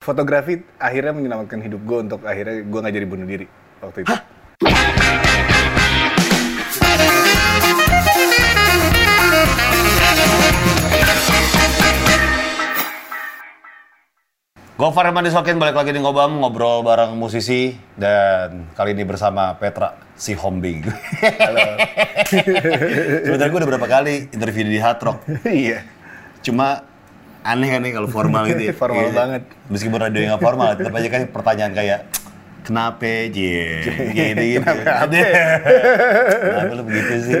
Fotografi akhirnya menyelamatkan hidup gue untuk akhirnya gue nggak jadi bunuh diri waktu itu. Gofar Herman Disokin balik lagi di Ngobam ngobrol bareng musisi dan kali ini bersama Petra si Hombing. Halo. Sebenarnya gue udah berapa kali interview di Hard Rock. iya. Cuma aneh kan nih kalau formal gitu ya. Formal Iya. banget. Meskipun radio yang formal, tetap aja kan pertanyaan kayak Kenapa, Jie? Gitu, gitu. Kenapa? Kenapa lu begitu sih?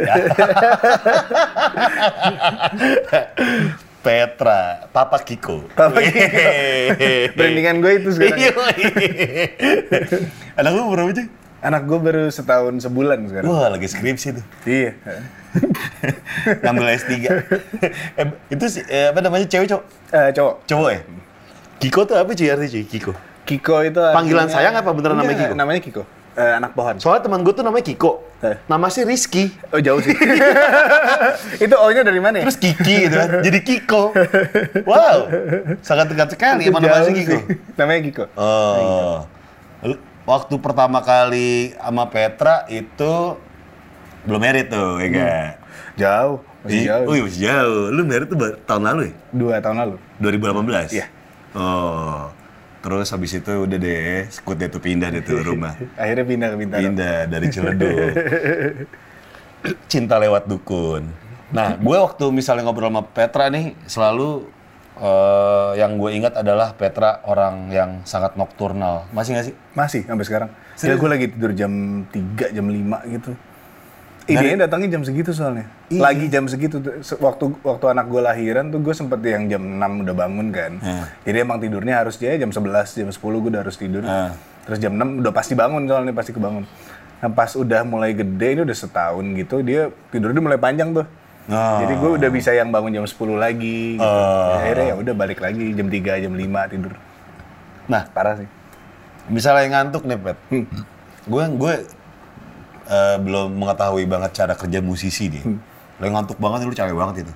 Petra, Papa Kiko. Papa Kiko. Brandingan gue itu sekarang. Iya. Anak lu berapa sih? Anak gue baru setahun sebulan sekarang. Wah, lagi skripsi tuh. Iya. Ngambil S3. eh, itu sih, eh, apa namanya, cewek cowok? Eh, cowok. Cowok ya? Kiko tuh apa sih artinya cuy? Kiko? Kiko itu Panggilan artinya- sayang apa beneran namanya Enggak, Kiko? Namanya Kiko. Eh, anak pohon. Soalnya teman gue tuh namanya Kiko. Eh. Nama sih Rizky. Oh jauh sih. itu O-nya dari mana ya? Terus Kiki gitu kan. Jadi Kiko. Wow. Sangat dekat sekali sama nama Jauh si Kiko. sih. Namanya Kiko. Oh. Waktu pertama kali sama Petra itu belum merit tuh, ya enggak? Jauh. Masih Ih, jauh. Oh iya masih jauh. Lu merit tuh tahun lalu ya? Dua tahun lalu. 2018? Iya. Oh. Terus habis itu udah deh, sekut deh tuh pindah deh tuh rumah. Akhirnya pindah ke Bintaro. Pindah dari Ciledug. Cinta lewat dukun. Nah, gue waktu misalnya ngobrol sama Petra nih, selalu eh, yang gue ingat adalah Petra orang yang sangat nokturnal. Masih nggak sih? Masih sampai sekarang. Ya Serius? gue lagi tidur jam 3, jam 5 gitu. Idenya datangnya jam segitu soalnya. Iya. Lagi jam segitu waktu waktu anak gue lahiran tuh gue sempet yang jam 6 udah bangun kan. Hmm. Jadi emang tidurnya harus dia jam 11, jam 10 gue udah harus tidur. Hmm. Terus jam 6 udah pasti bangun soalnya pasti kebangun. Nah pas udah mulai gede ini udah setahun gitu dia tidurnya mulai panjang tuh. Oh. Jadi gue udah bisa yang bangun jam 10 lagi gitu. Oh. Ya, akhirnya ya udah balik lagi jam 3, jam 5 tidur. Nah, Parah sih. misalnya ngantuk nih, Pet. Gue gue eh, belum mengetahui banget cara kerja musisi nih. Lo yang ngantuk banget, lu cewek banget itu.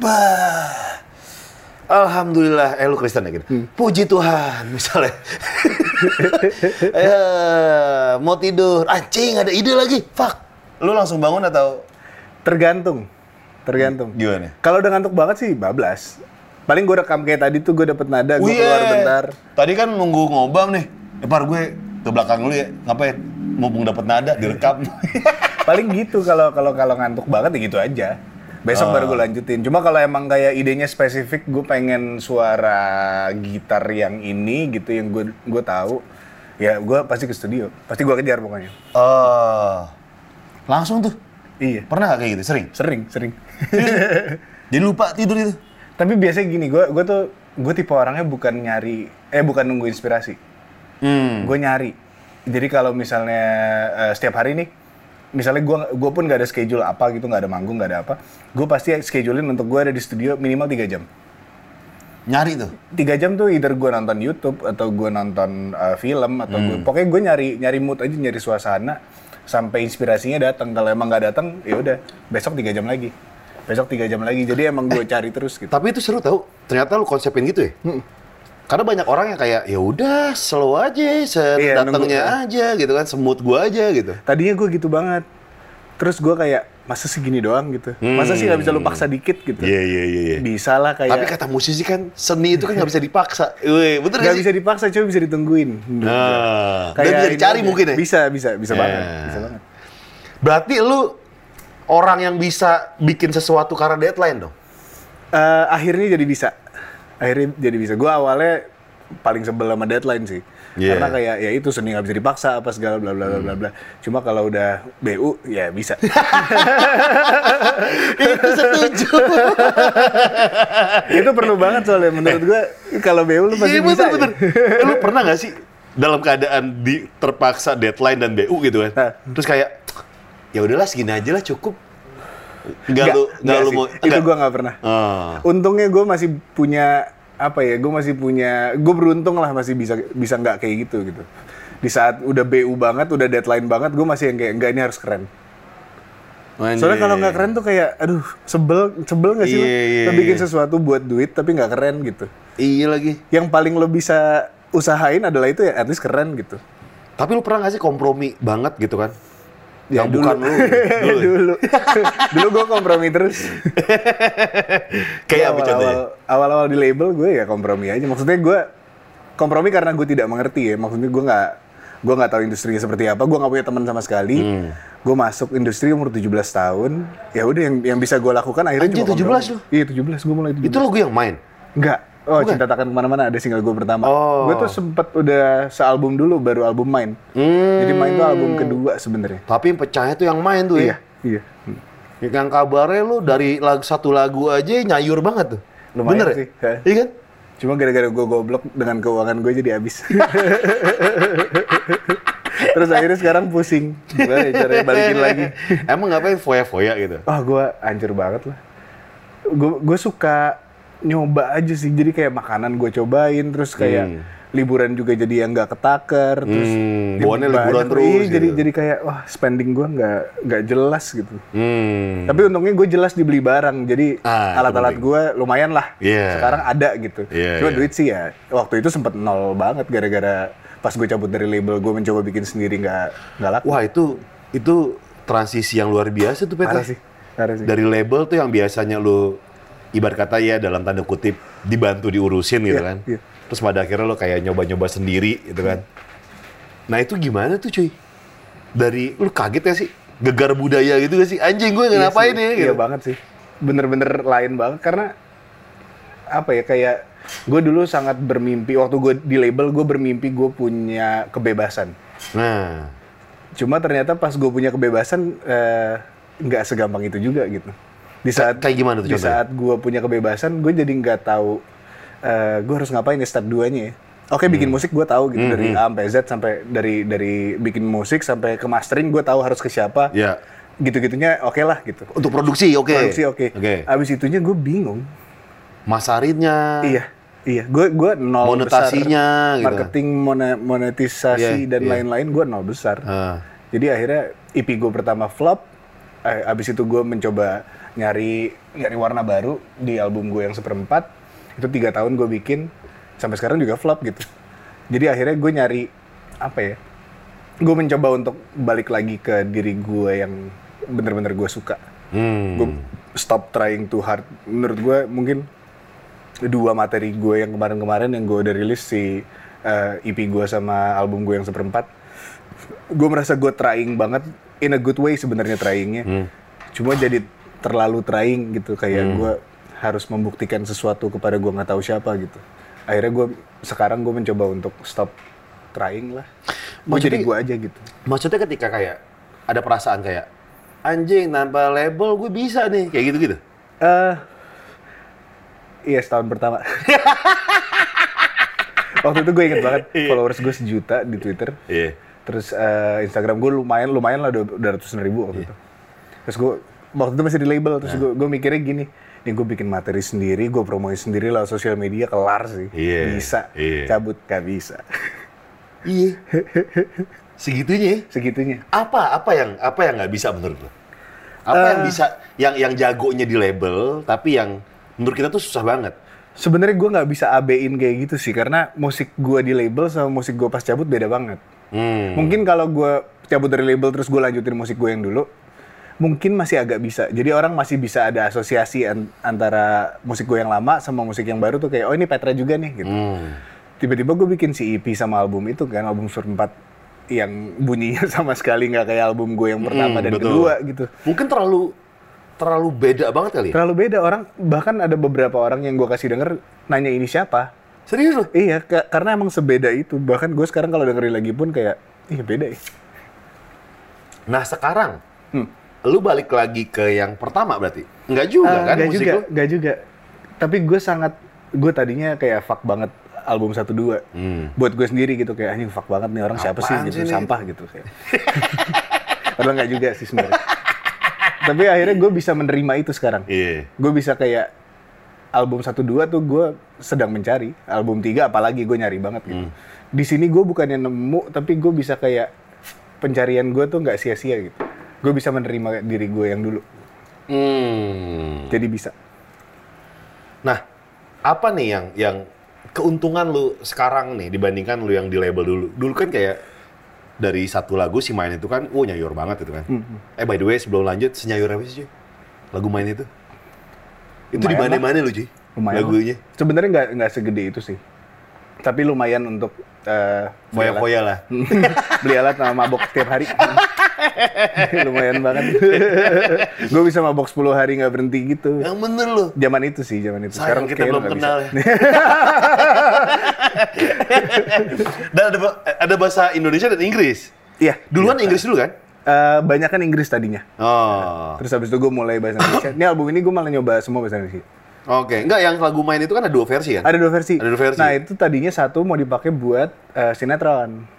Bah. Alhamdulillah, eh lu Kristen ya gitu. Puji Tuhan, misalnya. eh, mau tidur, anjing ada ide lagi, fuck. Lu langsung bangun atau Tergantung. Tergantung. gimana? Kalau udah ngantuk banget sih bablas. Paling gue rekam kayak tadi tuh gue dapet nada, gue keluar eh. bentar. Tadi kan nunggu ngobam nih. Eh, par gue ke belakang lu ya. Ngapain? Mumpung dapet nada, direkam. Paling gitu kalau kalau kalau ngantuk banget ya gitu aja. Besok baru gue lanjutin. Cuma kalau emang kayak idenya spesifik, gue pengen suara gitar yang ini gitu yang gue gue tahu. Ya gue pasti ke studio. Pasti gue kejar pokoknya. Oh. Langsung tuh. Iya. Pernah gak kayak gitu? Sering? Sering, sering. Jadi lupa tidur itu? Tapi biasanya gini, gue gue tuh gue tipe orangnya bukan nyari, eh bukan nunggu inspirasi. Hmm. gue nyari jadi kalau misalnya eh, setiap hari nih misalnya gue gue pun nggak ada schedule apa gitu nggak ada manggung nggak ada apa gue pasti schedulein untuk gue ada di studio minimal tiga jam Nyari tuh? tiga jam tuh either gue nonton YouTube atau gue nonton eh, film atau gue pokoknya gue nyari nyari mood aja nyari suasana sampai inspirasinya datang kalau emang nggak datang ya udah besok tiga jam lagi besok tiga jam lagi jadi emang gue cari terus gitu Tapi itu seru tau. Ternyata lu konsepin gitu ya. Karena banyak orang yang kayak ya udah slow aja, Iya, sedatangnya aja gitu kan, semut gua aja gitu. tadinya gue gitu banget terus gue kayak masa segini doang gitu masa sih nggak bisa lu paksa dikit gitu Iya iya iya. iya. bisa lah kayak Tapi kata musisi kan seni itu kan nggak bisa dipaksa. Wih, bener nggak bisa dipaksa cuma bisa ditungguin Nah, dan Kayak bisa ini dicari mungkin ya. bisa bisa bisa Ya. banget bisa banget Berarti lu orang yang bisa bikin sesuatu karena deadline dong. Eh, akhirnya jadi bisa akhirnya jadi bisa gue awalnya paling sebel sama deadline sih Iya. karena kayak ya itu seni nggak bisa dipaksa apa segala bla bla bla bla bla cuma kalau udah bu ya bisa itu setuju. itu perlu banget soalnya menurut gue kalau bu lu pasti Iya bisa bener ya. bener. lu pernah gak sih dalam keadaan di terpaksa deadline dan BU gitu kan? Hah. Terus kayak ya udahlah segini aja lah cukup. Enggak Nggak, lu enggak lu sih. mau itu gue nggak pernah Ah. untungnya gue masih punya apa ya gue masih punya gue beruntung lah masih bisa bisa nggak kayak gitu gitu di saat udah bu banget udah deadline banget gue masih yang kayak enggak ini harus keren Soalnya kalau nggak keren tuh kayak, aduh, sebel, sebel nggak sih? lo? Iya, iya, Lo bikin iya. sesuatu buat duit tapi nggak keren gitu. Iya lagi. Yang paling lo bisa usahain adalah itu ya at least keren gitu. Tapi lu pernah gak sih kompromi banget gitu kan? Ya, yang dulu. bukan lu. Dulu. dulu. dulu gue kompromi terus. Kayak apa contohnya? awal, awal-awal di label gue ya kompromi aja. Maksudnya gue kompromi karena gue tidak mengerti ya. Maksudnya gue nggak gue nggak tahu industrinya seperti apa. Gue nggak punya teman sama sekali. Hmm. Gue masuk industri umur 17 tahun. Ya udah yang yang bisa gue lakukan akhirnya Anjing, cuma 17 kompromi. lu? Iya 17 gue mulai 17. Itu lagu yang main. Enggak. Oh, Bukan? Cinta Takkan Ke mana-Mana ada single gue pertama. Oh. Gue tuh sempet udah sealbum dulu, baru album main. Hmm. Jadi main tuh album kedua sebenarnya. Tapi yang pecahnya tuh yang main tuh Iya, ya. iya. Hmm. Yang kabarnya lu dari lagu satu lagu aja nyayur banget tuh. Lumayan Bener sih. ya? Iya kan? Cuma gara-gara gue goblok dengan keuangan gue jadi habis. Terus akhirnya sekarang pusing. Gimana ya caranya balikin lagi. Emang ngapain foya-foya gitu? Wah, gue hancur banget lah. Gue suka nyoba aja sih. Jadi kayak makanan gue cobain, terus kayak Hmm. liburan juga jadi yang nggak ketaker, terus Hmm, ya bawaannya liburan terus Iya, jadi gitu. jadi kayak wah spending gue nggak nggak jelas gitu. Hmm. Tapi untungnya gue jelas dibeli barang, jadi Ah, alat-alat gue lumayan lah. Iya. Sekarang ada gitu. Iya, Cuma iya. duit sih ya, waktu itu sempet nol banget gara-gara pas gue cabut dari label, gue mencoba bikin sendiri nggak nggak laku. Wah itu itu transisi yang luar biasa tuh Peta. Parah sih, parah sih. Dari label tuh yang biasanya lu ibarat kata ya dalam tanda kutip dibantu diurusin gitu Iya, kan. iya. Terus pada akhirnya lo kayak nyoba-nyoba sendiri gitu kan. Nah itu gimana tuh cuy? Dari lu kaget ya sih? Gegar budaya gitu gak sih? Anjing gue Iya ngapain sih, ya? Iya Gitu. banget sih. Bener-bener lain banget karena apa ya kayak gue dulu sangat bermimpi waktu gue di label gue bermimpi gue punya kebebasan. Nah, Cuma ternyata pas gue punya kebebasan eh, nggak segampang itu juga gitu. Di saat kayak gimana tuh di contohnya? saat gue punya kebebasan gue jadi nggak tahu eh, gue harus ngapain ya step duanya ya. Oke Hmm. bikin musik gue tahu gitu dari A sampai Z sampai dari dari bikin musik sampai ke mastering gue tahu harus ke siapa. ya Gitu-gitunya oke lah gitu. untuk produksi oke. Produksi oke. Oke. Abis itunya gue bingung. Masarinnya. Iya. Iya, gue gue nol Monetasinya, besar. gitu. marketing, mone- monetisasi Iya, dan iya. lain-lain gue nol besar. Ah. Jadi akhirnya EP gue pertama flop. Eh, abis itu gue mencoba nyari nyari warna baru di album gue yang seperempat. Itu tiga tahun gue bikin sampai sekarang juga flop gitu. Jadi akhirnya gue nyari apa ya? Gue mencoba untuk balik lagi ke diri gue yang bener-bener gue suka. Hmm. Gue stop trying too hard. Menurut gue mungkin dua materi gue yang kemarin-kemarin yang gue udah rilis si eh, EP gue sama album gue yang seperempat gue merasa gue trying banget in a good way sebenarnya tryingnya Hmm. cuma jadi terlalu trying gitu kayak gue harus membuktikan sesuatu kepada gue nggak tahu siapa gitu. Akhirnya gue sekarang gue mencoba untuk stop trying lah. Gue Maksudnya- jadi gue aja gitu. Maksudnya ketika kayak ada perasaan kayak anjing tanpa label gue bisa nih kayak gitu-gitu. eh iya setahun pertama. Waktu itu gue inget banget followers gue sejuta di twitter. Iya. Terus eh, Instagram gue lumayan lumayan lah udah ratusan ribu waktu itu. Terus gue waktu itu masih di label terus gue gue mikirnya gini, nih gue bikin materi sendiri, gue promoin sendiri lah sosial media kelar sih. Iya, Bisa. iya. Cabut gak bisa. Iya. Segitunya. ya? Segitunya. Apa apa yang apa yang nggak bisa menurut lo? Apa yang bisa yang yang jagonya di label tapi yang menurut kita tuh susah banget. Sebenarnya gue nggak bisa abein kayak gitu sih karena musik gue di label sama musik gue pas cabut beda banget. Hmm. Mungkin kalau gue cabut dari label terus gue lanjutin musik gue yang dulu, mungkin masih agak bisa. Jadi orang masih bisa ada asosiasi an- antara musik gue yang lama sama musik yang baru tuh kayak oh ini Petra juga nih gitu. Hmm. Tiba-tiba gue bikin si EP sama album itu kan album sur 4 yang bunyinya sama sekali nggak kayak album gue yang pertama Hmm, dan betul. kedua gitu. Mungkin terlalu terlalu beda banget kali ya? Terlalu beda orang bahkan ada beberapa orang yang gue kasih denger nanya ini siapa. Serius lo? Iya, ka- karena emang sebeda itu. Bahkan gue sekarang kalau dengerin lagi pun kayak, iya beda ya. Nah sekarang, Hmm. Lu balik lagi ke yang pertama berarti? Enggak juga Eh, kan nggak musik juga, lu? nggak juga. Tapi gue sangat, gue tadinya kayak fuck banget album 1-2. Hmm. Buat gue sendiri gitu, kayak anjing fuck banget nih orang siapa sih Apaan gitu, sih ini? sampah gitu. Kayak. Padahal nggak juga sih sebenarnya. Tapi akhirnya gue bisa menerima itu sekarang. Iya. Gue bisa kayak album 1-2 tuh gue sedang mencari. Album 3 apalagi gue nyari banget gitu. Hmm. Di sini gue bukannya nemu, tapi gue bisa kayak pencarian gue tuh nggak sia-sia gitu. Gue bisa menerima diri gue yang dulu. Hmm. Jadi bisa. Nah, apa nih yang yang keuntungan lu sekarang nih dibandingkan lu yang di label dulu. Dulu kan kayak dari satu lagu si main itu kan, oh nyayur banget itu kan. Eh by the way sebelum lanjut, senyayur apa sih cuy? Lagu main itu? Itu di mana-mana lu cuy? Lumayan. Lagunya. Sebenarnya nggak nggak segede itu sih. Tapi lumayan untuk eh, alat. Foya-foya lah. beli alat sama mabok setiap hari. lumayan banget. gue bisa mabok 10 hari nggak berhenti gitu. Yang bener lu. Zaman itu sih, zaman itu. Sayang kita belum kenal bisa. ya. Dan ada, ada bahasa Indonesia dan Inggris. Iya. Duluan iya. Inggris dulu kan? Eh, banyak kan Inggris tadinya. Oh. Terus habis itu gue mulai bahasa Indonesia. Ini album ini gue malah nyoba semua bahasa Indonesia. Oke, enggak yang lagu main itu kan ada dua versi kan? Ada dua versi. Ada dua versi. Nah itu tadinya satu mau dipakai buat eh, sinetron.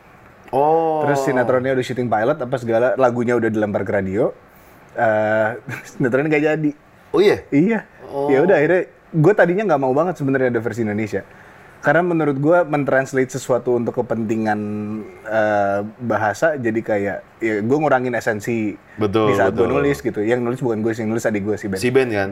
Oh. Terus sinetronnya udah syuting pilot apa segala, lagunya udah dilempar ke radio. Eh sinetronnya nggak jadi. Oh iya. Iya. Oh. Ya udah akhirnya gue tadinya nggak mau banget sebenarnya ada versi Indonesia. Karena menurut gue mentranslate sesuatu untuk kepentingan eh, bahasa jadi kayak ya gue ngurangin esensi Betul, di saat gue nulis gitu. Yang nulis bukan gue sih, yang nulis adik gue sih Ben. Si Ben kan?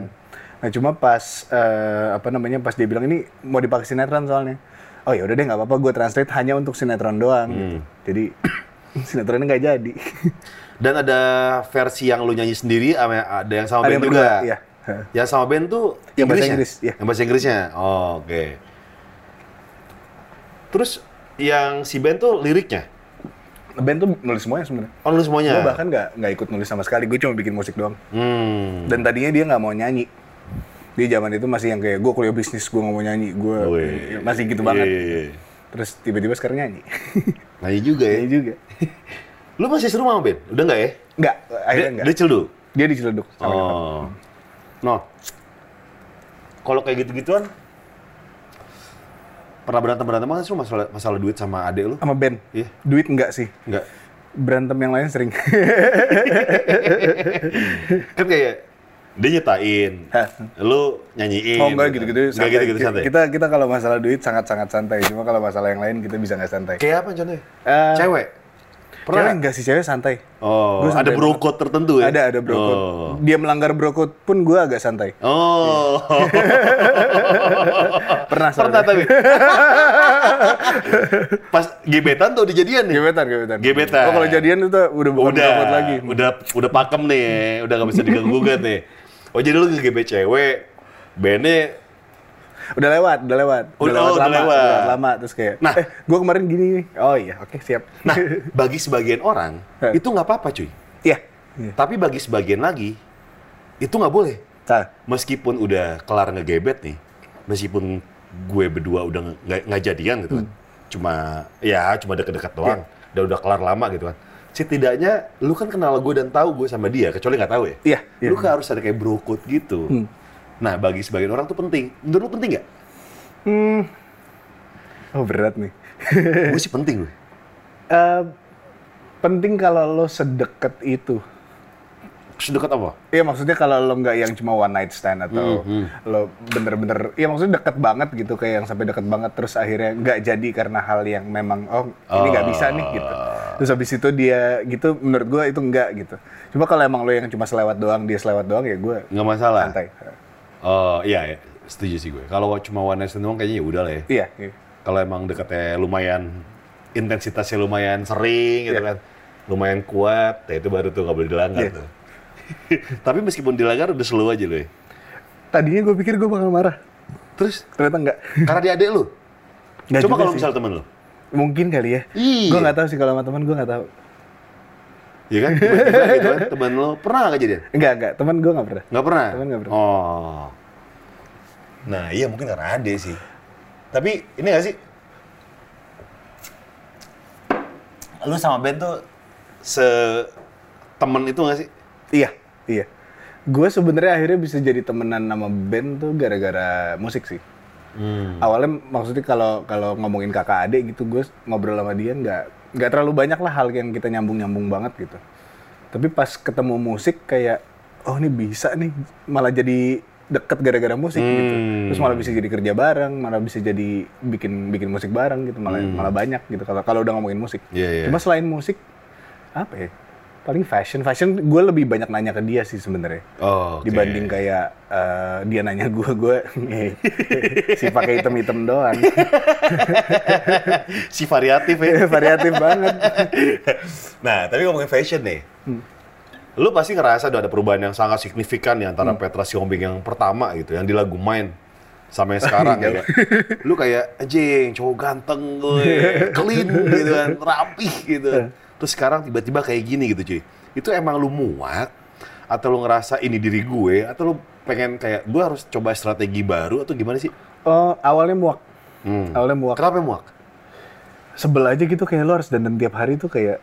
Nah cuma pas eh, apa namanya pas dia bilang ini mau dipakai sinetron soalnya. Oh ya udah deh nggak apa-apa gue translate hanya untuk sinetron doang. Hmm. Gitu. Jadi sinetronnya nggak jadi. Dan ada versi yang lu nyanyi sendiri, sama ada yang sama Ada Ben yang juga. berdua, iya. Yang sama Ben tuh Yang bahasa Inggrisnya? Inggris, iya. Yang bahasa Inggrisnya. Oh, oke. Terus yang si Ben tuh liriknya? Ben tuh nulis semuanya sebenarnya. Oh, lu semuanya? Gue bahkan nggak nggak ikut nulis sama sekali. Gue cuma bikin musik doang. Hmm. Dan tadinya dia nggak mau nyanyi. Dia zaman itu masih yang kayak gue kuliah bisnis, gue nggak mau nyanyi, gue Wih. masih gitu banget. Iya, iya, iya. Terus tiba-tiba sekarang nyanyi. Nyanyi juga ya? Nyanyi juga. Lu masih seru sama Ben? Udah nggak ya? Nggak, akhirnya nggak. dia dulu? Dia di Ciledug. sama nyokap. Oh. No. Kalau kayak gitu-gituan, pernah berantem berantem nggak sih masalah masalah duit sama adek lu? Sama Ben. Iya. Duit enggak sih. Enggak. Berantem yang lain sering. Kan kayak dia nyetain, Hah. lu nyanyiin. Oh enggak gitu-gitu Enggak gitu-gitu santai. Kita kita kalau masalah duit sangat-sangat santai. Cuma kalau masalah yang lain kita bisa nggak santai. Kayak apa contohnya? Eh, Cewek. Cewek Pernah? enggak sih cewek santai. Oh, Gua ada santai bro code tertentu ya? Ada ada bro code. Oh. Dia melanggar bro code pun gue agak santai. Oh. Pernah Pernah tapi. Pas gebetan tuh dijadian nih. Gebetan, gebetan. Gebetan. Oh, kalau jadian itu udah bukan udah, lagi. udah udah pakem nih, udah gak bisa diganggu gugat nih. Oh jadi lu ngegebet cewek, Bene Udah lewat, udah lewat. Udah- oh, udah lama, lewat. udah lama terus kayak, Nah. eh, gue kemarin gini nih. Oh iya, oke siap. Nah, bagi sebagian orang itu nggak apa-apa cuy. Iya. Iya. Tapi bagi sebagian lagi itu nggak boleh. Nah, Meskipun udah kelar ngegebet nih, meskipun gue berdua udah nggak jadian gitu kan, cuma ya cuma deket-deket doang, udah udah kelar lama gitu kan. Setidaknya lu kan kenal gue dan tahu gue sama dia, kecuali nggak tahu ya. Iya, iya. Lu kan harus ada kayak bro code gitu. Hmm. Nah, bagi sebagian orang tuh penting. Menurut lu penting nggak? hmm. Oh berat nih. gue sih penting gue. Eh, penting kalau lo sedekat itu. Sedekat apa? Iya maksudnya kalau lo nggak yang cuma one night stand atau Hmm, lo bener-bener, iya maksudnya deket banget gitu kayak yang sampai deket banget terus akhirnya nggak jadi karena hal yang memang oh ini nggak bisa nih gitu. Terus habis itu dia gitu menurut gue itu enggak gitu. Cuma kalau emang lo yang cuma selewat doang dia selewat doang ya gue Nggak masalah. santai. Oh iya, ya. setuju sih gue. Kalau cuma one night stand doang kayaknya ya udah lah ya. Iya. iya. Kalau emang deketnya lumayan, intensitasnya lumayan sering gitu Iya. kan, lumayan kuat, ya itu baru tuh nggak boleh dilanggar Iya. tuh. Tapi meskipun dilanggar udah slow aja loh ya. Tadinya gue pikir gue bakal marah, Terus ternyata enggak. karena dia adek lu. Nggak Coba kalau misal temen lu. Mungkin kali ya. Iya. Gue nggak tahu sih kalau sama teman gue nggak tahu. Iya kan? Gitu kan, temen lu pernah nggak kejadian? Enggak enggak, teman gue nggak pernah. Nggak pernah? Temen nggak pernah. Oh. Nah iya mungkin karena ade sih. Tapi ini nggak sih? Lu sama Ben tuh se temen itu nggak sih? Iya, iya. Gue sebenarnya akhirnya bisa jadi temenan sama band tuh gara-gara musik sih. Hmm. Awalnya maksudnya kalau kalau ngomongin kakak adik gitu, gue ngobrol sama dia nggak nggak terlalu banyak lah hal yang kita nyambung-nyambung banget gitu. Tapi pas ketemu musik kayak, oh ini bisa nih, malah jadi deket gara-gara musik gitu. Hmm. Terus malah bisa jadi kerja bareng, malah bisa jadi bikin bikin musik bareng gitu, malah malah banyak gitu kalau kalau udah ngomongin musik. Hmm. Iya, iya. Cuma selain musik, apa ya? Paling fashion fashion gue lebih banyak nanya ke dia sih sebenarnya Oh, oke. dibanding kayak eh, dia nanya gue gue si pakai item item doang si variatif ya. variatif banget nah, tapi ngomongin fashion nih. Lu pasti ngerasa udah ada perubahan yang sangat signifikan nih antara Petra Siombing yang pertama gitu, yang di lagu Main sama yang sekarang ya. Lu kayak anjing, cowok ganteng gue, clean gitu kan, rapih gitu. Terus sekarang tiba-tiba kayak gini gitu cuy. Itu emang lu muak atau lu ngerasa ini diri gue atau lu pengen kayak gue harus coba strategi baru atau gimana sih? oh awalnya muak Hmm. awalnya muak Kenapa muak? sebel aja gitu kayak lo harus dandan tiap hari tuh kayak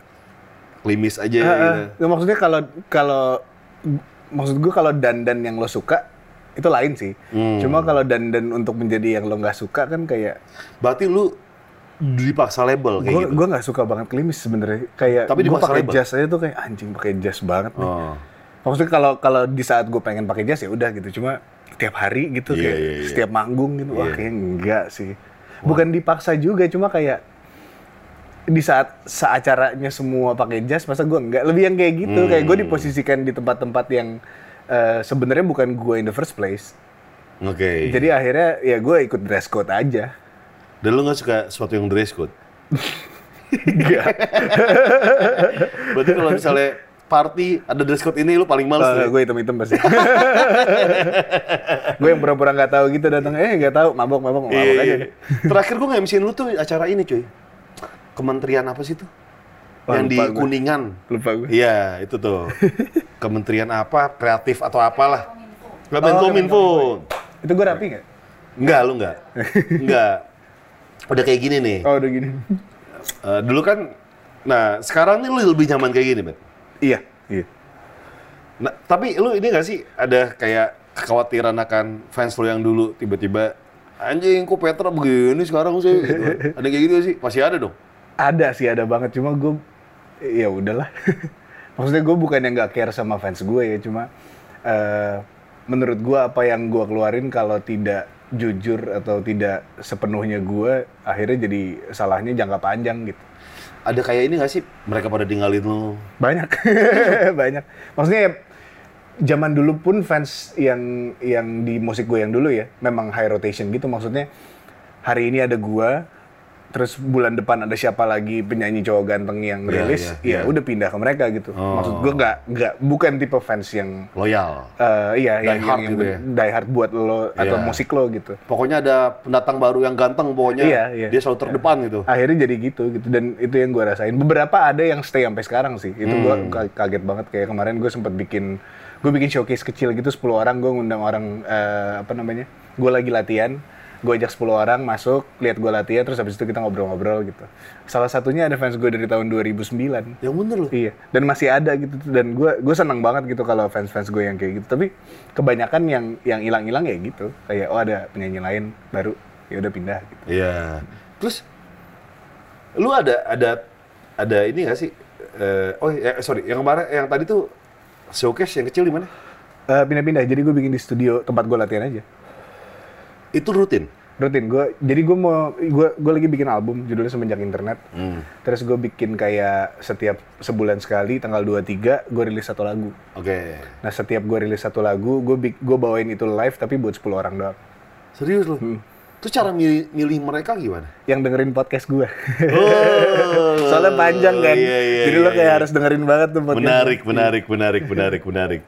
Klimis aja ah. gitu. Nggak, maksudnya kalau kalau maksud gue kalau dandan yang lo suka itu lain sih. Hmm. Cuma kalau dandan untuk menjadi yang lo nggak suka kan kayak Berarti lu dipaksa label kayak gue gitu. gue nggak suka banget klimis sebenarnya. Kayak Tapi gue pakai jas aja tuh kayak anjing pakai jas banget. nih. Oh. Maksudnya kalau kalau di saat gue pengen pakai jas ya udah gitu. Cuma tiap hari gitu Iya, kayak iya, iya. setiap manggung gitu. Wah Iya. kayak enggak sih. Bukan dipaksa juga cuma kayak di saat seacaranya semua pakai jas masa gue enggak lebih yang kayak gitu kayak gue Hmm. diposisikan di tempat-tempat yang eh, sebenarnya bukan gue in the first place Oke. jadi akhirnya ya gue ikut dress code aja Dan lu nggak suka sesuatu yang dress code? enggak Berarti kalau misalnya party ada dress code ini lu paling males tuh. gue hitam-hitam pasti gue yang pura-pura nggak tahu gitu datang eh nggak tahu mabok mabok mabok Iya, aja iya. Terakhir gue nge-MC lu tuh acara ini cuy. Kementerian apa sih tuh? Wah, yang di lupa gue. Kuningan. lupa gue Iya, itu tuh. Kementerian apa? Kreatif atau apalah. Gak Oh, itu gue rapi nggak Enggak, lu enggak. Enggak. Udah kayak gini nih. oh udah gini Eh, dulu kan, nah sekarang nih lu lebih nyaman kayak gini, Bet. iya iya Nah, tapi lu ini gak sih ada kayak kekhawatiran akan fans lu yang dulu tiba-tiba anjing kok Petra begini sekarang sih gitu. Ada kayak gitu gak sih? Pasti ada dong. ada sih ada banget cuma gue ya udahlah maksudnya gue bukan yang nggak care sama fans gue ya cuma eh, menurut gue apa yang gue keluarin kalau tidak jujur atau tidak sepenuhnya gue akhirnya jadi salahnya jangka panjang gitu Ada kayak ini gak sih? Mereka pada tinggalin lu. banyak banyak maksudnya ya, zaman dulu pun fans yang yang di musik gue yang dulu ya memang high rotation gitu maksudnya hari ini ada gue terus bulan depan ada siapa lagi penyanyi cowok ganteng yang Iya, rilis iya, ya iya. udah pindah ke mereka gitu Oh. maksud gue nggak nggak bukan tipe fans yang Loyal. eh, iya Die yang, hard yang, gitu yang ya. die hard buat lo atau Iya. musik lo gitu Pokoknya ada pendatang baru yang ganteng pokoknya. Iya, iya. Dia selalu terdepan gitu. akhirnya jadi gitu gitu dan itu yang gue rasain beberapa ada yang stay sampai sekarang sih itu gue Hmm. kaget banget kayak kemarin gue sempet bikin gue bikin showcase kecil gitu 10 orang gue ngundang orang eh, apa namanya gue lagi latihan gue ajak 10 orang masuk lihat gue latihan terus habis itu kita ngobrol-ngobrol gitu salah satunya ada fans gue dari tahun 2009 Yang bener loh. Iya, dan masih ada gitu dan gue gue senang banget gitu kalau fans-fans gue yang kayak gitu. Tapi kebanyakan yang yang hilang-hilang ya gitu. Kayak oh ada penyanyi lain baru ya udah pindah gitu. Iya. Terus lu ada ada ada ini gak sih? Eh, oh ya, sorry, yang kemarin yang tadi tuh showcase yang kecil di mana? Eh, pindah-pindah. Jadi gue bikin di studio tempat gue latihan aja. Itu rutin. Rutin gue. Jadi gue mau gue gue lagi bikin album judulnya semenjak internet. Hmm. Terus gue bikin kayak setiap sebulan sekali tanggal 23 gue rilis satu lagu. Oke. Nah setiap gue rilis satu lagu gue gue bawain itu live tapi buat 10 orang doang. Serius lu? Hmm. Terus cara milih, milih mereka gimana? Yang dengerin podcast gue. Oh, Soalnya panjang kan. iya, iya, Jadi lo iya, kayak iya. harus dengerin banget tuh podcast. Menarik, menarik, menarik, menarik, menarik.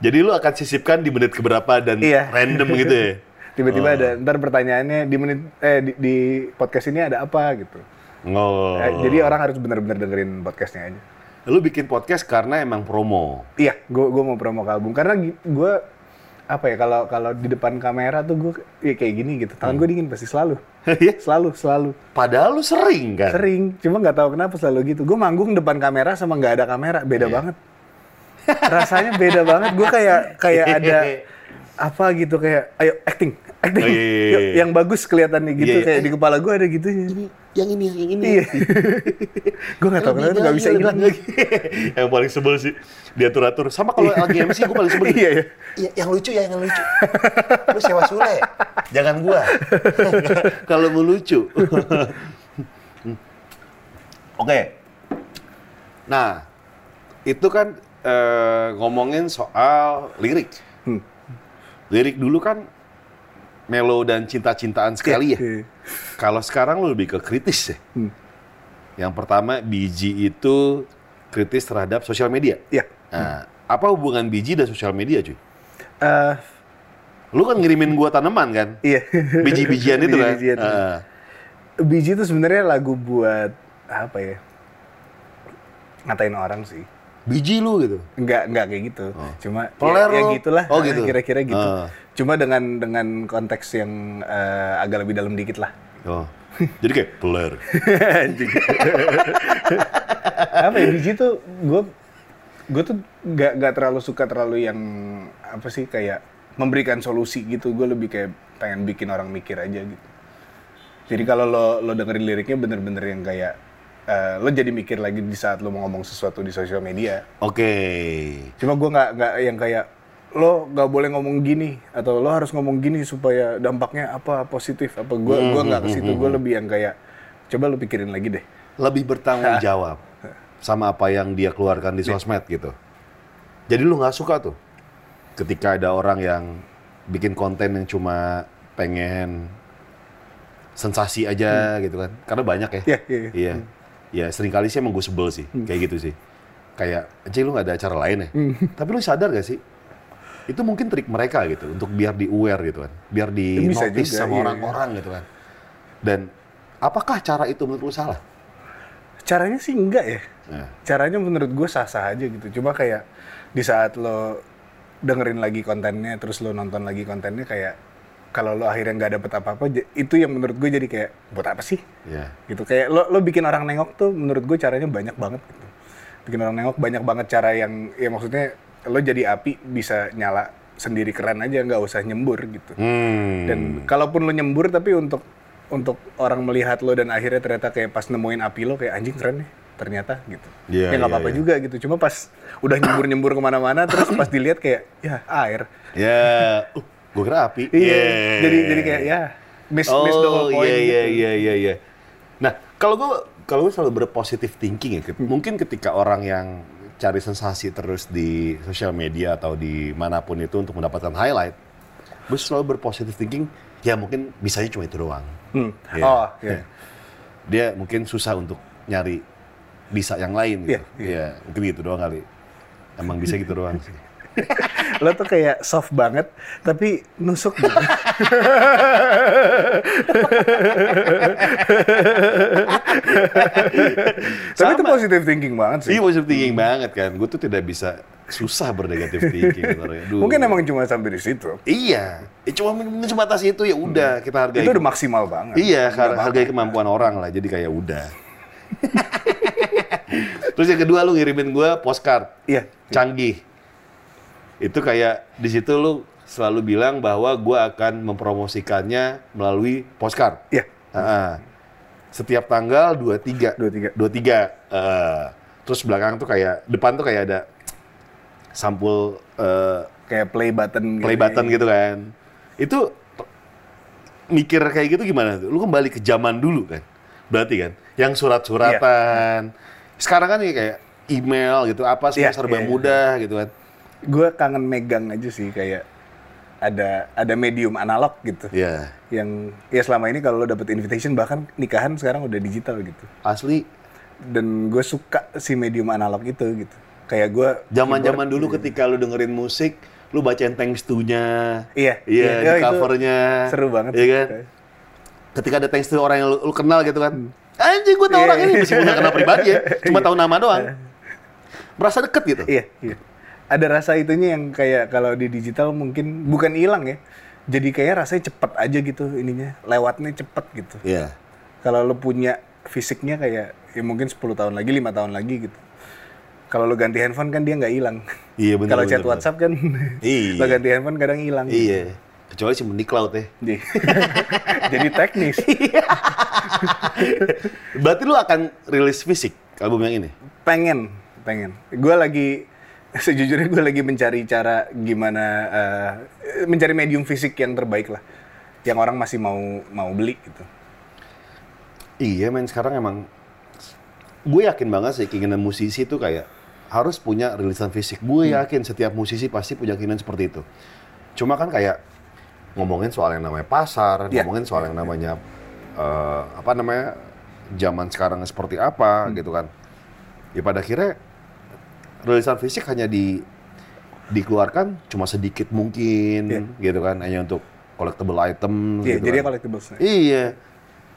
Jadi lu akan sisipkan di menit keberapa dan Iya. random gitu ya? Tiba-tiba Oh. ada ntar pertanyaannya di menit eh di, di podcast ini ada apa gitu. Oh. Eh, jadi orang harus benar-benar dengerin podcastnya aja. Lu bikin podcast karena emang promo. Iya, gue gue mau promo ke album karena gue apa ya kalau kalau di depan kamera tuh gue ya kayak gini gitu. Tangan gue dingin pasti selalu. Iya. Selalu, selalu. Padahal lu sering kan? Sering, cuma nggak tahu kenapa selalu gitu. Gue manggung depan kamera sama nggak ada kamera, beda Iya. banget. Rasanya beda banget. Gue kayak kayak ada apa gitu kayak ayo acting, acting. Oh, iya, iya, iya. yang bagus kelihatannya gitu Iya, iya. kayak di kepala gue ada gitu. Yang ini, yang ini. Iya. gue nggak tahu kenapa nggak bisa hilang lagi. yang paling sebel sih diatur-atur. Sama kalau lagi MC gue paling sebel. Iya, iya. Iya, yang lucu ya, yang lucu. Lu sewa Sule, jangan gua. kalau mau lucu. Oke, Nah, itu kan eh, ngomongin soal lirik. Hmm. Lirik dulu kan melo dan cinta-cintaan sekali ya. Kalau sekarang lu lebih ke kritis ya. Hmm. Yang pertama biji itu kritis terhadap sosial media. Iya. Nah, apa hubungan biji dan sosial media cuy? Eh, Lu kan ngirimin gua tanaman kan? iya. Biji-bijian itu kan? Biji-bijian. Ah. Biji itu sebenarnya lagu buat apa ya? Ngatain orang sih. biji lu gitu. Enggak, enggak kayak gitu. Cuma Peler ya, ya gitulah. Oh, gitu. Kira-kira gitu. Ah. Cuma dengan dengan konteks yang eh, agak lebih dalam dikit lah. Oh. Jadi kayak peler. Anjing. apa ya biji tuh gue gue tuh nggak nggak terlalu suka terlalu yang apa sih kayak memberikan solusi gitu gue lebih kayak pengen bikin orang mikir aja gitu jadi kalau lo lo dengerin liriknya bener-bener yang kayak eh, lo jadi mikir lagi di saat lo mau ngomong sesuatu di sosial media Oke. cuma gue nggak nggak yang kayak lo nggak boleh ngomong gini atau lo harus ngomong gini supaya dampaknya apa positif apa gue gua nggak ke situ gue lebih yang kayak coba lo pikirin lagi deh Lebih bertanggung jawab sama apa yang dia keluarkan di sosmed gitu. Jadi lu nggak suka tuh ketika ada orang yang bikin konten yang cuma pengen sensasi aja gitu kan. Karena banyak ya. Iya, iya, iya. Iya. Ya sering kali sih emang gue sebel sih kayak gitu sih. Kayak, anjing lu nggak ada acara lain ya? Tapi lu sadar gak sih? Itu mungkin trik mereka gitu untuk biar di aware gitu kan. Biar di Bisa notice juga, sama iya. orang-orang gitu kan. Dan apakah cara itu menurut lu salah? caranya sih enggak ya Nah. caranya menurut gue sah-sah aja gitu cuma kayak di saat lo dengerin lagi kontennya terus lo nonton lagi kontennya kayak kalau lo akhirnya nggak dapet apa-apa itu yang menurut gue jadi kayak buat apa sih Ya. gitu kayak lo lo bikin orang nengok tuh menurut gue caranya banyak banget gitu bikin orang nengok banyak banget cara yang ya maksudnya lo jadi api bisa nyala sendiri keren aja nggak usah nyembur gitu Hmm. dan kalaupun lo nyembur tapi untuk untuk orang melihat lo dan akhirnya ternyata kayak pas nemuin api lo kayak anjing keren nih ternyata gitu Iya, ya nggak iya, apa-apa iya. juga gitu cuma pas udah nyembur nyembur ke mana-mana terus pas dilihat kayak ya air Ya, uh, gue kira api. iya Yeah. jadi jadi kayak ya miss miss the whole Oh, point iya iya gitu. iya iya iya. Nah, kalau gue kalau gue selalu berpositif thinking ya. Hmm. Mungkin ketika orang yang cari sensasi terus di sosial media atau di mana pun itu untuk mendapatkan highlight, gue selalu berpositif thinking. Ya mungkin bisanya cuma itu doang. Hmm. Iya. oh iya Dia mungkin susah untuk nyari bisa yang lain gitu. Iya, Iya, mungkin gitu doang kali. Emang bisa gitu doang sih. lo tuh kayak soft banget tapi nusuk gitu. tapi itu positive thinking banget sih Iya positive thinking banget kan. Gue tuh tidak bisa susah bernegatif thinking. sebenarnya. Duh. mungkin emang cuma sampai di situ Iya, ya cuma sebatas itu ya udah kita hargai. itu udah maksimal banget Iya, har- hargai kemampuan orang lah. Jadi kayak udah. Terus yang kedua lu ngirimin gua postcard iya canggih. Itu kayak di situ lu selalu bilang bahwa gua akan mempromosikannya melalui postcard. iya Ah, setiap tanggal 23. 23. 23. eh, terus belakang tuh kayak depan tuh kayak ada sampul eh, kayak play button play gitu. button gitu kan. Itu mikir kayak gitu gimana tuh? Lu kembali ke zaman dulu kan? Berarti kan? Yang surat-suratan. Sekarang kan ya kayak email gitu, apa semua Iya, serba iya, iya. mudah gitu kan. Gue kangen megang aja sih kayak ada ada medium analog gitu Ya, yang ya selama ini kalau lo dapet invitation bahkan nikahan sekarang udah digital gitu asli dan gue suka si medium analog itu gitu kayak gue zaman-zaman dulu ketika lu dengerin musik, lu bacain thanks to-nya. Iya, Iya, iya, di itu covernya. seru banget Iya kan? Ketika ada thanks to orang yang lu kenal gitu kan. Anjing gue tau Iya, orang ini iya. meskipun gak kenal pribadi ya, cuma tahu nama doang. Merasa deket gitu. iya iya ada rasa itunya yang kayak kalau di digital mungkin bukan hilang ya jadi kayak rasanya cepet aja gitu ininya lewatnya cepet gitu Iya. kalau lo punya fisiknya kayak ya mungkin 10 tahun lagi lima tahun lagi gitu kalau lo ganti handphone kan dia nggak hilang Iya, bener, kalau chat bener. WhatsApp kan Iya. lo ganti handphone kadang hilang Iya. Kecuali si di cloud ya. jadi, jadi teknis Berarti lu akan rilis fisik album yang ini? pengen pengen gue lagi sejujurnya gue lagi mencari cara gimana eh, mencari medium fisik yang terbaik lah yang orang masih mau mau beli gitu Iya men, sekarang emang gue yakin banget sih keinginan musisi itu kayak harus punya rilisan fisik. Gue yakin setiap musisi pasti punya keinginan seperti itu. Cuma kan kayak ngomongin soal yang namanya pasar, Iya. ngomongin soal yang namanya eh, apa namanya zaman sekarang seperti apa gitu kan. Ya pada akhirnya rilisan fisik hanya di dikeluarkan cuma sedikit mungkin gitu kan hanya untuk collectible item Iya, gitu jadi kan. collectibles. Iya.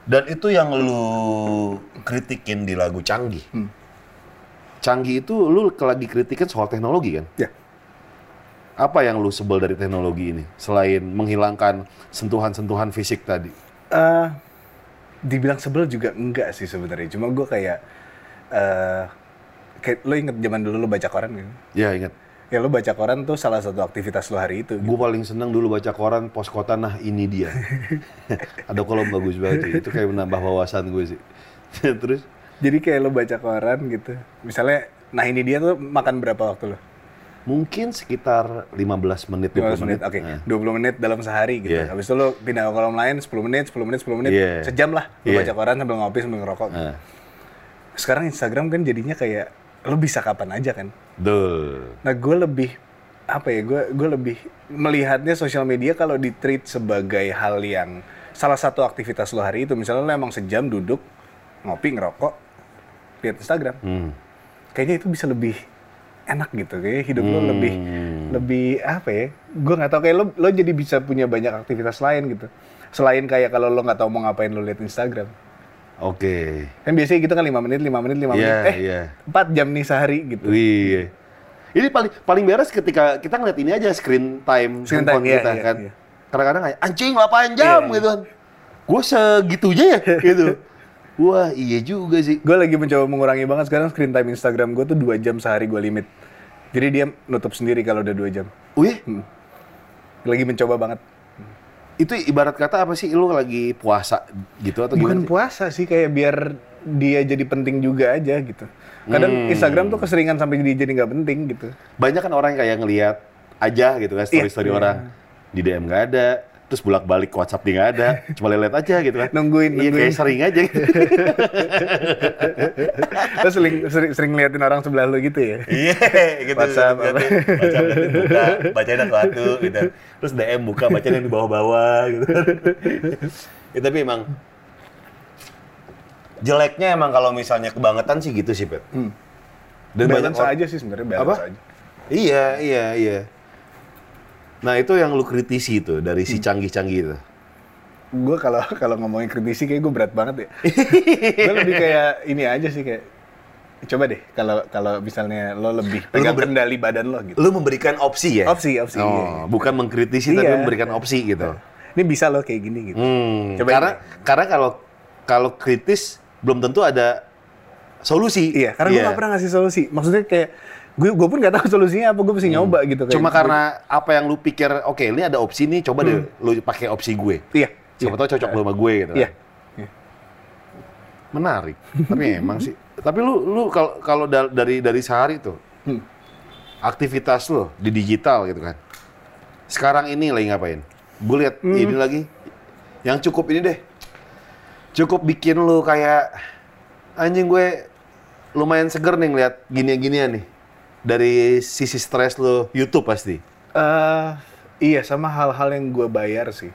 Dan itu yang lu kritikin di lagu Canggih. Canggih itu lu lagi kritikin soal teknologi kan? Ya. Apa yang lu sebel dari teknologi ini selain menghilangkan sentuhan-sentuhan fisik tadi? Eh, dibilang sebel juga enggak sih sebenarnya. Cuma gue kayak eh kayak lo inget zaman dulu lo baca koran kan? Ya ingat, Ya lo baca koran tuh salah satu aktivitas lo hari itu. gue paling seneng dulu baca koran pos kota nah ini dia. Ada kolom bagus banget itu kayak menambah wawasan gue sih. Terus Jadi kayak lo baca koran gitu. Misalnya, nah ini dia tuh makan berapa waktu lo? mungkin sekitar 15 menit 15 20 menit, oke. Nah. 20 menit dalam sehari gitu. Iya. Habis itu lo pindah ke kolom lain 10 menit, 10 menit, 10 menit. Iya. Sejam lah lo Iya. baca koran sambil ngopi, sambil ngerokok. Nah, Sekarang Instagram kan jadinya kayak lo bisa kapan aja kan. Dul. Nah gue lebih apa ya gue gue lebih melihatnya sosial media kalau di treat sebagai hal yang salah satu aktivitas lo hari itu. Misalnya lo emang sejam duduk ngopi ngerokok lihat Instagram. Hmm. kayaknya itu bisa lebih enak gitu. Kayak hidup lo lebih lebih apa ya gue nggak tahu. Kayak lo lo jadi bisa punya banyak aktivitas lain gitu. Selain kayak kalau lo nggak tahu mau ngapain lo lihat Instagram Oke. kan biasanya gitu kan lima menit lima menit lima Iya, menit eh iya. empat jam nih sehari gitu Wih. Ini paling paling beres ketika kita ngeliat ini aja screen time Screen handphone time, iya, kita iya, kan. iya. Kadang-kadang kayak anjing 8 jam Iya, gitu kan. Gue segitunya ya gitu. Wah, iya juga sih. gue lagi mencoba mengurangi banget sekarang screen time Instagram gue tuh dua jam sehari gue limit jadi dia nutup sendiri kalau udah dua jam Wih, lagi mencoba banget itu ibarat kata apa sih lu lagi puasa gitu atau bukan gimana? sih? puasa sih kayak biar dia jadi penting juga aja gitu kadang Instagram tuh keseringan sampai dia jadi nggak penting gitu Banyak kan orang yang kayak ngelihat aja gitu kan story-story Iya. orang. Di DM nggak ada, terus bolak-balik ke WhatsApp dia nggak ada, cuma lihat aja gitu kan. Nungguin, Iya, kayak nungguin. sering aja gitu. terus sering, sering sering ngeliatin orang sebelah lu gitu ya Iya, gitu. WhatsApp, Gitu. WhatsApp buka, bacain satu gitu. Terus DM buka, bacain yang di bawah-bawah gitu. ya, tapi emang jeleknya emang kalau misalnya kebangetan sih gitu sih, Pep. Dan balance or- aja sih sebenarnya balance Apa? aja Iya, iya, iya. Nah, itu yang lu kritisi tuh dari Hmm. si canggih-canggih itu. gue kalau kalau ngomongin kritisi kayak gue berat banget ya gue lebih kayak ini aja sih kayak coba deh kalau kalau misalnya lo lebih pegang ber- kendali badan lo gitu Lu memberikan opsi ya? opsi opsi iya, Oh, iya. bukan mengkritisi tapi Iya. memberikan opsi gitu. ini bisa lo kayak gini gitu Hmm, Coba karena ini. karena kalau kalau kritis belum tentu ada solusi. Iya, karena gue gak pernah ngasih solusi. Maksudnya kayak gue gue pun gak tahu solusinya apa, gue mesti nyoba gitu. Kayak Hmm. Cuma gue- karena apa yang lu pikir, oke ini ada opsi nih, coba deh lu pakai opsi gue. iya, Siapa tahu cocok lu sama gue gitu. kan. iya, iya. Menarik. Tapi emang sih. Tapi lu lu kalau kalau da- dari dari sehari tuh Hmm. aktivitas lu di digital gitu kan. Sekarang ini lagi ngapain? Gue lihat Hmm. ini lagi yang cukup ini deh. Cukup bikin lu kayak anjing gue lumayan seger nih ngeliat gini-ginian nih. Dari sisi stres lu YouTube pasti. Eh, iya, sama hal-hal yang gue bayar sih.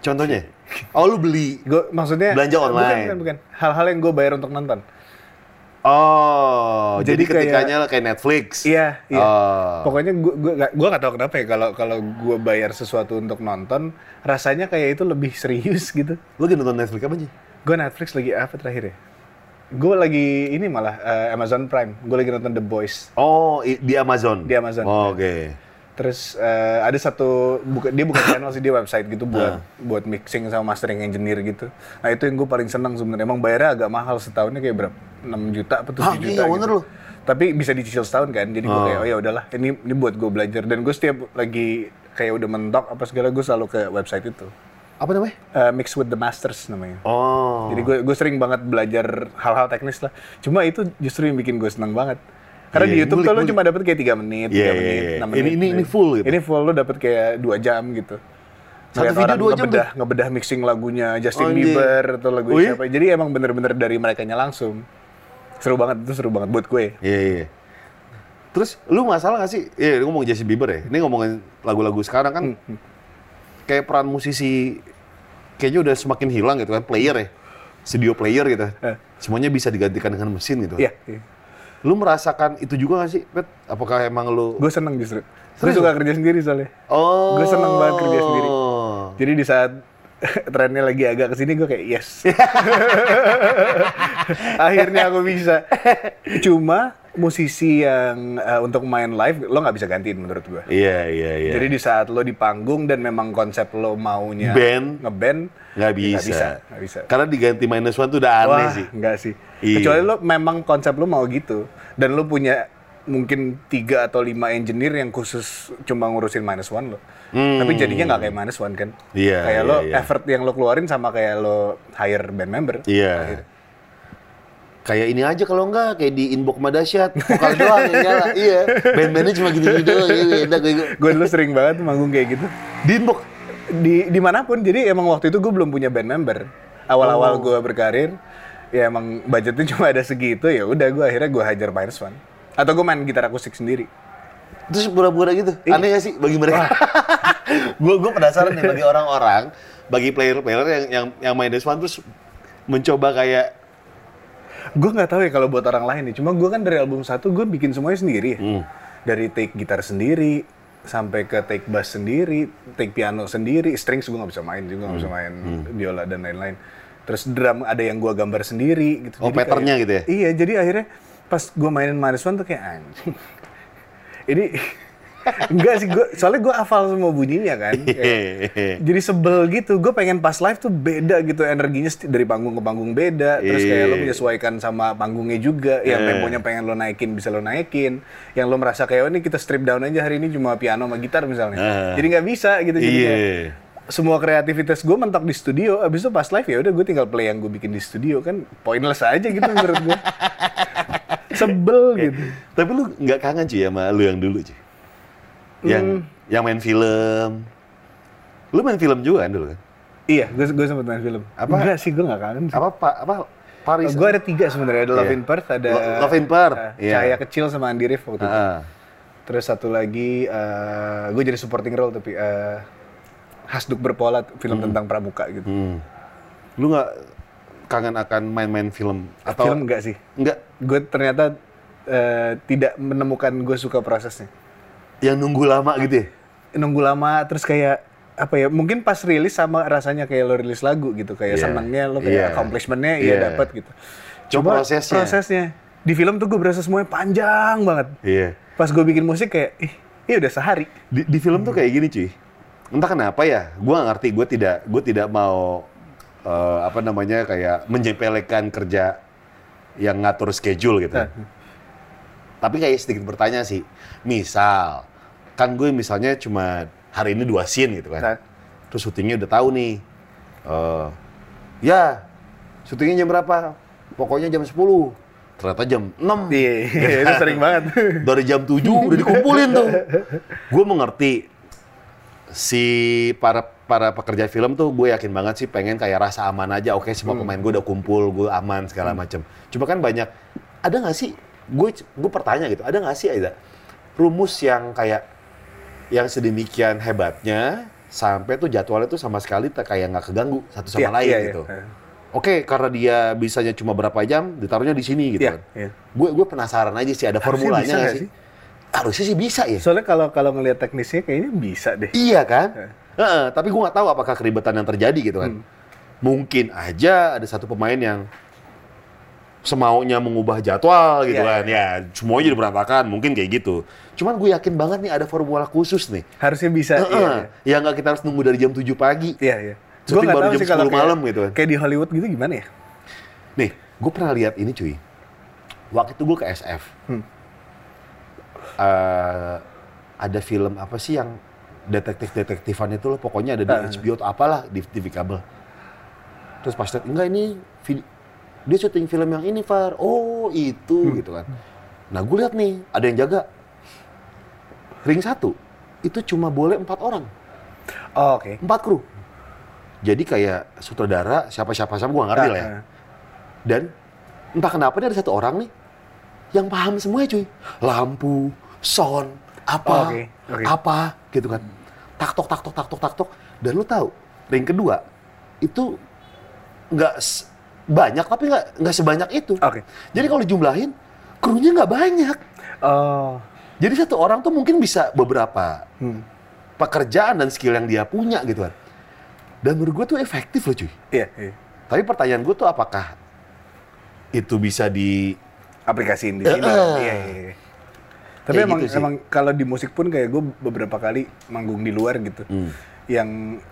Contohnya, oh lu beli. Gue maksudnya Belanja online. Bukan, bukan. Hal-hal yang gue bayar untuk nonton. Oh, jadi, Jadi kayak- ketikanya kayak Netflix. Iya, iya. Oh. Pokoknya gue gue gak, gue gak tahu kenapa ya kalau kalau gue bayar sesuatu untuk nonton, rasanya kayak itu lebih serius gitu. Lu lagi nonton Netflix apa sih? Gue Netflix lagi apa terakhir ya? Gue lagi ini malah eh, Amazon Prime. Gue lagi nonton The Boys. Oh, di Amazon. Di Amazon. Oh, Oke. Terus eh, ada satu buka, dia bukan channel sih dia website gitu buat Ah. buat mixing sama mastering engineer gitu. Nah itu yang gue paling senang sebenarnya. Emang bayarnya agak mahal setahunnya kayak berapa? 6 juta apa 7 Ah, juta iya, gitu. bener loh. Tapi bisa dicicil setahun kan. Jadi gue Ah. kayak oh ya udahlah ini ini buat gue belajar dan gue setiap lagi kayak udah mentok apa segala gue selalu ke website itu. Apa namanya? Eh, Mix with the Masters namanya. Oh. Jadi gue gue sering banget belajar hal-hal teknis lah. Cuma itu justru yang bikin gue senang banget. Karena Iya, di YouTube ngulik, tuh lo cuma dapet kayak 3 menit, 3 Iya, iya, menit, iya. 6 Ini- menit. ini- ini full gitu? Ini full lo dapet kayak 2 jam gitu. Satu Ngeliat video orang 2 jam ngebedah, ngebedah mixing lagunya Justin Anjing. Bieber atau lagu Oh iya? siapa. Jadi emang bener-bener dari mereka langsung. Seru banget, itu seru banget buat gue. Iya, iya. Terus lu masalah gak sih? Iya, ngomong Justin Bieber ya. Ini ngomongin lagu-lagu sekarang kan Hmm, kayak peran musisi kayaknya udah semakin hilang gitu kan, player ya. Studio player gitu. Eh. Semuanya bisa digantikan dengan mesin gitu. Iya. iya. Lu merasakan itu juga gak sih, Pet? Apakah emang lu Gue seneng justru. Gue suka kerja sendiri soalnya. Oh. Gue seneng banget kerja sendiri. Jadi di saat trennya lagi agak ke sini gue kayak yes. Akhirnya aku bisa. Cuma musisi yang eh, untuk main live lo nggak bisa gantiin menurut gue. Iya, iya, iya. Jadi di saat lo di panggung dan memang konsep lo maunya Band. ngeband nggak ya bisa. nggak bisa, nggak bisa. Karena diganti minus one tuh udah aneh Wah, sih. enggak sih. Iya. Kecuali lo memang konsep lo mau gitu dan lo punya mungkin tiga atau lima engineer yang khusus cuma ngurusin minus one lo. Tapi jadinya nggak kayak minus one kan. Hmm. Iya, Kayak iya, lo iya. effort yang lo keluarin sama kayak lo hire band member. Iya. Akhirnya. Kayak ini aja kalau enggak kayak di inbox Madasyat, vokal doang yang nyala. Iya. Band-bandnya cuma gini-gini doang. Iya, enak gue. Gue dulu sering banget manggung kayak gitu. Di inbox. Di di mana pun. Jadi emang waktu itu gue belum punya band member. Awal-awal Oh. gue berkarir, ya emang budgetnya cuma ada segitu. Ya udah gue akhirnya gue hajar minus one. Atau gue main gitar akustik sendiri. Terus pura-pura gitu. Aneh gak sih bagi mereka? gue gue penasaran nih bagi orang-orang, bagi player-player yang yang yang main Deswan terus mencoba kayak Gue nggak tahu ya kalau buat orang lain nih. Cuma gue kan dari album satu gue bikin semuanya sendiri. ya. Hmm. Dari take gitar sendiri sampai ke take bass sendiri, take piano sendiri, strings gue nggak bisa main juga nggak Hmm. bisa main biola dan lain-lain. Terus drum ada yang gue gambar sendiri gitu. Oh, Jadi kayak- gitu ya? Iya, jadi akhirnya pas gue mainin Minus One tuh kayak anjing. Ini enggak sih gue, soalnya gue hafal semua bunyinya kan. Kayak- jadi sebel gitu. Gue pengen pas live tuh beda gitu energinya dari panggung ke panggung beda. Terus kayak lo Iya. menyesuaikan sama panggungnya juga. Yang Iya. temponya pengen lo naikin bisa lo naikin. Yang lo merasa kayak oh ini kita strip down aja hari ini cuma piano sama gitar misalnya. Ah. Jadi nggak bisa gitu. Jadi Iya. kayak semua kreativitas gue mentok di studio. Abis itu pas live ya udah gue tinggal play yang gue bikin di studio kan pointless aja gitu menurut gue. Sebel gitu. Tapi lu nggak kangen cuy sama lu yang dulu cuy? Yang Hmm. yang main film. Lu main film juga kan dulu kan? Iya, gue gue sempet main film. Apa? Enggak sih, gue nggak kangen. sih. Apa pak apa Paris? gue ada tiga sebenarnya, ada Love Iya. in Perth, ada Lo- Love in Perth, eh, iya. Cahaya Kecil sama Andi Rif waktu itu. Ah. Terus satu lagi, gue jadi supporting role tapi eh, Hasduk Berpola, film tentang pramuka gitu. Hmm. Lu nggak kangen akan main-main film atau Film enggak sih? Nggak. Gue ternyata eh, tidak menemukan gue suka prosesnya. Yang nunggu lama gitu ya? Nunggu lama, terus kayak apa ya? Mungkin pas rilis sama rasanya kayak lo rilis lagu gitu, kayak Iya. senangnya lo kayak Iya. accomplishment-nya Iya. iya dapat gitu. Cuma prosesnya. prosesnya. Di film tuh gue berasa semuanya panjang banget. Iya. Pas gue bikin musik kayak, ih, ini udah sehari. Di, di film tuh kayak gini cuy. Entah kenapa ya, gue gak ngerti. Gue tidak, gue tidak mau eh, apa namanya kayak menyepelekan kerja yang ngatur schedule gitu. Nah. Tapi kayak sedikit bertanya sih. Misal, kan gue misalnya cuma hari ini dua scene gitu kan. Nah. Terus syutingnya udah tahu nih. eh ya, syutingnya jam berapa? Pokoknya jam 10. Ternyata jam 6. Iya, itu sering banget. dari jam 7 udah dikumpulin tuh. Gue mengerti si para para pekerja film tuh gue yakin banget sih pengen kayak rasa aman aja. Oke semua Hmm. pemain gue udah kumpul, gue aman segala macem. Cuma kan banyak ada nggak sih? Gue gue pertanya gitu. Ada nggak sih Aida rumus yang kayak yang sedemikian hebatnya sampai tuh jadwalnya tuh sama sekali tak kayak nggak keganggu satu sama Iya, lain iya, gitu. iya. Oke, karena dia bisanya cuma berapa jam, ditaruhnya di sini gitu Iya, kan. iya. Gue gue penasaran aja sih ada formulanya nggak sih? sih? Harusnya sih bisa ya. Soalnya kalau kalau ngelihat teknisnya kayaknya bisa deh. Iya kan? Heeh, tapi gue nggak tahu apakah keribetan yang terjadi gitu kan. Mungkin aja ada satu pemain yang semaunya mengubah jadwal gitu Iya, kan. Ya, semuanya jadi berantakan, mungkin kayak gitu. Cuman gue yakin banget nih ada formula khusus nih. Harusnya bisa. Heeh, Iya, iya. yang nggak kita harus nunggu dari jam 7 pagi. Iya, iya. Nggak baru tahu jam sih kalau 10 kayak- malam gitu kan. Kayak di Hollywood gitu gimana ya? Nih, gue pernah lihat ini cuy. Waktu itu gue ke SF. Hmm. Eh, ada film apa sih yang detektif-detektifan itu loh, pokoknya ada di Ah. HBO atau apalah di TV kabel. Terus pas lihat, enggak ini vid- dia syuting film yang ini, Far. Oh, itu Hmm. gitu kan. Nah, gue lihat nih, ada yang jaga. Ring satu, itu cuma boleh empat orang, Oh, oke. empat kru. Jadi kayak sutradara, siapa-siapa sama gue ngerti lah ya. Ah, ah. Dan entah kenapa dia ada satu orang nih yang paham semua cuy. Lampu, sound, apa, Oh, oke, oke. apa, gitu kan. Taktok, taktok, taktok, taktok. Dan lu tahu, ring kedua itu nggak banyak tapi nggak nggak sebanyak itu. Oke. Jadi kalau dijumlahin, krunya nggak banyak. Oh. Jadi satu orang tuh mungkin bisa beberapa Hmm. pekerjaan dan skill yang dia punya gitu kan. Dan menurut gue tuh efektif loh cuy. Iya, iya. Tapi pertanyaan gue tuh apakah itu bisa di Aplikasiin di sini. eh. Iya, iya, iya. Tapi Kayak emang gitu sih. emang kalau di musik pun kayak gue beberapa kali manggung di luar gitu. Hmm. Yang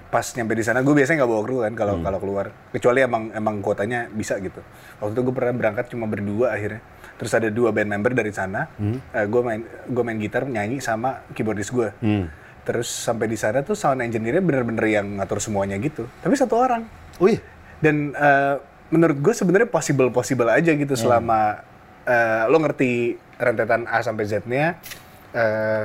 pas nyampe di sana gue biasanya nggak bawa kru kan kalau Hmm. kalau keluar. Kecuali emang emang kuotanya bisa gitu. Waktu itu gue pernah berangkat cuma berdua akhirnya. Terus ada dua band member dari sana. gue main gue main gitar nyanyi sama keyboardis gue. Hmm. Terus sampai di sana tuh sound engineer-nya bener-bener yang ngatur semuanya gitu. Tapi satu orang. Iya? Dan eh, menurut gue sebenarnya possible possible aja gitu Hmm. selama eh, lo ngerti rentetan A sampai Z-nya eh,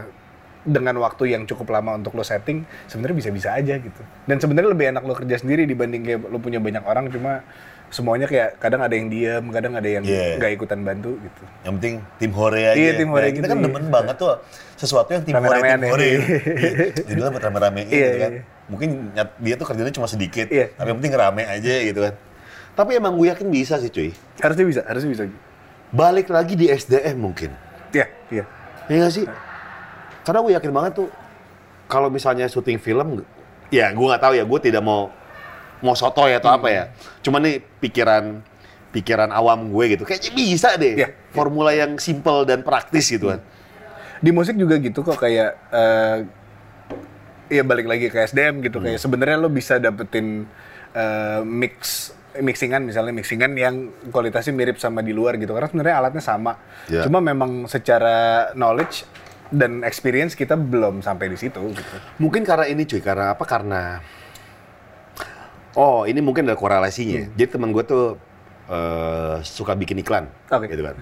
dengan waktu yang cukup lama untuk lo setting, sebenarnya bisa-bisa aja gitu. Dan sebenarnya lebih enak lo kerja sendiri dibanding kayak lo punya banyak orang cuma semuanya kayak kadang ada yang diem, kadang ada yang Iya. nggak ikutan bantu gitu. Yang penting tim hore aja. Iya, tim hore Nah, Kita gitu, kan iya. demen banget tuh sesuatu yang tim hore, tim ya. hore. Iya, Judulnya buat rame-ramein Iya, gitu kan. iya. Mungkin dia tuh kerjanya cuma sedikit, Iya. tapi yang penting rame aja gitu kan. Tapi emang gue yakin bisa sih cuy. Harusnya bisa, harusnya bisa. Balik lagi di SDM mungkin. Iya, iya. Iya nggak sih? Karena gue yakin banget tuh kalau misalnya syuting film, ya gue nggak tahu ya, gue tidak mau mau sotoy atau apa ya. Cuman nih pikiran pikiran awam gue gitu, kayaknya bisa deh. Iya. Formula yang simple dan praktis gitu kan. di musik juga gitu kok kayak eh ya balik lagi ke SDM gitu kayak sebenarnya lo bisa dapetin eh, mix mixingan misalnya mixingan yang kualitasnya mirip sama di luar gitu karena sebenarnya alatnya sama Ya. cuma memang secara knowledge dan experience kita belum sampai di situ gitu Mungkin karena ini cuy, karena apa? Karena oh ini mungkin ada korelasinya. Jadi teman gue tuh eh, suka bikin iklan, Oke. gitu kan.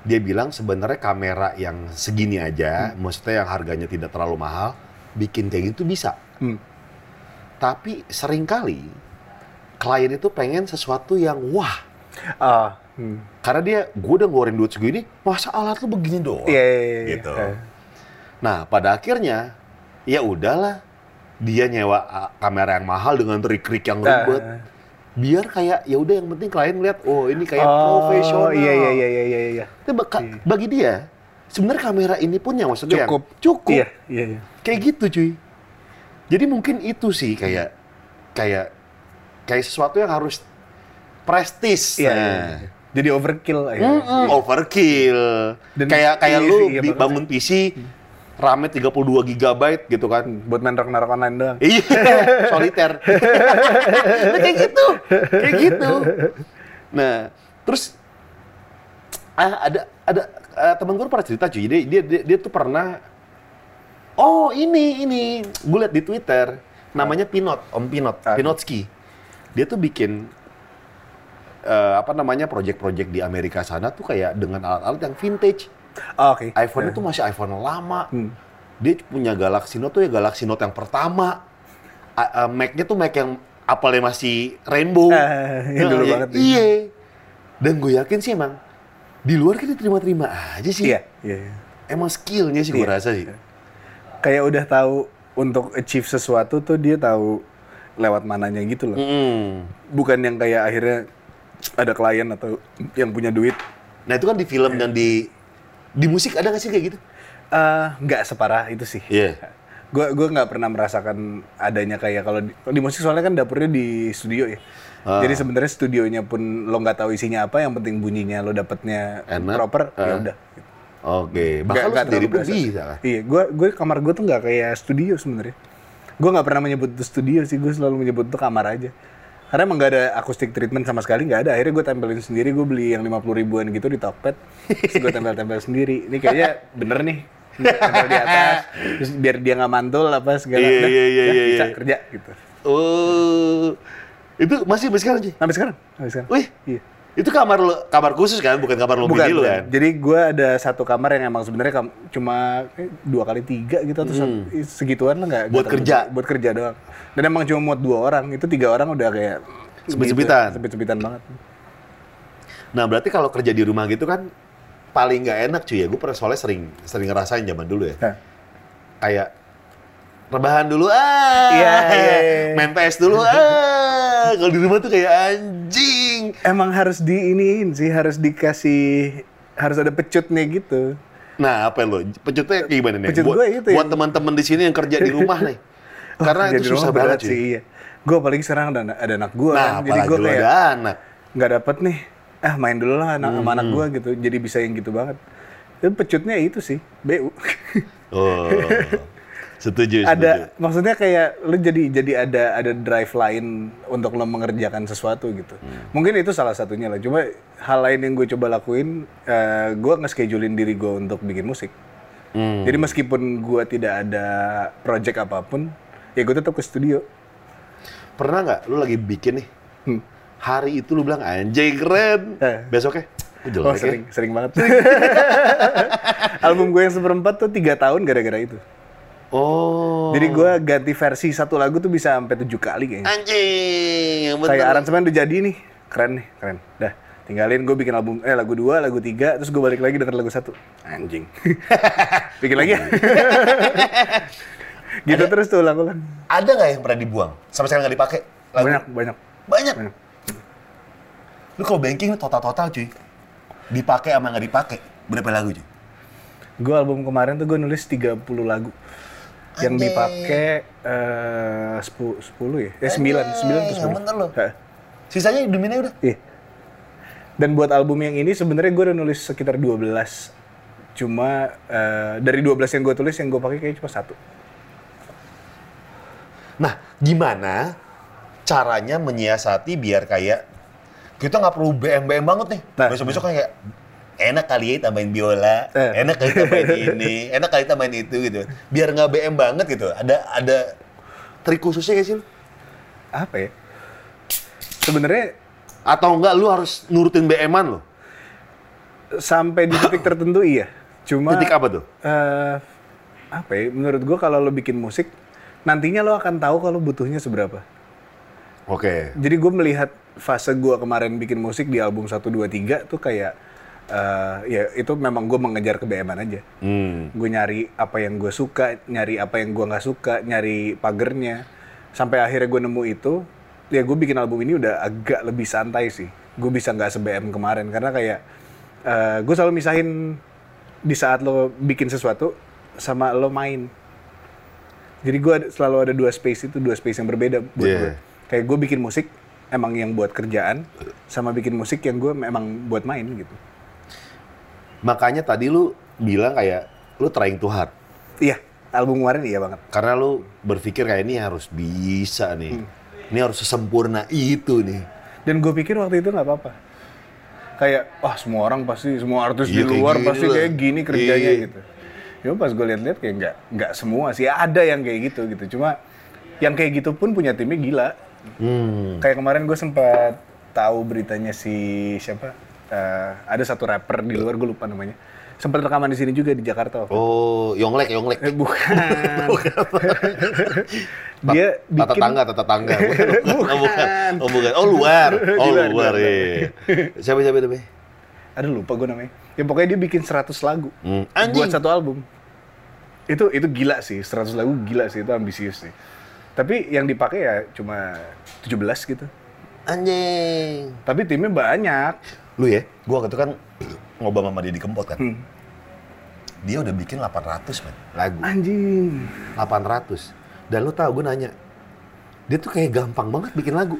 Dia bilang sebenarnya kamera yang segini aja, maksudnya yang harganya tidak terlalu mahal, bikin kayak gitu bisa. Hmm. Tapi sering kali klien itu pengen sesuatu yang wah. ah hmm. Karena dia, gue udah ngeluarin duit segini, masa alat lu begini doang? iya iya, iya, iya. Gitu. Eh. Nah, pada akhirnya ya udahlah dia nyewa kamera yang mahal dengan trik-trik yang Nah. ribet. Biar kayak ya udah yang penting klien lihat oh ini kayak oh profesional. iya iya iya iya iya iya Tapi baka- bagi dia sebenarnya kamera ini pun yang maksudnya yang cukup cukup. iya iya iya Kayak gitu cuy. Jadi mungkin itu sih kayak kayak kayak sesuatu yang harus prestis. Iya, Nah. iya, iya. Jadi overkill aja Mm-mm, overkill. Dan- kayak kayak iya lu iya banget. bangun PC rame 32 GB gitu kan. buat main rock narok online doang Iya, soliter. Nah, kayak gitu, kayak gitu. Nah, terus ah, ada ada eh, teman gue pernah cerita cuy. Dia, dia dia dia tuh pernah Oh, ini ini gue liat di Twitter namanya Pinot, Om Pinot, Ah. Pinotski. Dia tuh bikin eh, apa namanya project-project di Amerika sana tuh kayak dengan alat-alat yang vintage. Oh, oke iPhone itu masih iPhone lama. Hmm. Dia punya Galaxy Note tuh ya Galaxy Note yang pertama. A- a- Mac-nya tuh Mac yang apalnya masih rainbow. Ah, yang dulu Nah, banget nih. Iya. Dan gue yakin sih emang di luar kan diterima-terima aja sih. iya iya iya. Emang skillnya sih gue Iya. rasa sih. kayak udah tahu untuk achieve sesuatu tuh dia tahu lewat mananya gitu loh. Mm. Bukan yang kayak akhirnya ada klien atau yang punya duit. Nah itu kan di film dan di di musik ada nggak sih kayak gitu? Eh, nggak separah itu sih. Iya. Gue gue nggak pernah merasakan adanya kayak kalau di, di musik soalnya kan dapurnya di studio ya. Ah. Jadi sebenarnya studionya pun lo nggak tahu isinya apa, yang penting bunyinya lo dapetnya Enak. proper, ya Ah. udah. Oke. Bahkan Nggak- lu sendiri pun bisa kan? Iya, gue gue kamar gue tuh nggak kayak studio sebenarnya. Gue nggak pernah menyebut itu studio sih, gue selalu menyebut itu kamar aja. Karena emang nggak ada akustik treatment sama sekali nggak ada. Akhirnya gue tempelin sendiri, gue beli yang 50 ribuan gitu di Tokped. Terus gue tempel-tempel sendiri. Ini kayaknya bener nih. Tempel di atas, terus biar dia nggak mantul apa segala. Iya, Udah, iya, iya, iya, bisa kerja gitu. Oh. Itu masih sampai sekarang sih? Sampai sekarang, sampai sekarang. Wih, Iya. Itu kamar lu, kamar khusus kan, bukan kamar lu Bukan, lu kan? Jadi gue ada satu kamar yang emang sebenarnya kam- cuma kayak dua kali tiga gitu atau satu- segituan lah nggak. Hmm. Buat terlalu- kerja? Buat kerja doang. Dan emang cuma muat dua orang. Itu tiga orang udah kayak Sempit-sempitan. gitu, Sempit-sempitan banget. Nah berarti kalau kerja di rumah gitu kan, paling nggak enak cuy ya, gue pernah soalnya sering sering ngerasain zaman dulu ya. Hah. Kayak rebahan dulu ah, Iya, iya, iya. main PS dulu ah. Kalau di rumah tuh kayak anjing. Emang harus diiniin sih, harus dikasih, harus ada pecutnya gitu. Nah, apa lo? Pecutnya kayak gimana nih? Pecut buat gue itu buat yang- teman-teman di sini yang kerja di rumah nih. Karena Jadi itu susah banget sih, iya. Gue apalagi sekarang ada, ada anak gue Nah, kan, jadi gue kayak ada anak. nggak dapet nih, ah main dulu lah anak, sama Hmm. anak gue gitu, jadi bisa yang gitu banget. Itu pecutnya itu sih, BU. Oh, setuju, setuju. ada maksudnya kayak lu jadi jadi ada ada drive lain untuk lo mengerjakan sesuatu gitu Hmm. mungkin itu salah satunya lah cuma hal lain yang gue coba lakuin eh, gue nge-schedulein diri gue untuk bikin musik Hmm. jadi meskipun gue tidak ada project apa pun ya gue tetap ke studio Pernah nggak lu lagi bikin nih? Hmm. Hari itu lu bilang anjay keren. Eh. Besoknya, oh, jelek oh ya. sering sering banget album gue yang seperempat tuh tiga tahun gara-gara itu Oh. jadi gue ganti versi satu lagu tuh bisa sampai tujuh kali kayaknya anjing, bener. kayak aransemen udah jadi nih keren nih keren dah tinggalin gue bikin album eh lagu dua lagu tiga terus gue balik lagi denger lagu satu anjing bikin lagi ya gitu terus tuh ulang-ulang Ada nggak yang pernah dibuang? Sampai sekarang nggak dipakai? Lagu- banyak banyak Banyak. banyak Lu kalau banking total-total cuy. Dipakai sama nggak dipakai. Berapa lagu cuy? gue album kemarin tuh gue nulis 30 lagu yang dipakai eh 10 10 ya eh 9 9 Anjing, tuh yang bener lu. Sisanya hiduminnya udah. Iya. Dan buat album yang ini sebenarnya gue udah nulis sekitar 12. Cuma eh, dari 12 yang gue tulis yang gue pakai kayaknya cuma satu. Nah, gimana Caranya menyiasati biar kayak kita nggak perlu BM-BM banget nih. Nah. Besok-besok kan kayak enak kali ya tambahin biola, Eh. enak kali tambahin ini, enak kali tambahin itu gitu. Biar nggak BM banget gitu. Ada ada trik khususnya gak sih lu? Apa ya? Sebenarnya Atau enggak lu harus nurutin BM-an lo? sampai di titik tertentu iya. Cuma Titik apa tuh? eh, apa ya? Menurut gue kalau lo bikin musik nantinya lo akan tahu kalau butuhnya seberapa. Oke. Jadi gue melihat fase gue kemarin bikin musik di album 1, 2, 3 tuh kayak eh, ya itu memang gue mengejar ke BM-an aja. Hmm. gue nyari apa yang gue suka, nyari apa yang gue nggak suka, nyari pagernya, sampai akhirnya gue nemu itu, ya gue bikin album ini udah agak lebih santai sih. Gue bisa nggak se-BM kemarin karena kayak eh, gue selalu misahin di saat lo bikin sesuatu sama lo main. Jadi gue selalu ada dua space itu, dua space yang berbeda buat Yeah. gue. Kayak gue bikin musik emang yang buat kerjaan, sama bikin musik yang gue memang buat main gitu. Makanya tadi lu bilang kayak lu trying to hard. Iya, album kemarin iya banget. Karena lu berpikir kayak ini harus bisa nih. Ini harus sesempurna itu nih. Dan gue pikir waktu itu nggak apa-apa. Kayak, wah semua orang pasti, semua artis Iya, di kayak luar gini pasti lah. kayak gini kerjanya Iya. gitu. Cuma pas gue lihat-lihat kayak nggak nggak semua sih. Ada yang kayak gitu gitu. Cuma yang kayak gitu pun punya timnya gila. Hmm. Kayak kemarin gue sempat tahu beritanya si siapa? Eh, ada satu rapper di luar gue lupa namanya. Sempat rekaman di sini juga di Jakarta. waktu. Oh, Yonglek, Yonglek. Eh, bukan. Dia Tata bikin tangga, tata tangga. Oh, bukan. Oh, bukan. Oh, luar. Oh, Di luar, luar. di luar. iya. Siapa siapa namanya? Aduh lupa gue namanya. Ya pokoknya dia bikin 100 lagu Hmm. buat satu album. Itu itu gila sih, 100 lagu gila sih, itu ambisius sih. Tapi yang dipakai ya cuma 17 gitu. Anjing. Tapi timnya banyak. Lu ya? Gua waktu itu kan ngobrol sama Deddy Kempot kan. Hmm. Dia udah bikin 800 man. Lagu. Anjing. 800. Dan lu tahu gue nanya. Dia tuh kayak gampang banget bikin lagu.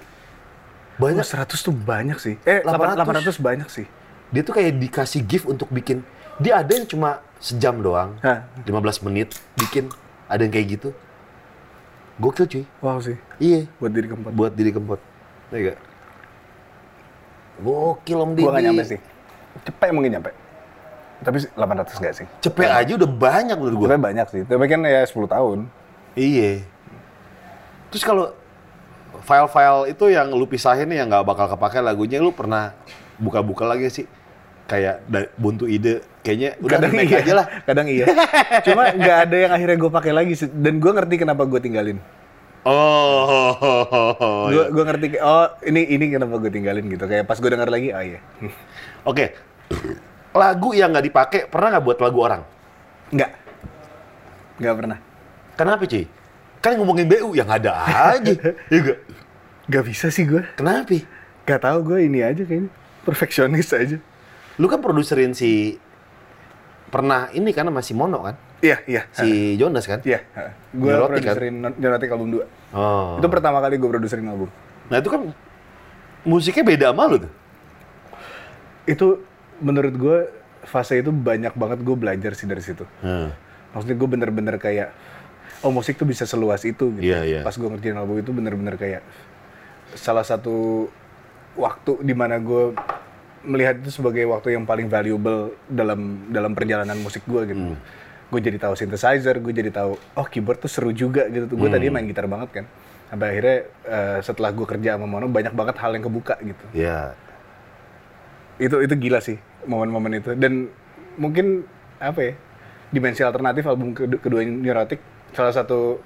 Banyak Banyak. 100 tuh banyak sih. Eh 800. 800, banyak sih. Dia tuh kayak dikasih gift untuk bikin. Dia ada yang cuma sejam doang. Hah. 15 menit bikin. Ada yang kayak gitu. Gokil cuy. Wow sih. Iya. Buat diri keempat. Buat diri kempot. Gak? Gokil om Didi. Gua gak nyampe sih. Cepet mungkin nyampe. Tapi 800 nggak sih. Cepet aja udah banyak menurut gue. Cepet banyak sih. Tapi kan ya 10 tahun. Iya. Terus kalau file-file itu yang lu pisahin nih yang nggak bakal kepake lagunya, lu pernah buka-buka lagi sih? Kayak buntu ide, kayaknya udah kadang iya aja lah. kadang iya cuma nggak ada yang akhirnya gue pakai lagi dan gue ngerti kenapa gue tinggalin Oh, gue iya. gue ngerti oh ini ini kenapa gue tinggalin gitu kayak pas gue denger lagi oh iya Oke, lagu yang nggak dipakai pernah nggak buat lagu orang? Nggak. Nggak pernah. Kenapa cuy? Kan ngomongin BU yang ada aja. ya gak? Nggak bisa sih gue. Kenapa? Nggak tahu gue ini aja kayaknya. Perfeksionis aja. Lu kan produserin si pernah ini kan masih Mono kan? Iya, iya. Si Jonas kan? Iya. Gue kan? produserin Neurotic album 2. Oh. Itu pertama kali gue produserin album. Nah itu kan musiknya beda sama lu tuh. Itu menurut gue fase itu banyak banget gue belajar sih dari situ. Hmm. Maksudnya gue bener-bener kayak, oh musik tuh bisa seluas itu gitu. Iya, iya. Pas gue ngerjain album itu bener-bener kayak salah satu waktu di mana gue melihat itu sebagai waktu yang paling valuable dalam dalam perjalanan musik gue gitu. Hmm. Gue jadi tahu synthesizer, gue jadi tahu oh keyboard tuh seru juga gitu. Gue Hmm. tadi main gitar banget kan. Sampai akhirnya eh, setelah gue kerja sama Mono banyak banget hal yang kebuka gitu. Ya. Itu itu gila sih momen-momen itu dan mungkin apa ya dimensi alternatif album kedua, kedua Neurotic salah satu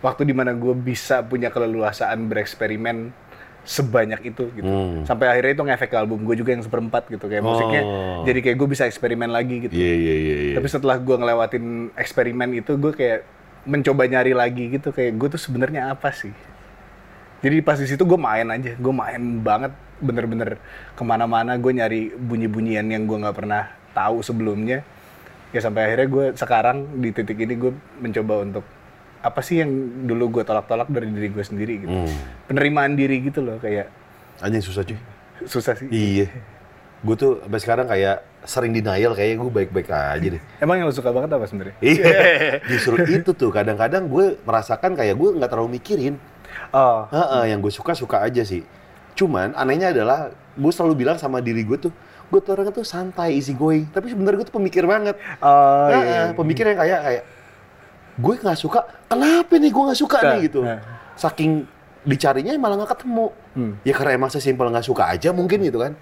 waktu di mana gue bisa punya keleluasaan bereksperimen sebanyak itu gitu Hmm. sampai akhirnya itu ngefek ke album gue juga yang seperempat gitu kayak musiknya Oh. jadi kayak gue bisa eksperimen lagi gitu Iya iya iya. iya. tapi setelah gue ngelewatin eksperimen itu gue kayak mencoba nyari lagi gitu kayak gue tuh sebenarnya apa sih jadi pas di situ gue main aja gue main banget bener-bener ke mana-mana gue nyari bunyi-bunyian yang gue nggak pernah tahu sebelumnya ya sampai akhirnya gue sekarang di titik ini gue mencoba untuk apa sih yang dulu gue tolak-tolak dari diri gue sendiri gitu Hmm. penerimaan diri gitu loh kayak Anjing susah cuy. susah sih Iya. Gue tuh sampai sekarang kayak sering denial kayaknya gue baik-baik aja deh. emang yang lo suka banget apa sebenarnya Iya. Justru itu tuh kadang-kadang gue merasakan kayak gue nggak terlalu mikirin. oh Heeh, yang gue suka suka aja sih. Cuman anehnya adalah gue selalu bilang sama diri gue tuh, gue tuh orangnya tuh santai, easy going. Tapi sebenarnya gue tuh pemikir banget. oh Heeh, iya. pemikir yang kayak kayak gue nggak suka. Kenapa nih gue nggak suka Nah, nih gitu. nah. Saking dicarinya malah nggak ketemu. Hmm. Ya karena emang sesimpel nggak suka aja mungkin gitu kan.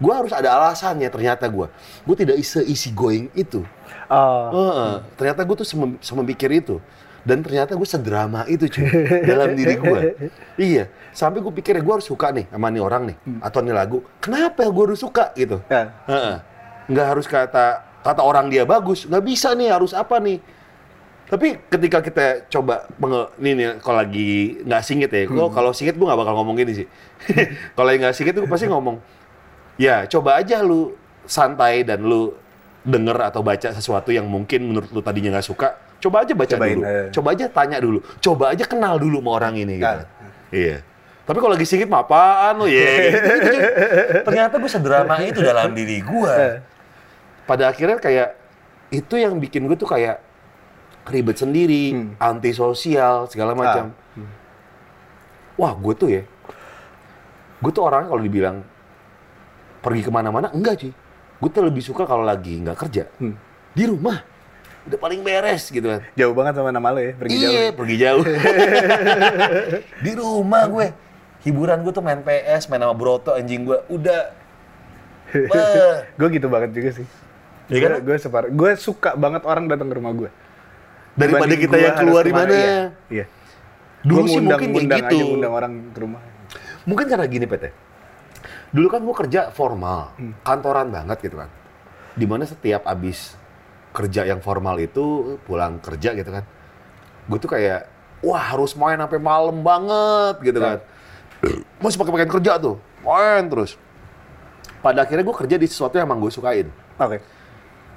Gue harus ada alasannya ternyata gue. Gue tidak se easy going itu. oh Heeh, ternyata gue tuh semem- sememikir itu. Dan ternyata gue sedrama itu cuy, dalam diri gue. Iya, sampai gue pikir gue harus suka nih sama nih orang nih, atau nih lagu. Kenapa gue harus suka gitu? Ya. Heeh. Nggak harus kata kata orang dia bagus, nggak bisa nih harus apa nih. Tapi ketika kita coba menge, nih, nih kalau lagi nggak singit ya, gua kalau singit gue nggak bakal ngomong gini sih. kalau yang nggak singit gue pasti ngomong, ya coba aja lu santai dan lu denger atau baca sesuatu yang mungkin menurut lu tadinya nggak suka, coba aja baca Cobain, dulu, eh. coba aja tanya dulu, coba aja kenal dulu sama orang ini. Gitu. Nah. Iya. Tapi kalau lagi singit mah apaan lu ya? Gitu, gitu. Ternyata gue sederhana itu dalam diri gue. Pada akhirnya kayak itu yang bikin gue tuh kayak ribet sendiri, Hmm. antisosial segala macam. Wah, gue tuh ya, gue tuh orangnya kalau dibilang pergi ke mana-mana enggak sih. Gue tuh lebih suka kalau lagi nggak kerja Hmm. di rumah, udah paling beres gitu kan. Jauh banget sama nama lo ya, pergi jauh. Iya, pergi jauh. di rumah gue. Hiburan gue tuh main PS, main sama Broto anjing gue. Udah. Gue gitu banget juga sih. Iya kan? Gue separ, gue suka banget orang datang ke rumah gue. Daripada kita gua yang keluar di mana. Iya. iya. Dulu Gua sih ngundang- mungkin kayak ngundang gitu. aja, ngundang orang ke rumah. Mungkin karena gini, PT. Dulu kan gue kerja formal, kantoran banget gitu kan. Di mana setiap abis kerja yang formal itu pulang kerja gitu kan. Gue tuh kayak, wah harus main sampai malam banget gitu kan. Masih pakai pakaian kerja tuh, main terus. Pada akhirnya gue kerja di sesuatu yang emang gue sukain. Oke.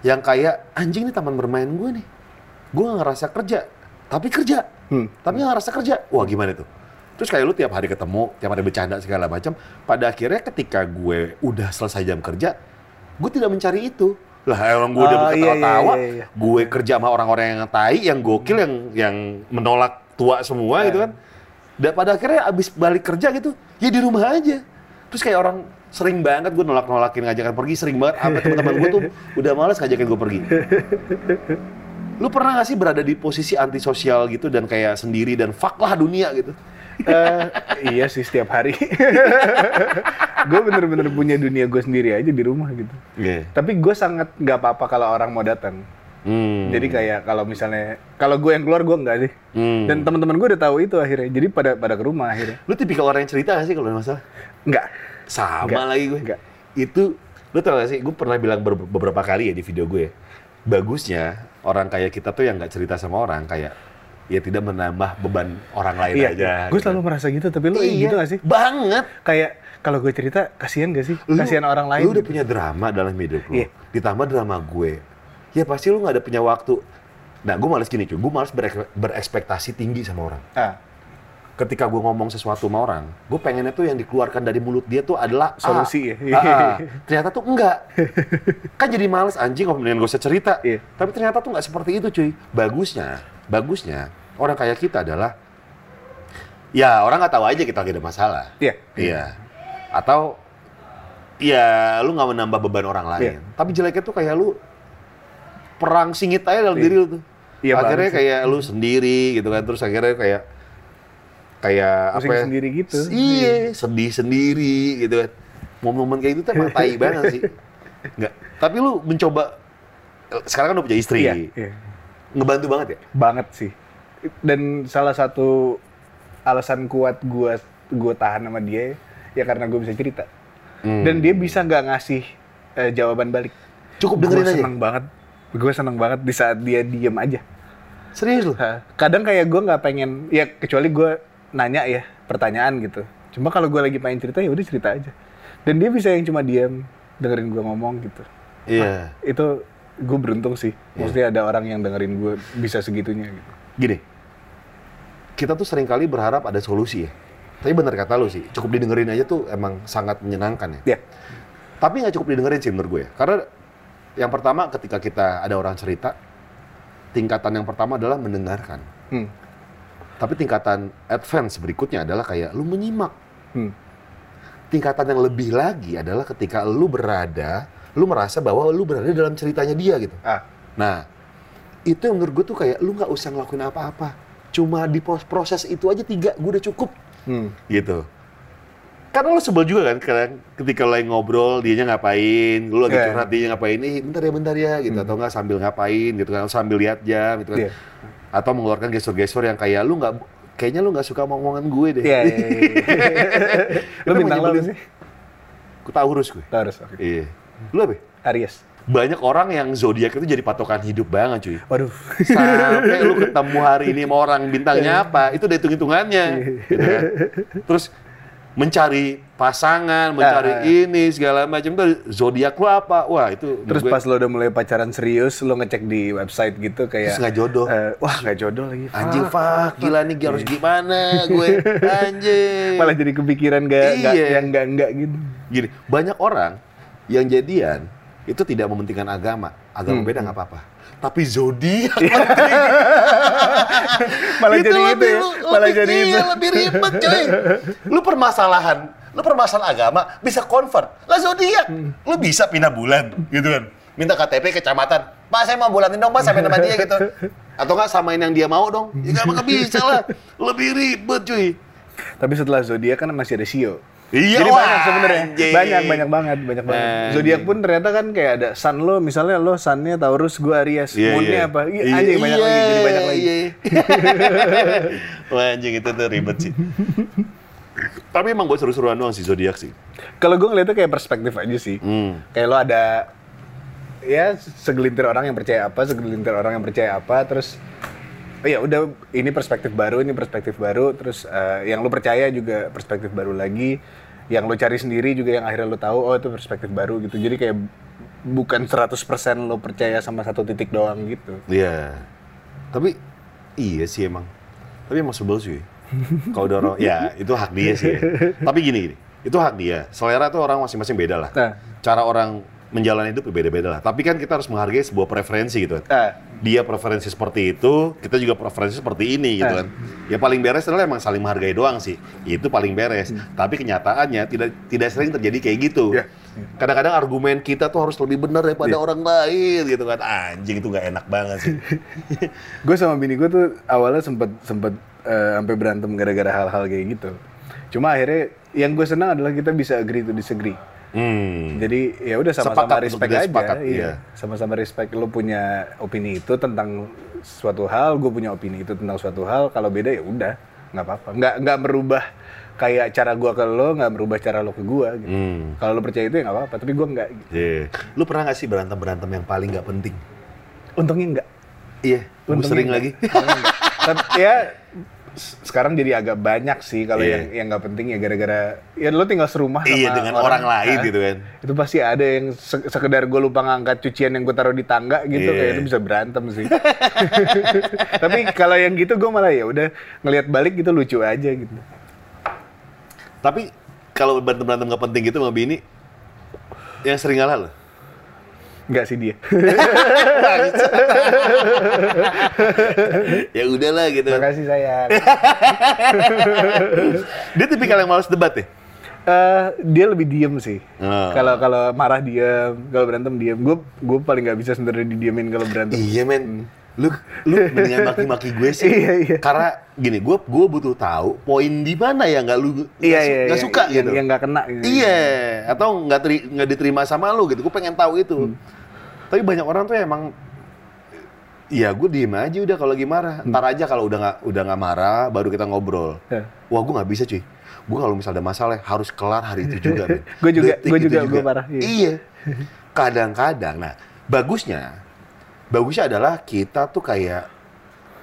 Yang kayak, anjing nih taman bermain gue nih. Gue gak ngerasa kerja, tapi kerja. Hmm. Tapi gak ngerasa kerja. Wah gimana tuh? Terus kayak lu tiap hari ketemu, tiap hari bercanda segala macam. Pada akhirnya ketika gue udah selesai jam kerja, gue tidak mencari itu. Lah emang gue udah Oh, iya, ketawa-tawa, iya, iya. gue kerja sama orang-orang yang tai, yang gokil, yang yang menolak tua semua gitu kan. Dan pada akhirnya abis balik kerja gitu, ya di rumah aja. Terus kayak orang sering banget gue nolak-nolakin ngajakan pergi, sering banget. Sampai teman-teman gue tuh udah males ngajakin gue pergi. Lu pernah gak sih berada di posisi antisosial gitu dan kayak sendiri dan fuck lah dunia gitu? Eh, iya sih setiap hari. gue bener-bener punya dunia gue sendiri aja di rumah gitu. Iya. Tapi gue sangat nggak apa-apa kalau orang mau datang. Hmm. Jadi kayak kalau misalnya kalau gue yang keluar gue enggak sih. Hmm. Dan teman-teman gue udah tahu itu akhirnya. Jadi pada pada ke rumah akhirnya. Lu tipikal orang yang cerita gak sih kalau ada masalah? Enggak. Sama Nggak, lagi gue. nggak. Itu Lu tau gak sih, gue pernah bilang ber- beberapa kali ya di video gue ya, bagusnya orang kayak kita tuh yang nggak cerita sama orang kayak ya tidak menambah beban orang lain Iya, aja. gue gitu. selalu merasa gitu, tapi lu Iya, gitu gak sih? Banget. Kayak kalau gue cerita, kasihan gak sih? Lu- Kasihan orang lain. Lu udah gitu. punya drama dalam hidup lu. Iya. Ditambah drama gue. Ya pasti lu nggak ada punya waktu. Nah, gue males gini cuy. Gue males berek- berekspektasi tinggi sama orang. Ah, Ketika gue ngomong sesuatu sama orang, gue pengennya tuh yang dikeluarkan dari mulut dia tuh adalah A. Solusi ya? A, A. Ternyata tuh enggak. kan jadi males anjing ngomongin gue usah cerita. Iya. Tapi ternyata tuh nggak seperti itu cuy. Bagusnya, bagusnya orang kayak kita adalah ya orang nggak tahu aja kita lagi ada masalah. Iya. Iya. Atau ya lu nggak menambah beban orang lain. Iya. Tapi jeleknya tuh kayak lu perang singit aja dalam Iya. diri lu tuh. Iya akhirnya banget kayak lu sendiri gitu kan. Terus akhirnya kayak kayak Pusing apa ya? sendiri gitu. Iya, sedih sendiri gitu kan. Momen-momen kayak gitu tuh emang tai banget sih. Enggak. Tapi lu mencoba sekarang kan udah punya istri. Iya, iya. Ngebantu banget ya? Banget sih. Dan salah satu alasan kuat gue gue tahan sama dia ya karena gue bisa cerita. Hmm. Dan dia bisa nggak ngasih eh, jawaban balik. Cukup dengerin aja. seneng banget. Gue seneng banget di saat dia diem aja. Serius lu? Kadang kayak gue nggak pengen, ya kecuali gue nanya ya pertanyaan gitu. Cuma kalau gue lagi pengen cerita ya udah cerita aja. Dan dia bisa yang cuma diem dengerin gue ngomong gitu. Iya. Itu gue beruntung sih. Maksudnya ada orang yang dengerin gue bisa segitunya gitu. Gini, kita tuh sering kali berharap ada solusi ya. Tapi benar kata lu sih, cukup didengerin aja tuh emang sangat menyenangkan ya. Ya, Tapi nggak cukup didengerin sih menurut gue ya. Karena yang pertama ketika kita ada orang cerita, tingkatan yang pertama adalah mendengarkan. hmm. Tapi tingkatan advance berikutnya adalah kayak lu menyimak. Hmm. Tingkatan yang lebih lagi adalah ketika lu berada, lu merasa bahwa lu berada dalam ceritanya dia gitu. Ah, Nah, itu yang menurut gue tuh kayak lu nggak usah ngelakuin apa-apa. Cuma di proses itu aja tiga, gue udah cukup. hmm. Gitu. Karena lu sebel juga kan, kadang ketika lagi ngobrol, dianya ngapain, lu lagi Iya. curhat, dia ngapain, eh bentar ya, bentar ya, gitu. Atau nggak sambil ngapain, gitu kan, sambil lihat jam, gitu kan. Iya. Atau mengeluarkan gestur-gestur yang kayak, lu nggak, kayaknya lu nggak suka omongan gue deh. Iya, iya, iya. Itu Lu bintang lo sih? Gue Taurus gue. Taurus, oke. Iya. Lu apa? Aries. Banyak orang yang zodiak itu jadi patokan hidup banget cuy. Waduh. Sampai lu ketemu hari ini sama orang bintangnya apa, itu udah hitung-hitungannya. Gitu kan. Terus mencari pasangan, mencari Ah. ini segala macam tuh zodiak lu apa? Wah, itu Terus gue- pas lo udah mulai pacaran serius, lo ngecek di website gitu kayak... Terus nggak jodoh. eh, wah, nggak jodoh lagi. anjing Fuck. fuck, gila nih harus gimana gue anjing. Malah jadi kepikiran gak, Iya. yang enggak-enggak gitu. Gini, banyak orang yang jadian itu tidak mementingkan agama. Agama Hmm. beda nggak apa-apa. Tapi zodiak Malah itu jadi lebih, gitu ya. Malah lebih, jadi iya, itu. lebih ribet coy. Lu permasalahan, lu permasalahan agama bisa convert. Lah zodiak, Hmm. lu bisa pindah bulan gitu kan. Minta KTP kecamatan. Pak saya mau bulanin dong Pak sampai nama dia gitu. Atau nggak samain yang dia mau dong. Ya nggak bisa lah. Lebih ribet cuy. Tapi setelah zodiak kan masih ada Sio. Iya, Jadi wah, banyak sebenarnya. Banyak, banyak banget, banyak banget. Zodiak pun ternyata kan kayak ada sun lo, misalnya lo sunnya Taurus, gue Aries. Iya, Moonnya iya. apa? Iya, Iya, anjing banyak iya, lagi, jadi banyak lagi. iya. Wah anjing itu tuh ribet sih. Tapi emang buat seru-seruan doang sih zodiak sih. Kalau gue ngeliatnya kayak perspektif aja sih. Hmm. Kayak lo ada ya segelintir orang yang percaya apa, segelintir orang yang percaya apa, terus oh ya udah ini perspektif baru, ini perspektif baru, terus eh, yang lo percaya juga perspektif baru lagi, yang lo cari sendiri juga yang akhirnya lo tahu oh itu perspektif baru gitu. Jadi kayak bukan 100% lo percaya sama satu titik doang gitu. Iya. Tapi iya sih emang. Tapi emang sebel sih. Kalau udah orang, ya itu hak dia sih. ya. Tapi gini, gini, itu hak dia. Selera tuh orang masing-masing beda lah. Nah. Cara orang menjalani hidup beda-beda lah. Tapi kan kita harus menghargai sebuah preferensi gitu. Ah. Dia preferensi seperti itu, kita juga preferensi seperti ini gitu Ah. kan. Ya paling beres adalah emang saling menghargai doang sih. Itu paling beres. Tapi kenyataannya tidak tidak sering terjadi kayak gitu. Iya. Kadang-kadang argumen kita tuh harus lebih benar daripada orang lain gitu kan. Anjing itu nggak enak banget sih. gue sama bini gue tuh awalnya sempet sempet eh, sampai berantem gara-gara hal-hal kayak gitu. Cuma akhirnya yang gue senang adalah kita bisa agree to disagree. Hmm. Jadi ya udah sama-sama respect aja, sepakat, iya. iya. Sama-sama respect. Lo punya opini itu tentang suatu hal, gue punya opini itu tentang suatu hal. Kalau beda ya udah, nggak apa-apa. Nggak nggak merubah kayak cara gua ke lo nggak merubah cara lo ke gua gitu. Hmm. Kalau lo percaya itu ya nggak apa-apa, tapi gua nggak. Gitu. Iya. Lu pernah gak sih berantem-berantem yang paling nggak penting? Untungnya nggak. Iya. Lu Untungnya sering nggak. lagi. Nggak. Tapi ya sekarang jadi agak banyak sih kalau Iya. yang yang nggak penting ya gara-gara ya lo tinggal serumah sama Iya, dengan orang lain kan. gitu kan. Itu pasti ada yang se- sekedar gue lupa ngangkat cucian yang gue taruh di tangga gitu Iya. kayak itu bisa berantem sih. Tapi kalau yang gitu gue malah ya udah ngelihat balik gitu lucu aja gitu. Tapi kalau berantem-berantem nggak penting gitu sama bini, yang sering ngalah lo? Enggak sih dia. ya udahlah gitu. Makasih sayang. Dia tipikal yang malas debat ya? Eh, dia lebih diem sih. Oh. Kalau kalau marah diem, kalau berantem diem. Gue gue paling nggak bisa sebenarnya didiemin kalau berantem. Iya men. Lu lu mendingan maki-maki gue sih. Iya, iya. Karena gini, gue gue butuh tahu poin di mana ya nggak lu nggak Iya su- iya. iya, suka yang, gitu. Yang nggak kena. Gitu. Iya, atau nggak teri- nggak diterima sama lu gitu. Gue pengen tahu itu. Hmm. Tapi banyak orang tuh emang Iya, gue diem aja udah kalau lagi marah. Hmm. Ntar aja kalau udah nggak udah nggak marah, baru kita ngobrol. Ya. Wah, gue nggak bisa cuy. Gue kalau misalnya ada masalah harus kelar hari itu juga. Gua juga- itu juga, gua parah, iya. Iya. Kadang-kadang, nah bagusnya, bagusnya adalah kita tuh kayak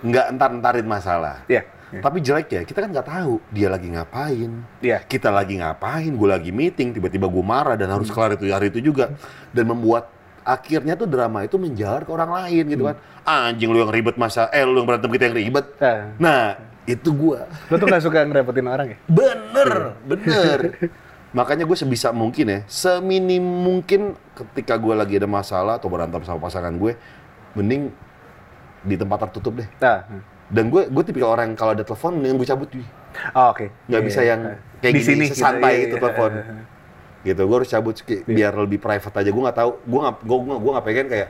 nggak entar-entarin masalah. Iya. iya. Tapi jeleknya kita kan nggak tahu dia lagi ngapain. Iya. Kita lagi ngapain, gue lagi meeting, tiba-tiba gue marah dan harus kelar itu hari itu juga. Dan membuat akhirnya tuh drama itu menjalar ke orang lain gitu kan. Anjing lu yang ribet masa, eh lu yang berantem kita yang ribet. Nah, Nah, itu gua. lo tuh nggak suka ngerepotin orang ya? Bener, bener. Makanya gue sebisa mungkin ya, seminim mungkin ketika gue lagi ada masalah atau berantem sama pasangan gue, mending di tempat tertutup deh. Nah. Dan gue gue tipikal orang kalau ada telepon mending gue cabut cuy. Oh, oke. nggak Iya, bisa iya. yang kayak Di gini sini gitu, sesantai iya, itu iya. telepon gitu gue harus cabut ki- biar lebih private aja gue nggak tahu gue nggak gue gue gue nggak pengen kayak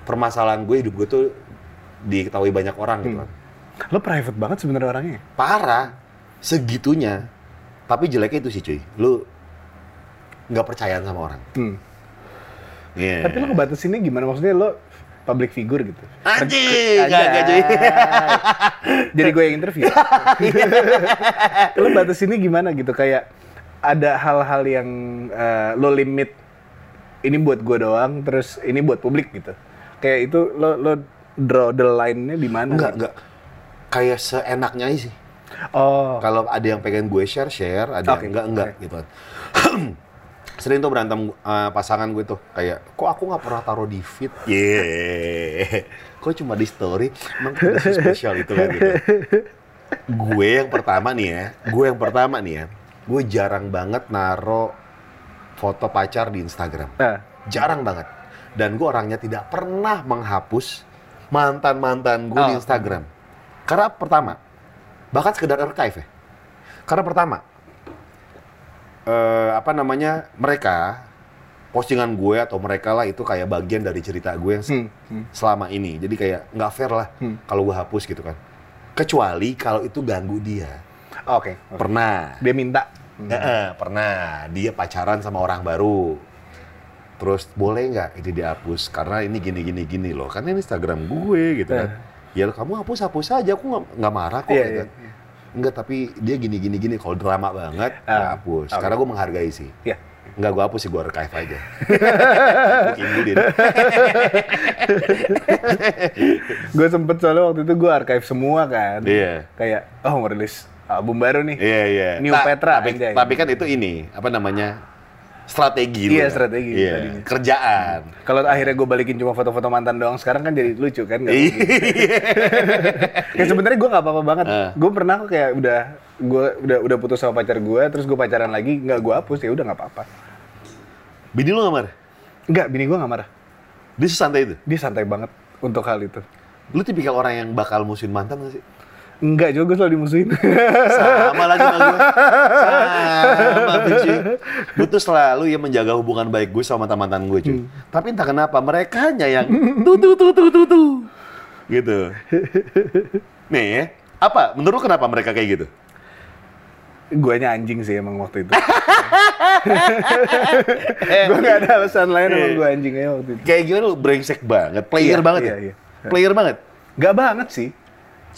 permasalahan gue hidup gue tuh diketahui banyak orang gitu Hmm. kan Lo private banget sebenarnya orangnya. parah segitunya tapi jeleknya itu sih cuy lu nggak percayaan sama orang Hmm. Iya. Tapi lo ngebatasinnya gimana? Maksudnya lo public figure gitu? anjing nggak nggak cuy Jadi gue yang interview. lo batasinnya gimana gitu? Kayak ada hal-hal yang eh, lo limit ini buat gue doang, terus ini buat publik gitu. Kayak itu lo lo draw the line-nya di mana? nggak gitu? nggak kayak seenaknya sih Oh, Kalau ada yang pengen gue share, share. Ada Oke, yang enggak, enggak oke. gitu kan. Sering tuh berantem eh, pasangan gue tuh. Kayak, kok aku nggak pernah taruh di feed? Yeah. Kok cuma di story? Emang udah spesial itu kan gitu. Gue yang pertama nih ya, gue yang pertama nih ya. Gue jarang banget naro foto pacar di Instagram. nah, Jarang banget. Dan gue orangnya tidak pernah menghapus mantan-mantan gue di Oh. Instagram. Karena pertama, bahkan sekedar archive ya. Karena pertama, eh, apa namanya, mereka, postingan gue atau mereka lah itu kayak bagian dari cerita gue yang hmm, hmm. selama ini. Jadi kayak nggak fair lah Hmm. kalau gue hapus gitu kan. Kecuali kalau itu ganggu dia. oke. oke. Pernah. Dia minta. Eh, eh, pernah dia pacaran sama orang baru. Terus boleh nggak ini dihapus karena ini gini gini gini loh. Kan ini Instagram gue gitu kan. Ya kamu hapus hapus aja. Aku nggak marah kok. Iya, gitu. iya, Enggak tapi dia gini gini gini. Kalau drama banget Ah, nggak hapus. oke. Karena gue menghargai sih. Iya. Enggak gue hapus sih gue archive aja. Gue kimbulin. Gue sempet soalnya waktu itu gue archive semua kan. Iya. Kayak, oh mau rilis album baru nih. Iya iya. New Petra, Tapi, anjay. tapi kan itu ini apa namanya strategi. lu Iya, kan? strategi Iya. tadinya. Kerjaan. Kalau akhirnya gue balikin cuma foto-foto mantan doang, sekarang kan jadi lucu kan? Iya. kayak sebenarnya gue nggak apa-apa banget. Ah. Gue pernah kok kayak udah gue udah udah putus sama pacar gue, terus gue pacaran lagi, nggak gue hapus ya udah nggak apa-apa. Bini lu nggak marah? Enggak, bini gue nggak marah. Dia sesantai itu. Dia santai banget untuk hal itu. Lu tipikal orang yang bakal musuhin mantan gak sih? Enggak juga gue selalu dimusuhin. Sama lagi sama gue. Sama benci. Gue tuh selalu ya menjaga hubungan baik gue sama mantan-mantan gue cuy. Tapi entah kenapa mereka hanya yang tuh tuh tuh tuh tuh tuh. Gitu. Nih ya. Apa? Menurut kenapa mereka kayak gitu? Guanya anjing sih emang waktu itu. gue nggak ada alasan lain emang gue anjing aja waktu itu. Kayak gimana lu brengsek banget, player Iya, banget iya, ya? iya. Player banget. Gak banget sih.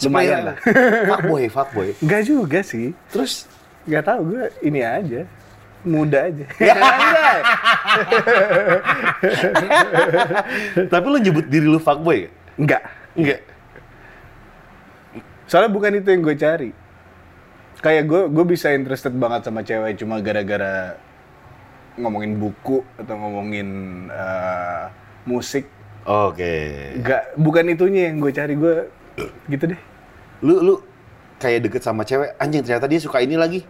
Lumayan lah. fuckboy, fuckboy. Enggak juga sih. Terus Gak tahu gue ini aja. Muda aja. ya enggak. Tapi lu nyebut diri lu fuckboy gak? Enggak. Enggak. Soalnya bukan itu yang gue cari. Kayak gue gue bisa interested banget sama cewek cuma gara-gara ngomongin buku atau ngomongin eh, musik. Oke. Enggak, bukan itunya yang gue cari. Gue gitu deh. Lu lu kayak deket sama cewek, anjing ternyata dia suka ini lagi.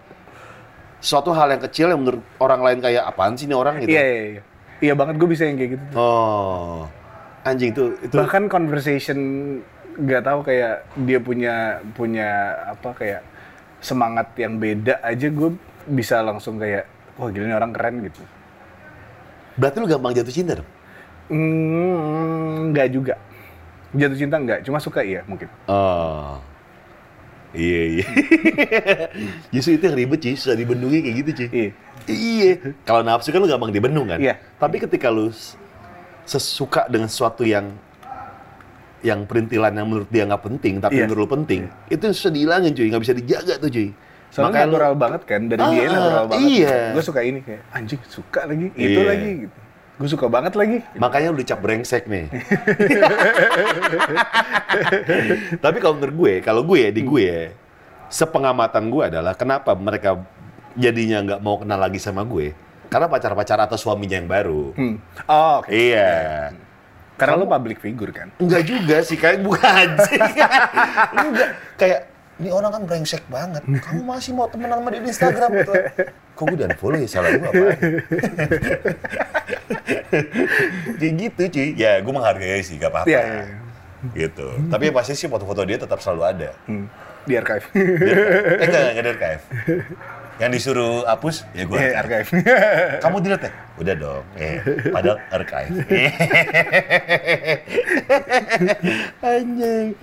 Suatu hal yang kecil yang menurut orang lain kayak apaan sih ini orang gitu. Iya, iya, iya. Iya banget gue bisa yang kayak gitu. tuh. Oh. Anjing tuh itu Bahkan conversation nggak tahu kayak dia punya punya apa kayak semangat yang beda aja gue bisa langsung kayak wah gila ini orang keren gitu. berarti lu gampang jatuh cinta dong? Hmm, nggak juga. Jatuh cinta nggak, cuma suka iya mungkin. Oh. Iya, iya. Justru itu yang ribet, Ci. Susah dibendungi kayak gitu, Ci. Iya. Iya. Kalau nafsu kan lu gampang dibendung kan? Iya. Tapi ketika lu sesuka dengan sesuatu yang yang perintilan yang menurut dia nggak penting, tapi Iya. menurut lu penting, itu susah dihilangin, cuy. Nggak bisa dijaga tuh, cuy. Soalnya lu- natural banget kan dari dia Ah, natural banget. iya. Gue suka ini kayak anjing suka lagi, itu Iya. lagi gitu. Gue suka banget lagi. Makanya lu dicap brengsek nih. Tapi kalau menurut gue, kalau gue ya, di gue ya, sepengamatan gue adalah kenapa mereka jadinya nggak mau kenal lagi sama gue. Karena pacar-pacar atau suaminya yang baru. Hmm. Oh, oke. Iya. Karena lo public figure kan. Enggak juga sih, kayak bukan anjing. Enggak, kayak ini orang kan brengsek banget. Kamu masih mau temenan sama dia di Instagram gitu. Kok gue dan follow ya salah gue apa? Kayak gitu cuy. Ya gue menghargai sih, gak apa-apa. Iya, iya, iya. Gitu. Tapi yang pasti sih foto-foto dia tetap selalu ada. Hmm. Di archive. Eh enggak, enggak ada archive. Yang disuruh hapus, ya gue archive. archive. Kamu delete ya? Udah dong. Eh, padahal archive. Anjing.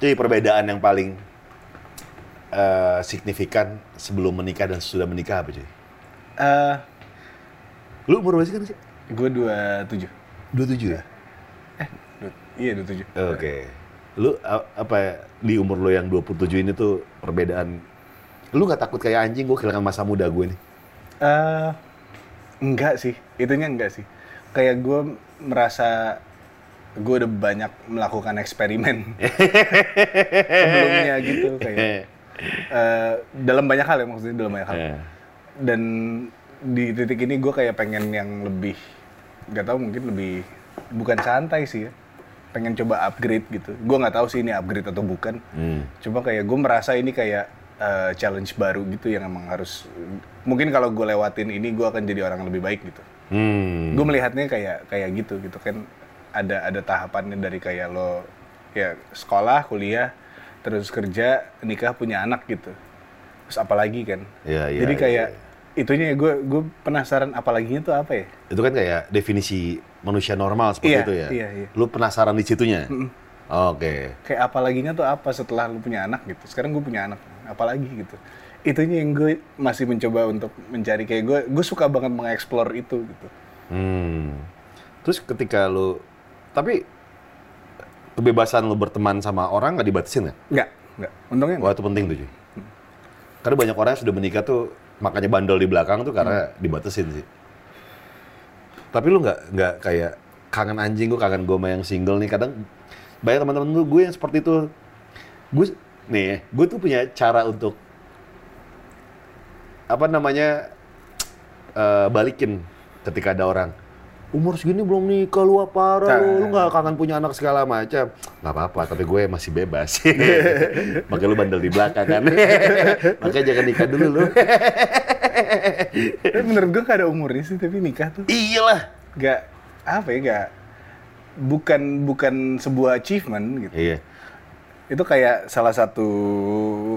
Jadi perbedaan yang paling eh, signifikan sebelum menikah dan sudah menikah apa cuy? Eh, Lu umur berapa sih kan sih? gue 27. 27 ya? Du- Iya, 27. Oke. Lu a- apa ya, di umur lu yang 27 ini tuh perbedaan lu nggak takut kayak anjing gue kehilangan masa muda gue nih? Eh, enggak sih, itunya enggak sih. Kayak gue merasa gue udah banyak melakukan eksperimen sebelumnya gitu kayak eh, dalam banyak hal ya maksudnya dalam banyak hal. Eh. Dan di titik ini gue kayak pengen yang lebih, nggak tahu mungkin lebih bukan santai sih ya, pengen coba upgrade gitu. Gue nggak tahu sih ini upgrade atau bukan. Hmm. Cuma kayak gue merasa ini kayak eh, challenge baru gitu yang emang harus mungkin kalau gue lewatin ini gue akan jadi orang yang lebih baik gitu. Hmm. Gue melihatnya kayak kayak gitu gitu kan ada ada tahapannya dari kayak lo ya sekolah, kuliah, terus kerja, nikah, punya anak gitu. Terus apalagi kan? Iya, iya, Jadi iya, kayak itunya gue gue penasaran apalaginya tuh apa ya? Itu kan kayak definisi manusia normal seperti Iya, itu ya. iya, iya. Lu penasaran di situnya? Oke. Kayak apalaginya tuh apa setelah lu punya anak gitu. Sekarang gue punya anak, apalagi gitu. Itunya yang gue masih mencoba untuk mencari kayak gue gue suka banget mengeksplor itu gitu. Hmm. Terus ketika lu tapi kebebasan lu berteman sama orang nggak dibatasin nggak? Enggak, enggak. Untungnya Wah enggak. itu penting tuh cuy. Karena banyak orang yang sudah menikah tuh makanya bandel di belakang tuh karena dibatasin sih. Tapi lu nggak nggak kayak kangen anjing gue kangen gue sama yang single nih kadang banyak teman-teman lu gue yang seperti itu gue nih gue tuh punya cara untuk apa namanya eh, balikin ketika ada orang umur segini belum nikah lu apa parah lu, lu nggak kangen punya anak segala macam. Nggak apa-apa tapi gue masih bebas. Makanya lu bandel di belakang kan? Makanya jangan nikah dulu lu. Tapi menurut gue gak ada umurnya sih, tapi nikah tuh. Iyalah. Gak apa ya gak bukan bukan sebuah achievement gitu. iya. Itu kayak salah satu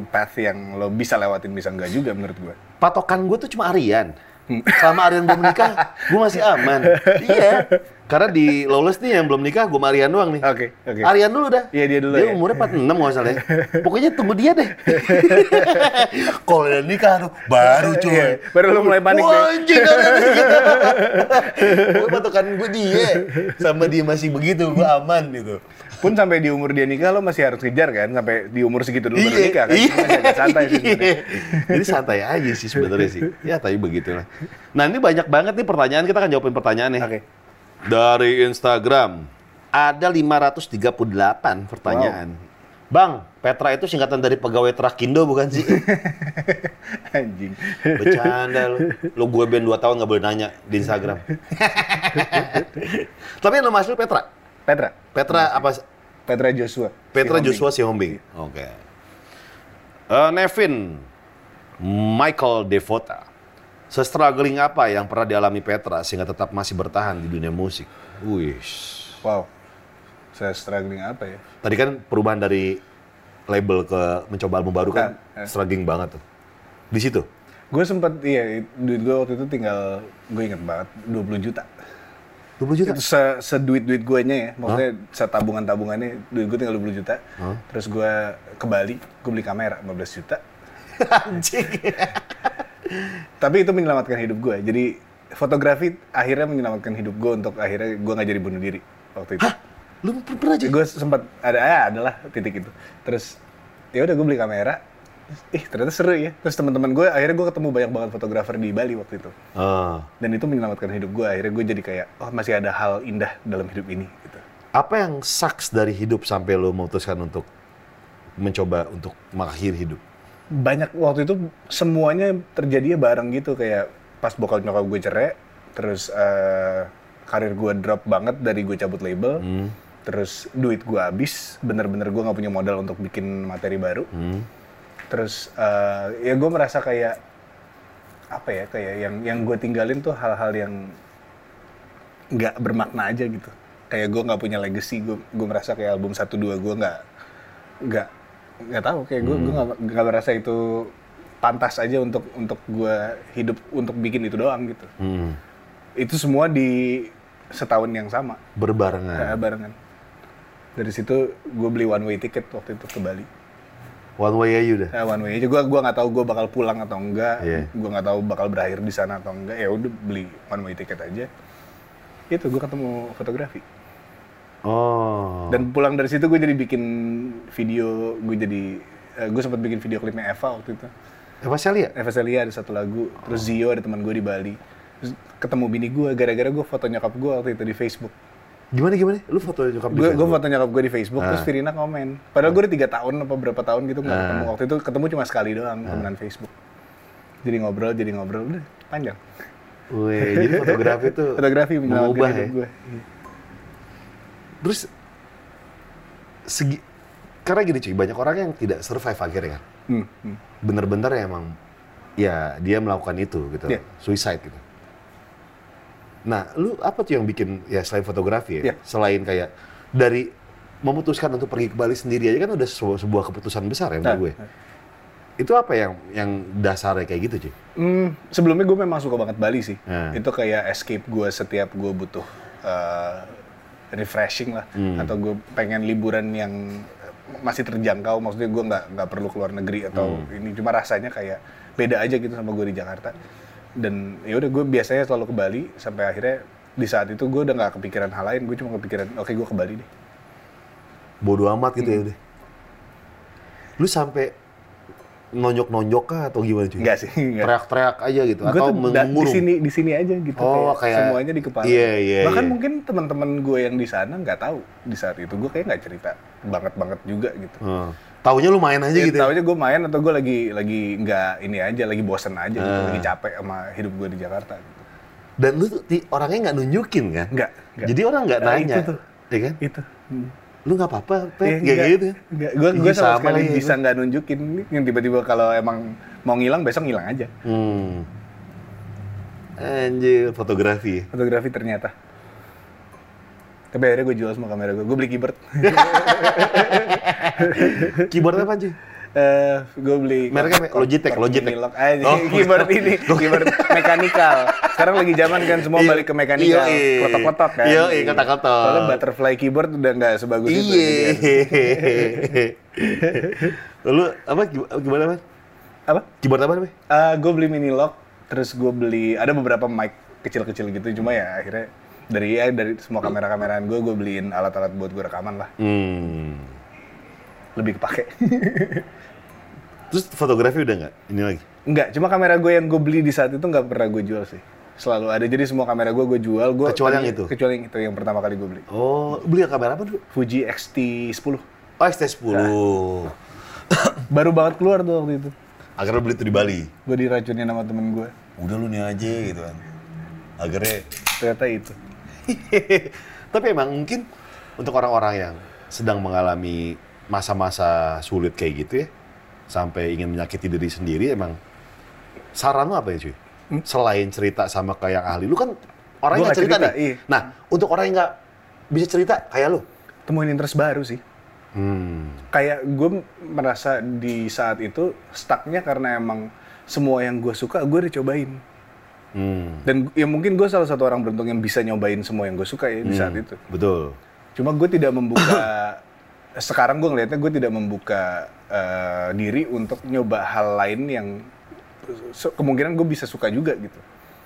path yang lo bisa lewatin bisa enggak juga menurut gue. patokan gue tuh cuma Aryan. Selama Aryan belum nikah, gue masih aman. iya. Karena di Lawless nih yang belum nikah, gue sama Aryan doang nih. Oke, oke. Aryan dulu dah. Iya, dia dulu Dia ya. umurnya 46 nggak salah ya. Pokoknya tunggu dia deh. Kalau udah nikah tuh, baru cuy. Iya, baru lu mulai panik deh. anjing. Gue patokan gue dia. Sama dia masih begitu, gue aman gitu. Pun sampai di umur dia nikah lo masih harus kejar kan, sampai di umur segitu dulu baru nikah kan. iya. Masih agak santai sih sebenarnya. Iya. Jadi santai aja sih sebenarnya sih. Ya tapi begitulah. Nah ini banyak banget nih pertanyaan, kita akan jawabin pertanyaan nih. Oke. Dari Instagram, ada 538 pertanyaan. Bang, Petra itu singkatan dari pegawai Trakindo bukan sih? Anjing. Bercanda lu. Lu gue band 2 tahun nggak boleh nanya di Instagram. Tapi nama asli Petra? Petra. Petra apa? Petra Joshua. Petra Si Joshua Sihombing. Oke. Eh, Nevin Michael Devota. Se-struggling apa yang pernah dialami Petra sehingga tetap masih bertahan di dunia musik? Wih. Wow. Saya struggling apa ya? Tadi kan perubahan dari label ke mencoba album baru kan Nah, eh. struggling banget tuh. Di situ. Gue sempet, iya, duit gue waktu itu tinggal, gue inget banget, 20 juta. 20 juta. Itu se, seduit-duit gue nya ya, maksudnya setabungan-tabungannya, duit gue tinggal 20 juta. Terus gue ke Bali, gue beli kamera 15 juta. Anjing. Tapi itu menyelamatkan hidup gue. Jadi fotografi akhirnya menyelamatkan hidup gue untuk akhirnya gue nggak jadi bunuh diri waktu itu. Lu per- pernah aja? Gue sempat ada ya adalah titik itu. Terus ya udah gue beli kamera. Ih ternyata seru ya. Terus teman-teman gue akhirnya gue ketemu banyak banget fotografer di Bali waktu itu. Ah. Dan itu menyelamatkan hidup gue. Akhirnya gue jadi kayak oh masih ada hal indah dalam hidup ini. Gitu. Apa yang sucks dari hidup sampai lo memutuskan untuk mencoba untuk mengakhiri hidup? Banyak waktu itu semuanya terjadinya bareng gitu kayak pas bokap nyokap gue cerai. Terus eh, karir gue drop banget dari gue cabut label. Terus duit gue habis. Bener-bener gue nggak punya modal untuk bikin materi baru. Terus eh, ya gue merasa kayak apa ya kayak yang yang gue tinggalin tuh hal-hal yang nggak bermakna aja gitu. Kayak gue nggak punya legacy gue gue merasa kayak album satu dua gue nggak nggak nggak tahu kayak gue gue nggak nggak merasa itu pantas aja untuk untuk gue hidup untuk bikin itu doang gitu. Hmm. itu semua di setahun yang sama. Berbarengan. kayak barengan. Dari situ gue beli one way ticket waktu itu ke Bali One way aja udah. Ya, one way aja. Gua gua nggak tahu gua bakal pulang atau enggak. Iya. Gua nggak tahu bakal berakhir di sana atau enggak. Ya udah beli one way ticket aja. Itu gua ketemu fotografi. Oh. Dan pulang dari situ gue jadi bikin video. Gue jadi gue sempat bikin video klipnya Eva waktu itu. Eva Celia? Eva Celia ada satu lagu. Terus Zio ada teman gue di Bali. Terus ketemu bini gue gara-gara gue foto nyokap gue waktu itu di Facebook. Gimana gimana? Lu foto nyokap di Gue gue foto nyokap gue di Facebook terus Ah. Virina komen. Padahal gue udah tiga tahun apa berapa tahun gitu nggak Ah. ketemu. Waktu itu ketemu cuma sekali doang temenan Facebook. Jadi ngobrol, jadi ngobrol udah panjang. Wih, jadi fotografi tuh Fotografi mengubah ya. gue. Terus segi karena gini cuy, banyak orang yang tidak survive akhirnya kan. Hmm, hmm. Bener-bener ya emang ya dia melakukan itu gitu. Iya. Suicide gitu. Nah, lu apa tuh yang bikin ya selain fotografi ya, Iya. selain kayak dari memutuskan untuk pergi ke Bali sendiri aja kan udah sebuah, sebuah keputusan besar ya menurut Nah, gue. Itu apa yang yang dasarnya kayak gitu cuy? Hmm, sebelumnya gue memang suka banget Bali sih. Nah. Itu kayak escape gue setiap gue butuh eh, refreshing lah, Hmm. atau gue pengen liburan yang masih terjangkau. Maksudnya gue nggak nggak perlu keluar negeri atau Hmm. ini cuma rasanya kayak beda aja gitu sama gue di Jakarta. Dan ya udah gue biasanya selalu ke Bali sampai akhirnya di saat itu gue udah nggak kepikiran hal lain. Gue cuma kepikiran oke gue ke Bali deh. Bodoh amat gitu ya Hmm. udah. Lu sampai nonjok-nonjok kah atau gimana cuy? Enggak sih, enggak. Teriak-teriak aja gitu gue atau tuh da- di mengurung? sini di sini aja gitu Oh, kayak- semuanya di kepala Iya, iya, bahkan iya. mungkin teman-teman gue yang di sana nggak tahu di saat itu gue kayak nggak cerita banget banget juga gitu Hmm. Taunya lu main aja ya, gitu. ya? tahu aja gue main atau gue lagi lagi nggak ini aja lagi bosen aja gitu Ah. lagi capek sama hidup gue di Jakarta gitu. Dan lu orangnya nggak nunjukin kan? nggak Jadi orang nggak Nah, nanya. itu tuh. Ya kan? itu Hmm. Lu nggak apa-apa, Pet. Iya, Kayak nggak. gitu. ya? Nggak. gue gue Iya, sama, sama sekali lagi, bisa nggak nunjukin yang tiba-tiba kalau emang mau ngilang besok ngilang aja Hmm. Anjir, fotografi. fotografi ternyata tapi akhirnya gue jual semua kamera gue gue beli keyboard Keyboard apa cuy? Eh, gue beli Mereknya apa? Logitech, Logitech. Logitech. Aja, Oh. keyboard ini, keyboard mekanikal. Sekarang lagi zaman kan semua Iya. balik ke mekanikal, Iya, iya. kotak-kotak kan. Iya, iya, kotak-kotak. Soalnya butterfly keyboard udah nggak sebagus itu. Iya. jadi- Lu apa gi- gimana, Mas? Apa? Keyboard apa namanya? Eh, gue beli mini lock, terus gue beli ada beberapa mic kecil-kecil gitu, cuma ya akhirnya Dari ya dari semua kamera-kameraan gue, gue beliin alat-alat buat gue rekaman lah. Hmm. Lebih kepake. Terus fotografi udah nggak? Ini lagi. Enggak, cuma kamera gue yang gue beli di saat itu nggak pernah gue jual sih. Selalu ada, jadi semua kamera gue gue jual. Gua, Kecuali yang itu? Kecuali yang itu, yang pertama kali gue beli. Oh, beli kamera apa dulu? Fuji X-T10. Oh, XT10. Baru banget keluar tuh waktu itu. Akhirnya beli itu di Bali. Gue diracunin sama temen gue. Udah lu nih aja gitu kan. Akhirnya Ternyata itu. Tapi emang mungkin untuk orang-orang yang sedang mengalami masa-masa sulit kayak gitu ya, sampai ingin menyakiti diri sendiri, emang saran lu apa ya cuy? Selain cerita sama kayak ahli, lu kan orang yang cerita, cerita, nih. iya. Nah, untuk orang yang nggak bisa cerita kayak lu, Temuin interest baru sih. hmm. Kayak gue merasa di saat itu stucknya karena emang semua yang gue suka gue udah cobain. Hmm. Dan ya mungkin gue salah satu orang beruntung yang bisa nyobain semua yang gue suka ya di saat itu. betul. Cuma gue tidak membuka sekarang gue ngelihatnya gue tidak membuka eh, diri untuk nyoba hal lain yang kemungkinan gue bisa suka juga gitu.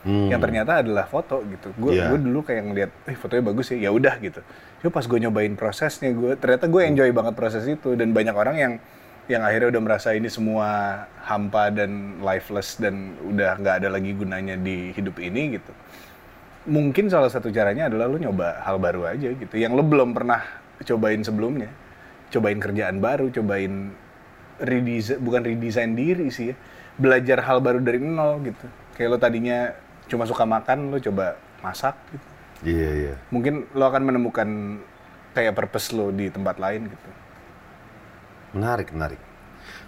Hmm. Yang ternyata adalah foto gitu. Gue Iya. gue dulu kayak ngeliat, eh fotonya bagus ya, ya udah gitu. Cuma pas gue nyobain prosesnya, gue ternyata gue enjoy banget proses itu dan banyak orang yang yang akhirnya udah merasa ini semua hampa dan lifeless dan udah nggak ada lagi gunanya di hidup ini gitu. Mungkin salah satu caranya adalah lu nyoba hal baru aja gitu. Yang lu belum pernah cobain sebelumnya. Cobain kerjaan baru cobain redesign bukan redesign diri sih ya. Belajar hal baru dari nol gitu. Kayak lo tadinya cuma suka makan lo coba masak gitu. Iya, iya. mungkin lo akan menemukan kayak purpose lo di tempat lain gitu Menarik, menarik.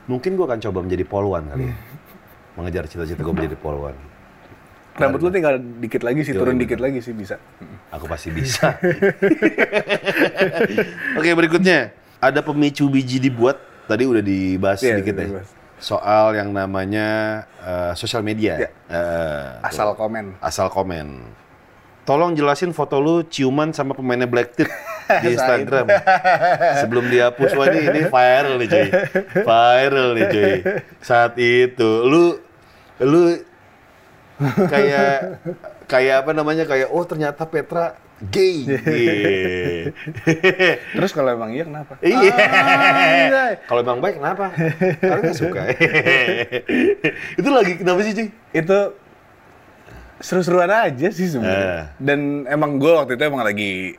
Mungkin gua akan coba menjadi polwan kali ya. Mengejar cita-cita gue menjadi polwan. rambut lo tinggal dikit lagi sih turun bener. dikit lagi sih bisa Aku pasti bisa. Oke, berikutnya. Ada pemicu biji dibuat. Tadi udah dibahas Iya, sedikit ya. dibahas. Soal yang namanya eh, sosial media. Iya. Eh, asal komen asal komen. Tolong jelasin foto lu ciuman sama pemainnya Black Tip di Instagram. Sebelum dihapus, wah ini, ini viral nih cuy. Viral nih cuy. Saat itu, lu, lu kayak, kayak apa namanya, kayak, oh ternyata Petra gay. Iya. terus kalau emang iya kenapa Iya. Ah, Kalau emang baik kenapa? Karena suka. itu lagi kenapa sih cuy? itu seru-seruan aja sih sebenarnya. Eh. Dan emang gue waktu itu emang lagi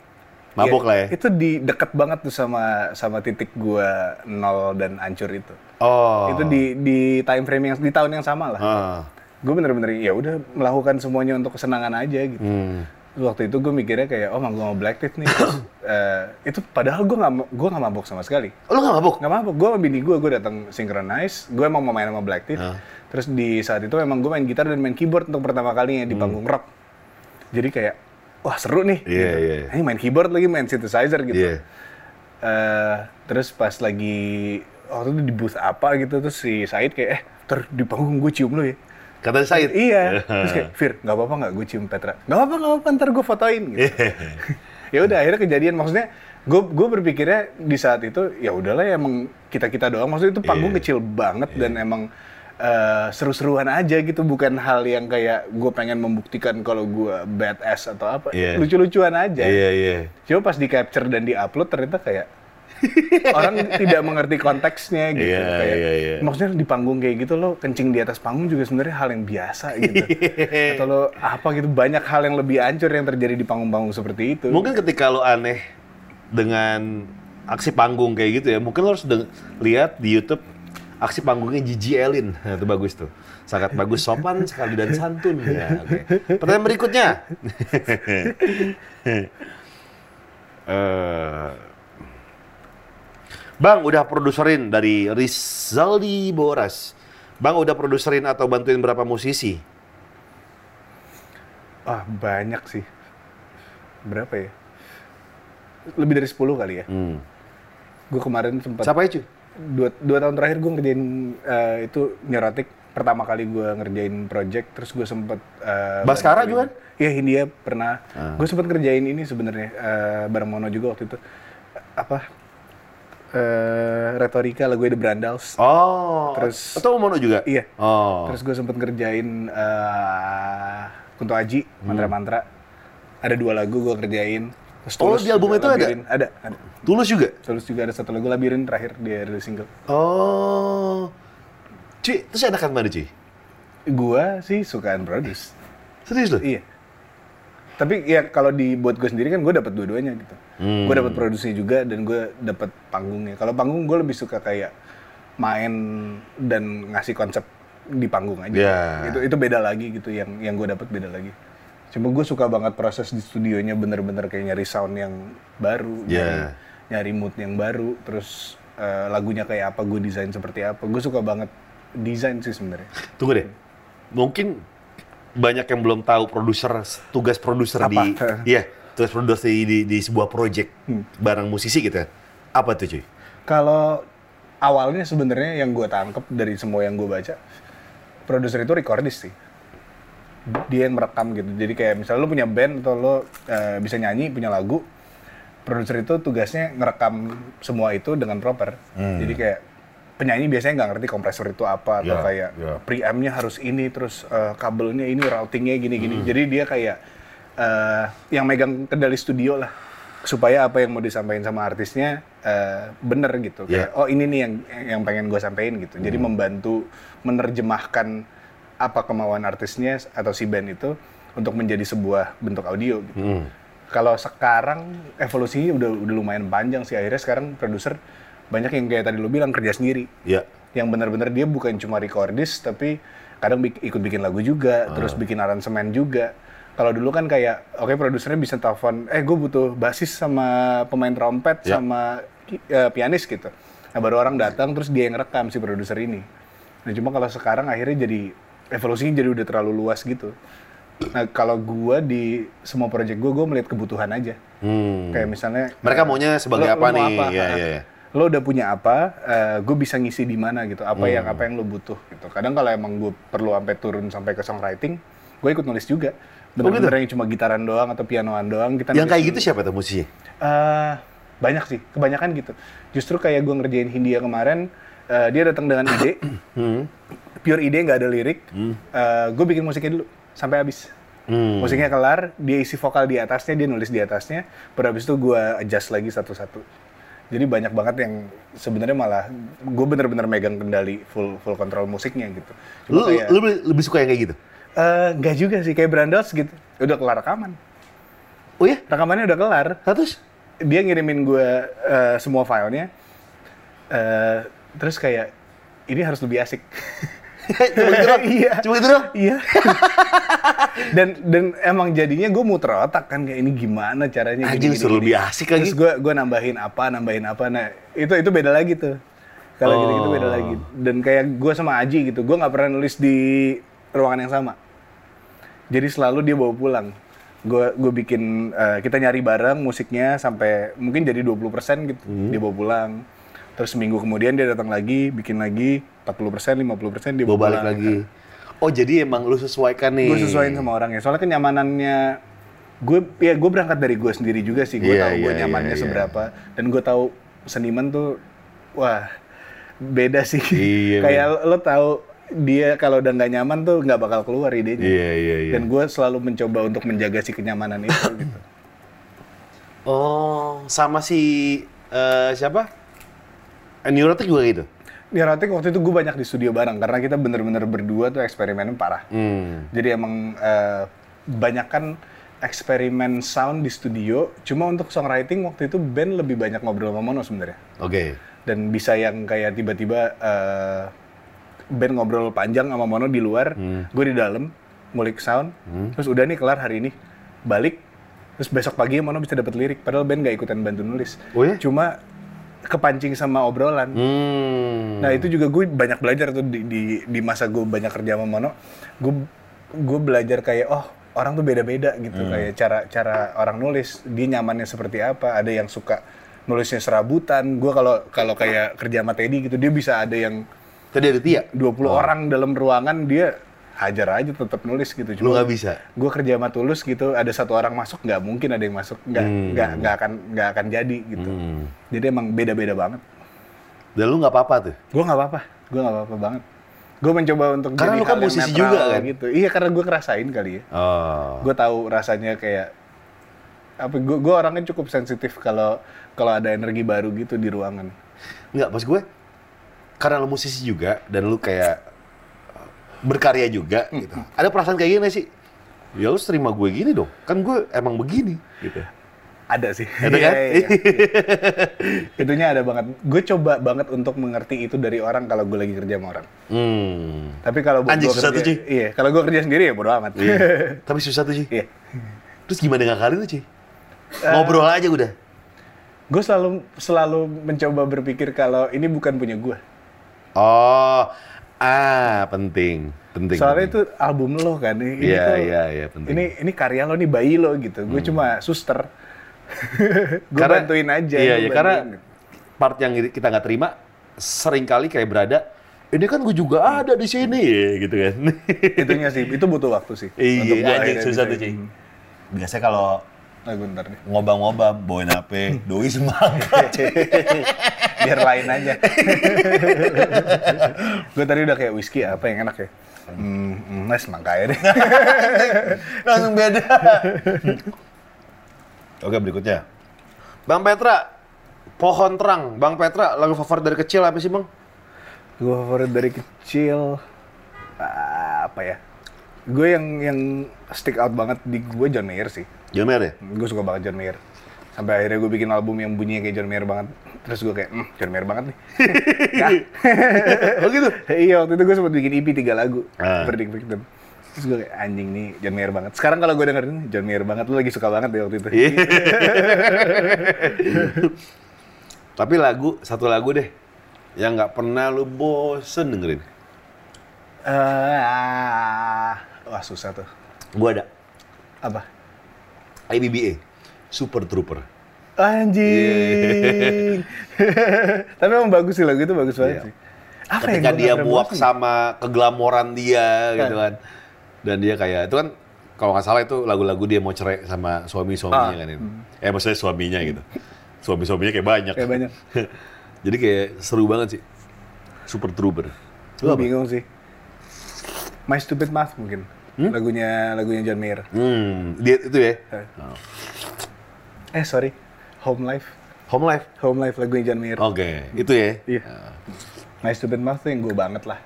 Mabok lah ya? Itu di deket banget tuh sama sama titik gue nol dan hancur itu. Oh. Itu di di time frame yang di tahun yang sama lah. Ah. Gue bener-bener ya udah melakukan semuanya untuk kesenangan aja gitu. Hmm. Waktu itu gue mikirnya kayak oh mau black tip nih. Terus, eh, itu padahal gue nggak gue nggak mabok sama sekali. Oh, lu nggak mabuk? Nggak mabok. Gue sama bini gue gue datang synchronize. Gue emang mau main sama black tip. Terus di saat itu emang gue main gitar dan main keyboard untuk pertama kalinya di panggung rock. Jadi kayak wah seru nih. Hmm. Iya, iya. Ini main keyboard lagi main synthesizer gitu. Iya. Eh, terus pas lagi waktu itu di booth apa gitu terus si Said kayak eh ter di panggung gue cium lu ya. Kata Said. Iya. Terus kayak Fir nggak apa-apa nggak gue cium Petra. Nggak apa-apa nggak apa-apa ntar gue fotoin. Gitu. ya udah akhirnya kejadian maksudnya gue gue berpikirnya di saat itu ya udahlah ya emang kita kita doang maksudnya itu panggung Iya. kecil banget dan emang eh, seru-seruan aja gitu bukan hal yang kayak gue pengen membuktikan kalau gue badass atau apa Iya. lucu-lucuan aja Iya, iya. Coba pas di capture dan di upload ternyata kayak orang tidak mengerti konteksnya gitu. Iya, kayak, iya, iya. Maksudnya di panggung kayak gitu lo kencing di atas panggung juga sebenarnya hal yang biasa gitu. Atau lo apa gitu banyak hal yang lebih hancur yang terjadi di panggung-panggung seperti itu. Mungkin ketika lo aneh dengan aksi panggung kayak gitu ya, mungkin lo harus lihat di YouTube aksi panggungnya Gigi Elin. Nah, itu bagus tuh. Sangat bagus, sopan sekali dan santun. Ya, oke. Pertanyaan berikutnya. Eh, Bang, udah produserin dari Rizaldi Boras. Bang, udah produserin atau bantuin berapa musisi? Ah banyak sih. Berapa ya? Lebih dari 10 kali ya. Hmm. Gue kemarin sempat Siapa ya, cuy? Dua, dua tahun terakhir gue ngerjain eh, itu neurotik pertama kali gue ngerjain project terus gue sempet eh, Baskara juga kan? Iya Hindia pernah. Ah. Gue sempet ngerjain ini sebenarnya eh, bareng Mono juga waktu itu apa eh retorika lagu The Brandals. Oh, Terus- atau Mono juga? Iya. Oh. Terus gue sempet ngerjain eh Kunto Aji mantra-mantra. Ada dua lagu gue kerjain. Terus Oh, Tulus di album itu ada? Labirin. Ada, ada. Tulus juga? Tulus juga ada satu lagu Labirin terakhir dia rilis single. Oh. Cuy, terus enakan mana cuy? Gua sih sukaan produce. Serius loh? Iya. Tapi ya kalau dibuat gue sendiri kan gue dapat dua-duanya gitu. Hmm. Gue dapat produksinya juga dan gue dapat panggungnya. Kalau panggung gue lebih suka kayak main dan ngasih konsep di panggung aja. Ya. Itu itu beda lagi gitu yang yang gue dapat beda lagi. Cuma gue suka banget proses di studionya bener-bener kayak nyari sound yang baru, Ya. nyari, nyari mood yang baru, terus eh, lagunya kayak apa, gue desain seperti apa. Gue suka banget desain sih sebenarnya. Tunggu deh. Mungkin banyak yang belum tahu produser tugas produser Apa? di iya, tugas produser di, di, di sebuah project bareng musisi gitu. ya. Apa tuh cuy? Kalau awalnya sebenarnya yang gue tangkep dari semua yang gue baca, produser itu recordis sih. Dia yang merekam gitu. Jadi kayak misalnya lo punya band atau lo eh, bisa nyanyi, punya lagu, produser itu tugasnya ngerekam semua itu dengan proper. Jadi kayak penyanyi biasanya nggak ngerti kompresor itu apa atau Ya, kayak ya. preampnya harus ini terus eh, kabelnya ini routingnya gini-gini. Jadi dia kayak eh, yang megang kendali studio lah supaya apa yang mau disampaikan sama artisnya eh, bener gitu. Ya. Kayak, oh ini nih yang yang pengen gue sampein gitu. Jadi membantu menerjemahkan apa kemauan artisnya atau si band itu untuk menjadi sebuah bentuk audio gitu. Hmm. Kalau sekarang evolusinya udah udah lumayan panjang sih. Akhirnya sekarang produser banyak yang kayak tadi lu bilang kerja sendiri. Ya. Yang benar-benar dia bukan cuma recordis tapi kadang bik- ikut bikin lagu juga, terus bikin aransemen juga. Kalau dulu kan kayak oke produsernya bisa telepon, eh gue butuh basis sama pemain trompet Ya. sama eh, pianis gitu. Nah baru orang datang terus dia yang rekam si produser ini. Nah cuma kalau sekarang akhirnya jadi evolusinya jadi udah terlalu luas gitu. Nah kalau gua di semua project gua, gua melihat kebutuhan aja. Hmm. Kayak misalnya Mereka maunya sebagai lo- apa lo nih? apa? Ah, iya, iya. Lo udah punya apa? gue bisa ngisi di mana gitu. Apa yang Hmm. apa yang lo butuh gitu. Kadang kalau emang gue perlu sampai turun sampai ke songwriting, gue ikut nulis juga. Bener-bener yang cuma gitaran doang atau pianoan doang kita Oh, Yang kayak gitu siapa tuh musisinya? Eh, banyak sih, kebanyakan gitu. Justru kayak gue ngerjain Hindia kemarin, eh, dia datang dengan ide, Hmm. Pure ide nggak ada lirik. gue bikin musiknya dulu sampai habis. Hmm. Musiknya kelar, dia isi vokal di atasnya, dia nulis di atasnya. Baru habis itu gue adjust lagi satu-satu. Jadi banyak banget yang sebenarnya malah gue bener-bener megang kendali full full control musiknya gitu. Lu, kayak, lu lebih, lebih suka yang kayak gitu? eh, nggak juga sih kayak Brandos gitu. Udah kelar rekaman. Oh ya? Rekamannya udah kelar. Terus? dia ngirimin gue eh, semua filenya eh terus kayak ini harus lebih asik Cuma gitu doang? Iya. Cuma gitu doang? iya dan dan emang jadinya gue muter otak kan kayak ini gimana caranya Anjing gini, gini. lebih asik lagi. terus gue gue nambahin apa nambahin apa nah itu itu beda lagi tuh kalau gitu gitu beda Oh. lagi dan kayak gue sama Aji gitu gue nggak pernah nulis di ruangan yang sama jadi selalu dia bawa pulang gue gue bikin eh, kita nyari bareng musiknya sampai mungkin jadi 20% gitu Hmm. dia bawa pulang terus seminggu kemudian dia datang lagi bikin lagi 40% 50% dia Bawa balik lagi. Oh jadi emang lu sesuaikan nih? gue sesuaiin sama orangnya soalnya kenyamanannya gue ya gue berangkat dari gue sendiri juga sih gue Iya, tahu gue iya, nyamannya iya, iya. seberapa dan gue tahu seniman tuh wah beda sih Iya, kayak lo tahu dia kalau udah nggak nyaman tuh nggak bakal keluar idenya Iya, iya, iya. dan gue selalu mencoba untuk menjaga si kenyamanan itu gitu Oh, sama si eh, siapa? Neurotic juga gitu? Neurotic waktu itu gue banyak di studio bareng karena kita bener-bener berdua tuh eksperimennya parah Hmm. Jadi emang eh, banyak kan eksperimen sound di studio. Cuma untuk songwriting waktu itu band lebih banyak ngobrol sama Mono sebenarnya. Oke. Dan bisa yang kayak tiba-tiba eh, band ngobrol panjang sama Mono di luar, gue di dalam ngulik sound. Terus udah nih kelar hari ini, balik. Terus besok pagi Mono bisa dapat lirik. Padahal band gak ikutan bantu nulis. Oh ya? Cuma kepancing sama obrolan. Hmm. Nah itu juga gue banyak belajar tuh di, di, di masa gue banyak kerja sama Mono, gue gue belajar kayak oh orang tuh beda-beda gitu kayak cara cara orang nulis dia nyamannya seperti apa. Ada yang suka nulisnya serabutan. Gue kalau kalau kayak kerja sama Teddy gitu dia bisa ada yang Tadi ada Tia? 20 orang dalam ruangan dia hajar aja tetap nulis gitu. Lu nggak bisa? Gue kerja sama Tulus gitu, ada satu orang masuk nggak mungkin ada yang masuk nggak nggak nggak akan nggak akan jadi gitu. Hmm. Jadi emang beda-beda banget. Dan lu nggak apa-apa tuh? Gue nggak apa-apa, gue nggak apa-apa banget. Gue mencoba untuk Karena jadi lu kan musisi juga kan? gitu. Iya karena gue ngerasain kali ya. Oh. Gue tahu rasanya kayak Apa gue orangnya cukup sensitif kalau kalau ada energi baru gitu di ruangan. Enggak, maksud gue karena lu musisi juga dan lu kayak berkarya juga gitu. Ada perasaan kayak gini sih? Ya lu terima gue gini dong. Kan gue emang begini gitu. Ada sih. Ada kan? Iya, iya, iya. Itunya ada banget. Gue coba banget untuk mengerti itu dari orang kalau gue lagi kerja sama orang. Hmm. Tapi kalau gue kerja, tuh, iya. Kalau gue kerja sendiri ya bodo amat. Iya. Tapi susah tuh sih. Iya. Terus gimana ngakalin tuh, Ci? Ngobrol aja udah. Gue selalu selalu mencoba berpikir kalau ini bukan punya gue. Oh, ah penting, penting. Soalnya penting. itu album lo kan. Ini Iya, tuh, iya, iya, penting. Hmm. Ini ini karya lo nih bayi lo gitu. Gue cuma suster. gue bantuin aja. Iya, iya, karena part yang kita nggak terima sering kali kayak berada. Ini kan gue juga ada di sini, gitu kan. itunya sih, itu butuh waktu sih. Iya, anjing, akhirnya susah tuh, Ci. Hmm. Biasanya kalau Ah, bentar nih. ngobam-ngobam, bawain HP, doi semangat. Biar lain aja. gue tadi udah kayak whisky apa yang enak ya? Hmm, hmm nah semangka ya deh. Langsung beda. Oke, berikutnya. Bang Petra, pohon terang. Bang Petra, lagu favorit dari kecil apa sih bang? gue favorit dari kecil ah, apa ya? Gue yang yang stick out banget di gue John Mayer sih. John Mayer ya? Gue suka banget John Mayer. Sampai akhirnya gue bikin album yang bunyinya kayak John Mayer banget. Terus gue kayak, hmm, John Mayer banget nih. Oh gitu? iya, waktu itu gue sempat bikin EP tiga lagu. Ah. Verdict Victim. Terus gue kayak, anjing nih, John Mayer banget. Sekarang kalau gue dengerin, John Mayer banget. Lu lagi suka banget deh waktu itu. Iya. Tapi lagu, satu lagu deh. Yang nggak pernah lu bosen dengerin. Ah, wah susah tuh. Gua ada. Apa? IBBA. Super Trooper. Anjing. Tapi emang bagus sih lagu itu bagus banget Iya. sih. Apa Ketika dia muak sama keglamoran dia gitu kan. Dan dia kayak, itu kan kalau nggak salah itu lagu-lagu dia mau cerai sama suami-suaminya Ah, kan itu. Eh maksudnya suaminya gitu. Suami-suaminya kayak banyak. Kayak banyak. Jadi kayak seru banget sih. Super Trooper. Lu Gue bingung sih. My Stupid Math mungkin. Lagunya lagunya John Mayer. Hmm, dia itu ya. Eh. Eh sorry, Home Life. Home Life. Home Life lagunya John Mayer. Oke, itu ya. Iya. My Stupid Math tuh yang gue banget lah.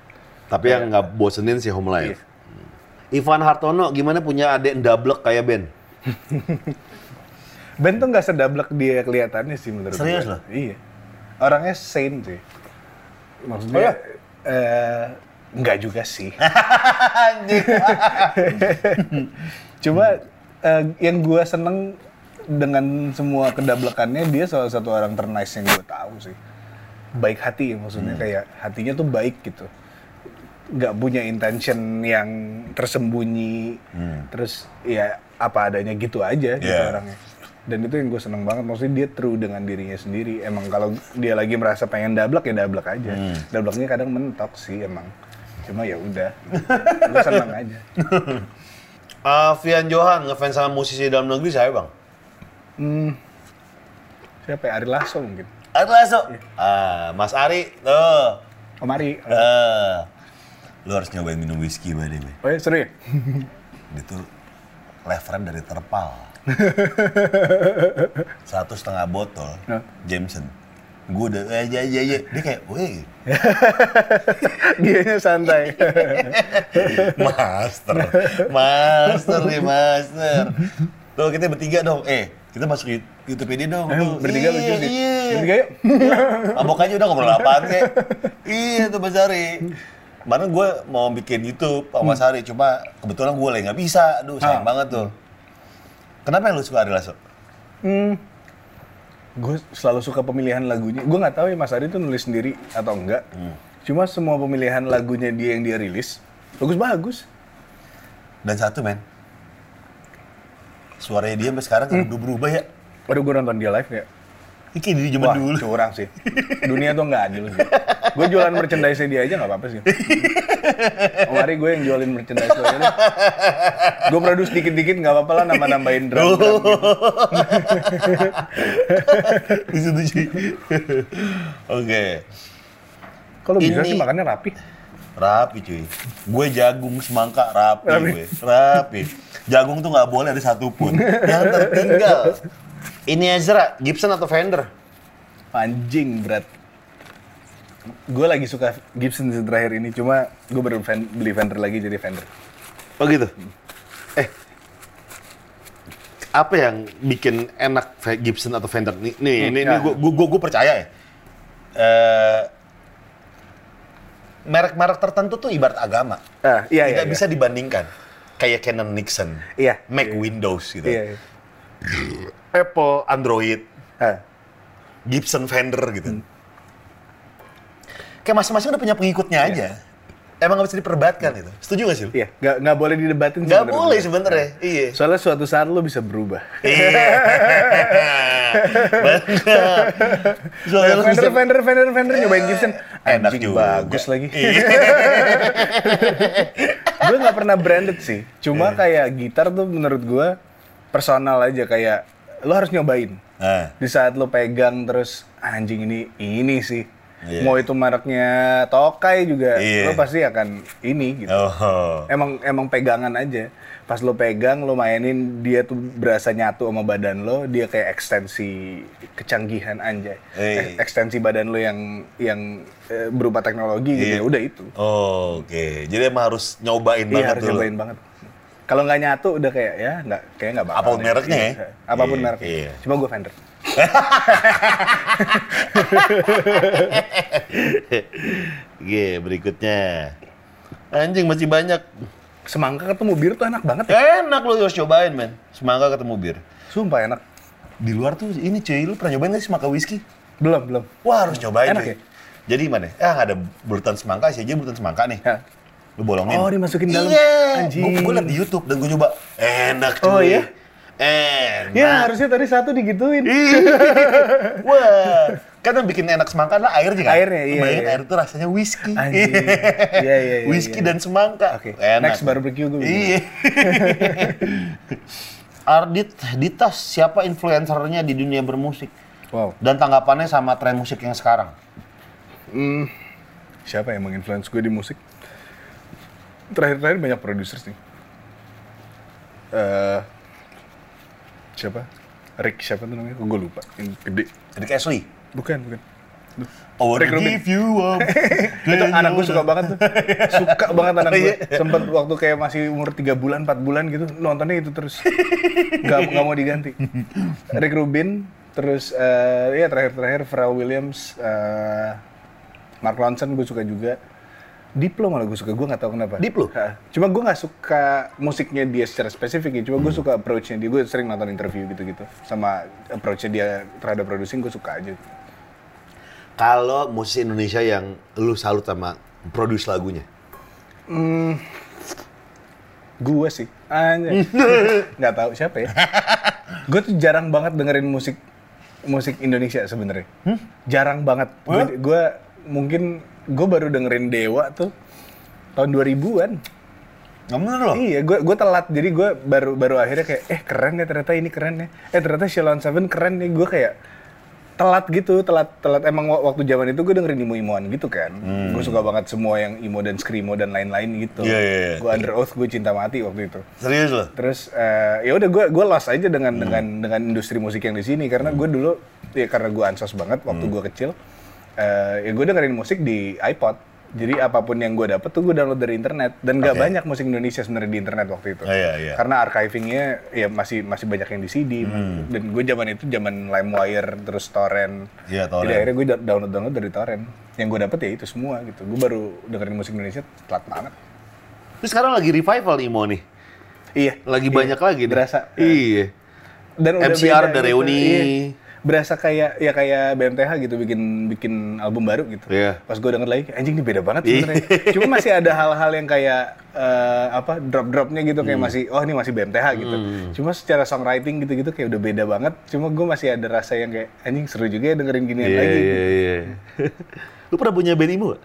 Tapi yang nggak bosenin sih Home Life. Iya. Hmm. Ivan Hartono gimana punya adik ndablek kayak Ben? Ben tuh nggak sedablek dia kelihatannya sih menurut Serius gue. loh? Iya. Orangnya sane sih. Maksudnya, Oh ya? eh, nggak juga sih. Cuma eh, yang gue seneng dengan semua kedablekannya dia salah satu orang ternice yang gue tahu sih. Baik hati ya maksudnya kayak hatinya tuh baik gitu. Nggak punya intention yang tersembunyi. Terus ya apa adanya gitu aja gitu Yeah. orangnya. Dan itu yang gue seneng banget, maksudnya dia true dengan dirinya sendiri. Emang kalau dia lagi merasa pengen dablek ya dablek aja. Dableknya kadang mentok sih emang. Cuma ya udah, seneng aja. Alfian Johan ngefans sama musisi dalam negeri saya bang. Hmm, siapa ya? Ari Lasso mungkin. Ari Lasso. Ah, Mas Ari, tuh. Om Ari. Eh, lu harus nyobain minum whisky by the way. Oh ya, seru ya? Dia tuh leveran dari terpal. Satu setengah botol? Jameson. Gue udah, eh, ya, ya, ya. Dia kayak, weh, Dianya santai. master. Master nih, master. Tuh, kita bertiga dong. Eh, kita masuk YouTube ini dong. Eh, Tuh. bertiga Iya, lucu sih. Iya. Bertiga yuk. Mabok aja udah ngobrol apaan kek. iya tuh Mas Ari. Kemarin gue mau bikin YouTube sama Mas Ari, cuma kebetulan gue lagi nggak bisa. Aduh, sayang Ah. banget tuh. Kenapa yang lu suka Ari Lasso? Hmm, gue selalu suka pemilihan lagunya. Gue nggak tahu ya Mas Ari tuh nulis sendiri atau enggak. Cuma semua pemilihan lagunya dia yang dia rilis bagus-bagus. Dan satu men, suaranya dia sampai sekarang kan udah berubah ya. Waduh gue nonton dia live kayak, Kayak dari zaman wah dulu. curang sih. Dunia tuh nggak adil sih. Gue jualan merchandise dia aja nggak apa-apa sih. Om Ari gue yang jualin merchandise gue aja. Gue produce dikit-dikit nggak apa-apa lah nambah-nambahin drum. drum gitu. Di. Oke. Kalau bisa Ini- sih makannya rapi. Rapi cuy. Gue jagung semangka rapi, gue. Rapi. Jagung tuh nggak boleh ada satupun. Yang tertinggal. Ini Ezra, Gibson atau Fender? Anjing berat. Gue lagi suka Gibson terakhir ini, cuma gue baru fan- beli Fender lagi jadi Fender. Oh gitu. Eh, apa yang bikin enak Gibson atau Fender? Nih, nih ini, ini ya. gue gue gue percaya ya. Eh, merek-merek tertentu tuh ibarat agama. Ah, iya, Tidak iya, bisa dibandingkan. Kayak Canon Nixon, Iya. Mac Windows gitu. Iya. iya. Apple, Android, Ah, Gibson Fender gitu. Hmm. Kayak masing-masing udah punya pengikutnya aja. Emang nggak bisa diperdebatkan itu. Setuju gak sih? iya, nggak nggak boleh didebatin. sih Nggak menurut boleh gue. sebenarnya. Iya. Soalnya suatu saat lo bisa berubah. Iya. Benar. Soalnya lu Fender, bisa- Fender, Fender, Fender, nyobain Gibson. Enak Anjing, juga. bagus lagi. Iya. gue nggak pernah branded sih. Cuma Iya. kayak gitar tuh menurut gue personal aja kayak lo harus nyobain. Nah, Di saat lo pegang terus anjing ini ini sih. Iya. Mau itu mereknya Tokai juga Iya. lo pasti akan ini gitu. oh. Emang emang pegangan aja. Pas lo pegang, lo mainin, dia tuh berasa nyatu sama badan lo, dia kayak ekstensi kecanggihan anjay. Eh. Ek- Ekstensi badan lo yang yang eh, berupa teknologi gitu. Iya. Ya udah itu. Oh, Oke, jadi emang harus nyobain Iya banget harus dulu. nyobain banget. Kalau nggak nyatu udah kayak ya nggak kayak nggak bakal. Apa pun mereknya ya? Iya, Apa pun Iya, mereknya. iya. Cuma gue Fender. Iya, berikutnya. Anjing masih banyak. Semangka ketemu bir tuh enak banget ya. Enak lu harus cobain, men. Semangka ketemu bir. Sumpah enak. Di luar tuh ini cuy, lu pernah nyobain gak sih semangka whisky? Belum belum. Wah, harus cobain Enak cuy. ya? Jadi mana? Ah, ada bulutan semangka, sih aja bulutan semangka nih. Ya. Lu bolongin. Oh, dimasukin dalam. Iya. Anjing. Gue gue liat di YouTube dan gue coba. Enak cuy. Oh, iya? Enak. Ya harusnya tadi satu digituin. Wah, kan yang bikin enak semangka adalah airnya kan? Airnya, iya, Bayangin iya. air itu rasanya whisky. Anjing. Iya, iya, iya, whisky iya. dan semangka. Oke, Enak. next barbecue gue. Iya. Ardit Ditas, siapa influencernya di dunia bermusik? Wow. Dan tanggapannya sama tren musik yang sekarang? Hmm, siapa yang menginfluence gue di musik? Terakhir-terakhir banyak produser sih. Eh, siapa? Rick siapa tuh namanya? Gue lupa. Yang gede. Rick Ashley. Bukan, bukan. Oh, Rick Rubin. give you up. itu anak gue suka banget tuh. Suka banget anak gue. Iya. Sempet waktu kayak masih umur 3 bulan, 4 bulan gitu, nontonnya itu terus. Gak, gak mau diganti. Rick Rubin, terus eh ya terakhir-terakhir Pharrell Williams, eh Mark Ronson gue suka juga. Diplo malah gue suka, gue gak tahu kenapa. Diplo? Ha. Cuma gue gak suka musiknya dia secara spesifik ya, cuma gue suka approach-nya dia. Gue sering nonton interview gitu-gitu. Sama approach-nya dia terhadap producing gue suka aja. Kalau musisi Indonesia yang lu salut sama produce lagunya. Gue sih, anjay. nggak tahu siapa ya. gue tuh jarang banget dengerin musik musik Indonesia sebenarnya. Jarang banget. Gue mungkin gue baru dengerin Dewa tuh tahun 2000-an. Nggak bener loh. Iya, gue gue telat. Jadi gue baru baru akhirnya kayak eh keren ya ternyata ini keren ya. Eh ternyata Shalon Seven keren nih. Gue kayak telat gitu, telat telat emang wa- waktu zaman itu gue dengerin imo-imoan gitu kan. Gue suka banget semua yang imo dan screamo dan lain-lain gitu. Iya, iya, iya. Gue under oath gue cinta mati waktu itu. Serius loh? Terus eh, ya udah gue gue lost aja dengan dengan dengan industri musik yang di sini karena gue dulu ya karena gue ansos banget waktu gue kecil. Eh, ya gue dengerin musik di iPod. Jadi apa pun yang gue dapet tuh gue download dari internet dan gak Oke. banyak musik Indonesia sebenarnya di internet waktu itu. Oh, iya, iya. Karena archivingnya ya masih masih banyak yang di CD dan gue zaman itu zaman LimeWire terus torrent. Iya, torrent. Jadi akhirnya gue download download dari torrent. Yang gue dapet ya itu semua gitu. Gue baru dengerin musik Indonesia telat banget. Terus sekarang lagi revival Imo nih. Iya. Lagi Iya. banyak lagi nih. Berasa. Iya. dan udah MCR beda ada gitu. reuni. Iya. Berasa kayak ya kayak BMTH gitu bikin bikin album baru gitu Iya. pas gue denger lagi anjing ini beda banget sebenarnya cuma masih ada hal-hal yang kayak eh, apa drop dropnya gitu kayak Hmm. masih oh ini masih BMTH gitu cuma secara songwriting gitu-gitu kayak udah beda banget cuma gue masih ada rasa yang kayak anjing seru juga ya dengerin ginian Iya, lagi iya, iya. Lu pernah punya band gak?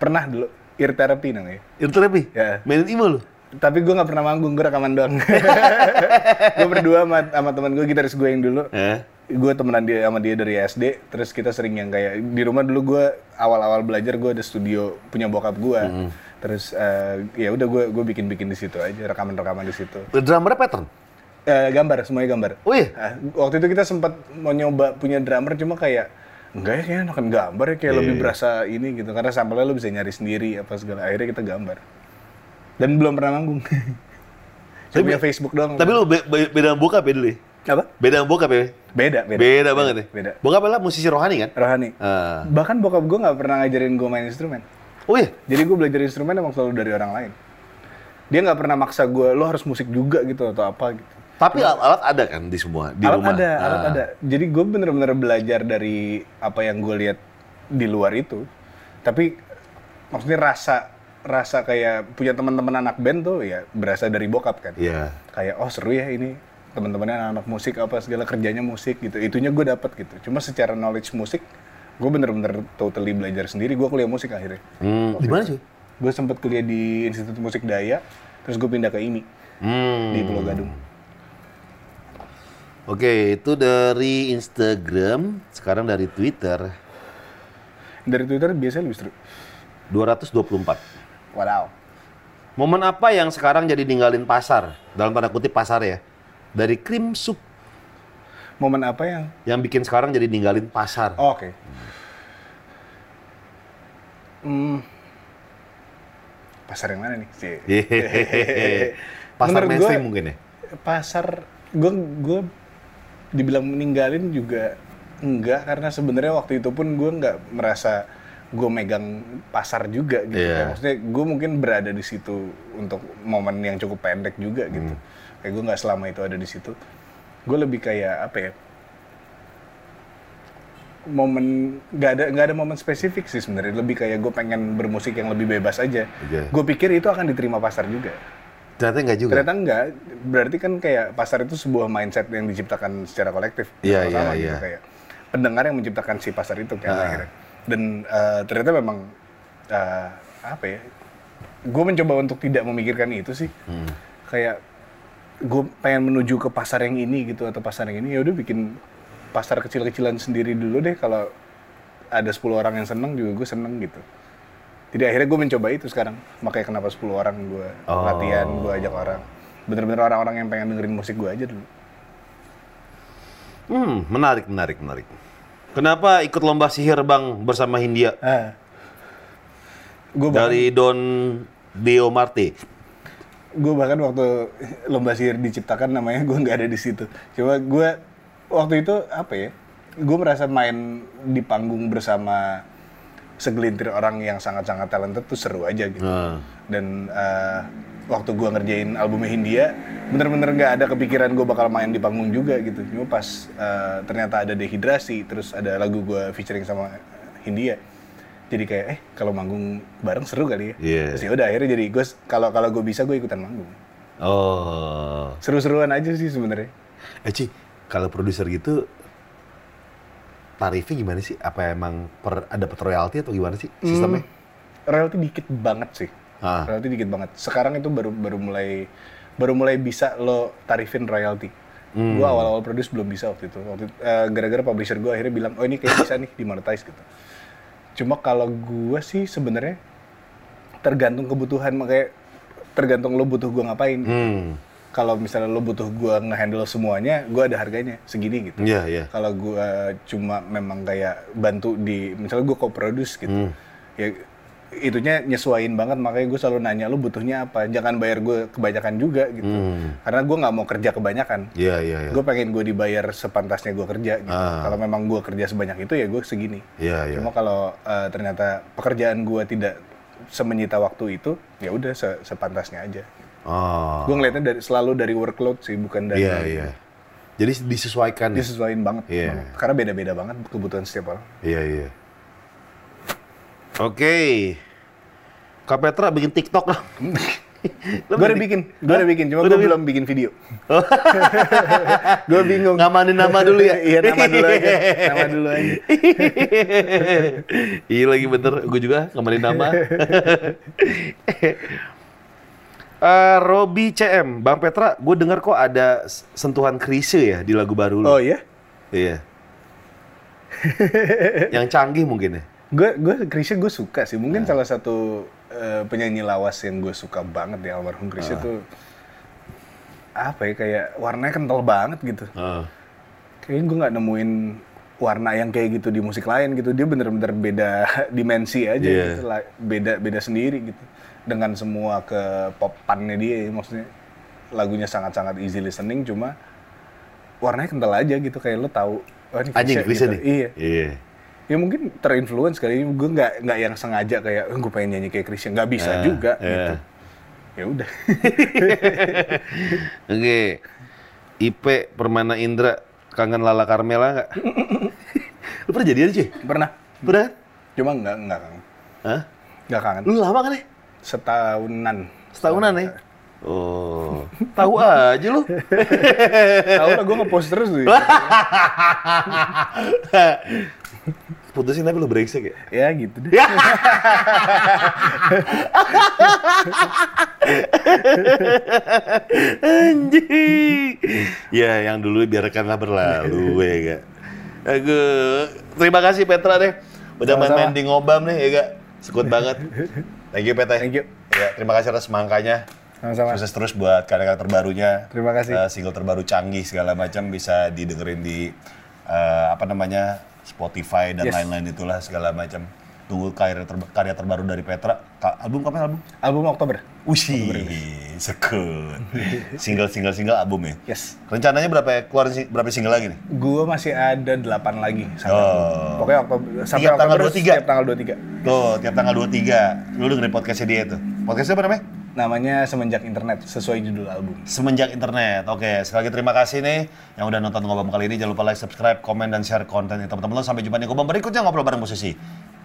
pernah dulu ear therapy namanya Internet Ya. Mainin Imo lu? tapi gue nggak pernah manggung gue rekaman doang gue berdua sama, sama teman gue gitaris gue yang dulu Eh? Gue temenan dia sama dia dari SD terus kita sering yang kayak di rumah dulu gue awal-awal belajar gue ada studio punya bokap gue Terus eh, ya udah gue gue bikin-bikin di situ aja, rekaman-rekaman di situ. Drummernya pattern. Eh, gambar, semuanya gambar. Oh iya? Ah, waktu itu kita sempat mau nyoba punya drummer cuma kayak enggak ya kayaknya enakan gambar ya kayak Iya, lebih iya. berasa ini gitu karena sampelnya lo bisa nyari sendiri apa segala akhirnya kita gambar dan belum pernah manggung Cuma punya Facebook doang Tapi lu be- be- beda bokap ya dulu ya? Apa Beda sama bokap ya? beda beda Beda, banget ya? beda Bokap adalah musisi rohani kan? rohani Ah. bahkan bokap gue nggak pernah ngajarin gue main instrumen Oh iya? jadi gue belajar instrumen emang selalu dari orang lain dia nggak pernah maksa gue lo harus musik juga gitu atau apa gitu Tapi al- alat ada kan di semua, di alat rumah? ada, Ah. alat ada. Jadi gue bener-bener belajar dari apa yang gue lihat di luar itu. Tapi maksudnya rasa rasa kayak punya teman-teman anak band tuh ya berasa dari bokap kan. Iya. Kayak oh seru ya ini teman-temannya anak-anak musik apa segala kerjanya musik gitu. Itunya gue dapat gitu. Cuma secara knowledge musik gue bener-bener totally belajar sendiri. Gue kuliah musik akhirnya. Hmm, di mana sih? Gue sempet kuliah di Institut Musik Daya, terus gue pindah ke IMI Hmm. di Pulau Gadung. Oke, itu dari Instagram, sekarang dari Twitter, Dari Twitter biasanya lebih seru. 224. Wow. Momen apa yang sekarang jadi ninggalin pasar? Dalam tanda kutip pasar ya. Dari krim sup Momen apa yang yang bikin sekarang jadi ninggalin pasar. Oh, Oke. Hmm. Pasar yang mana nih? Pasar Menurut mainstream gua- mungkin ya. Pasar gue gue dibilang meninggalin juga enggak karena sebenarnya waktu itu pun gue nggak merasa gue megang pasar juga gitu. Kayak Maksudnya gue mungkin berada di situ untuk momen yang cukup pendek juga Hmm. Kayak gue nggak selama itu ada di situ. Gue lebih kayak apa ya? momen nggak ada nggak ada momen spesifik sih sebenarnya lebih kayak gue pengen bermusik yang lebih bebas aja Oke. gue pikir itu akan diterima pasar juga Ternyata enggak juga. ternyata enggak berarti kan kayak pasar itu sebuah mindset yang diciptakan secara kolektif Iya, bersama-sama iya, gitu, iya. kayak pendengar yang menciptakan si pasar itu kan Ah. akhirnya dan eh, ternyata memang eh, apa ya gue mencoba untuk tidak memikirkan itu sih Hmm. kayak gue pengen menuju ke pasar yang ini gitu atau pasar yang ini ya udah bikin pasar kecil-kecilan sendiri dulu deh. Kalau ada 10 orang yang seneng juga gue seneng gitu. Jadi akhirnya gue mencoba itu sekarang. Makanya kenapa 10 orang gue Oh. latihan gue ajak orang. Bener-bener orang-orang yang pengen dengerin musik gue aja dulu. Hmm, menarik, menarik, menarik. Kenapa ikut lomba sihir bang bersama Hindia? Gue bahkan, dari Don Deo Marte? Gue bahkan waktu lomba sihir diciptakan namanya gue nggak ada di situ. Cuma gue waktu itu apa ya gue merasa main di panggung bersama segelintir orang yang sangat-sangat talented tuh seru aja gitu. Nah, dan eh, waktu gua ngerjain albumnya Hindia bener-bener nggak ada kepikiran gue bakal main di panggung juga gitu. Cuma pas eh, ternyata ada dehidrasi terus ada lagu gua featuring sama Hindia jadi kayak eh kalau manggung bareng seru kali ya Iya. terus udah akhirnya jadi gue kalau kalau gue bisa gue ikutan manggung oh, seru-seruan aja sih sebenarnya eh Ci, kalau produser gitu tarifnya gimana sih? Apa emang per, ada dapat royalti atau gimana sih sistemnya? royalti dikit banget sih Ah. royalti dikit banget sekarang itu baru baru mulai baru mulai bisa lo tarifin royalti Hmm. Gua awal-awal produce belum bisa waktu itu waktu eh, gara-gara publisher gue akhirnya bilang oh ini kayak bisa nih dimonetize gitu cuma kalau gue sih sebenarnya tergantung kebutuhan makanya tergantung lo butuh gue ngapain Hmm, kalau misalnya lo butuh gue ngehandle semuanya gue ada harganya segini gitu iya iya. kalau gue cuma memang kayak bantu di misalnya gue co-produce gitu Hmm. ya itunya nyesuaiin banget makanya gue selalu nanya lu butuhnya apa jangan bayar gue kebanyakan juga gitu Hmm. karena gue nggak mau kerja kebanyakan Iya iya iya. gue pengen gue dibayar sepantasnya gue kerja gitu Ah. kalau memang gue kerja sebanyak itu ya gue segini Iya iya. cuma kalau eh, ternyata pekerjaan gue tidak semenyita waktu itu ya udah se- sepantasnya aja Oh. gue ngeliatnya dari selalu dari workload sih bukan dari Iya iya. Jadi disesuaikan. ya? disesuaiin banget Iya. banget. karena beda-beda banget kebutuhan setiap orang Iya iya. Oke. Kak Petra bikin TikTok lah. Gue udah bikin gue udah bikin cuma gue belum bikin video gue bingung Ngamanin nama dulu ya. iya nama dulu aja nama dulu aja iya lagi bener, gue juga ngamanin nama. Eh, Robi CM, Bang Petra, gue dengar kok ada sentuhan krise ya di lagu baru lu. oh iya Iya. Yang canggih mungkin ya. Gue gue Krisya gue suka sih mungkin salah satu eh, penyanyi lawas yang gue suka banget di almarhum Chris Ah. itu apa ya kayak warnanya kental banget gitu. Ah. Kayaknya gue nggak nemuin warna yang kayak gitu di musik lain gitu. Dia bener-bener beda dimensi aja Iya. gitu, beda beda sendiri gitu. Dengan semua ke popannya dia, maksudnya lagunya sangat-sangat easy listening, cuma warnanya kental aja gitu. Kayak lo tahu, oh ini Anjing gitu. nih. Iya. Iya. Ya mungkin terinfluence kali. Gue nggak nggak yang sengaja kayak, gue pengen nyanyi kayak Chrisye. Nggak bisa Ah, juga iya. gitu. Ya udah. Oke. IP Permana Indra kangen Lala Carmela nggak? Lu pernah jadian sih? Pernah. Pernah? Cuma nggak nggak kangen. Hah? Nggak kangen. Lu lama kan ya? Setahunan. Setahunan ya? Oh, tahu aja lu. Tahu lah gue ngepost terus tuh. Putusin tapi lu brengsek ya? ya gitu deh. Anjing. Ya, yang dulu biarkanlah berlalu, ya gak? Aku, terima kasih Petra deh. Udah main-main di ngobam nih, ya gak? Sekut banget. Thank you, Petra. Thank you. Ya, terima kasih atas semangkanya. Sama-sama. Sukses terus buat karya-karya terbarunya. Terima kasih. Eh, single terbaru canggih segala macam bisa didengerin di eh, apa namanya Spotify dan Yes. lain-lain itulah segala macam. Tunggu karya, terba- karya terbaru dari Petra. Ka- album kapan album? Album Oktober. Wih, sekut. Single, single, single album ya? Yes. Rencananya berapa ya? keluar berapa single lagi nih? Gue masih ada 8 lagi. sampai Oh. Oktober. Pokoknya Oktober. Sampai Tiap tanggal Oktober 23? Tiap tanggal 23. Tuh, tiap tanggal 23. Lu dengerin podcastnya dia tuh. Podcastnya apa namanya? Namanya Semenjak Internet, sesuai judul album. Semenjak internet. Oke, sekali lagi terima kasih nih yang udah nonton ngobam kali ini. Jangan lupa like, subscribe, komen, dan share konten ini teman-teman. Sampai jumpa di ngobam berikutnya ngobrol bareng musisi.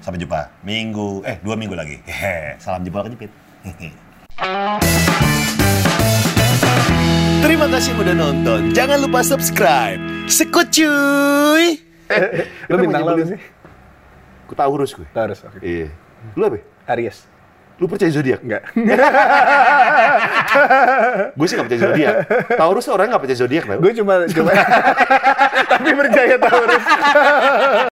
Sampai jumpa minggu, eh dua minggu lagi. Hehe. Salam jempol kejepit. Terima kasih udah nonton. Jangan lupa subscribe. Sekut cuy. Lu bintang lo apa sih? Ku Taurus gue. Taurus, oke. Iya. Lu apa? Aries. Lu percaya zodiak? Enggak. gue sih gak percaya zodiak. Taurus tuh orang gak percaya zodiak. Gue cuma cuma tapi percaya Taurus.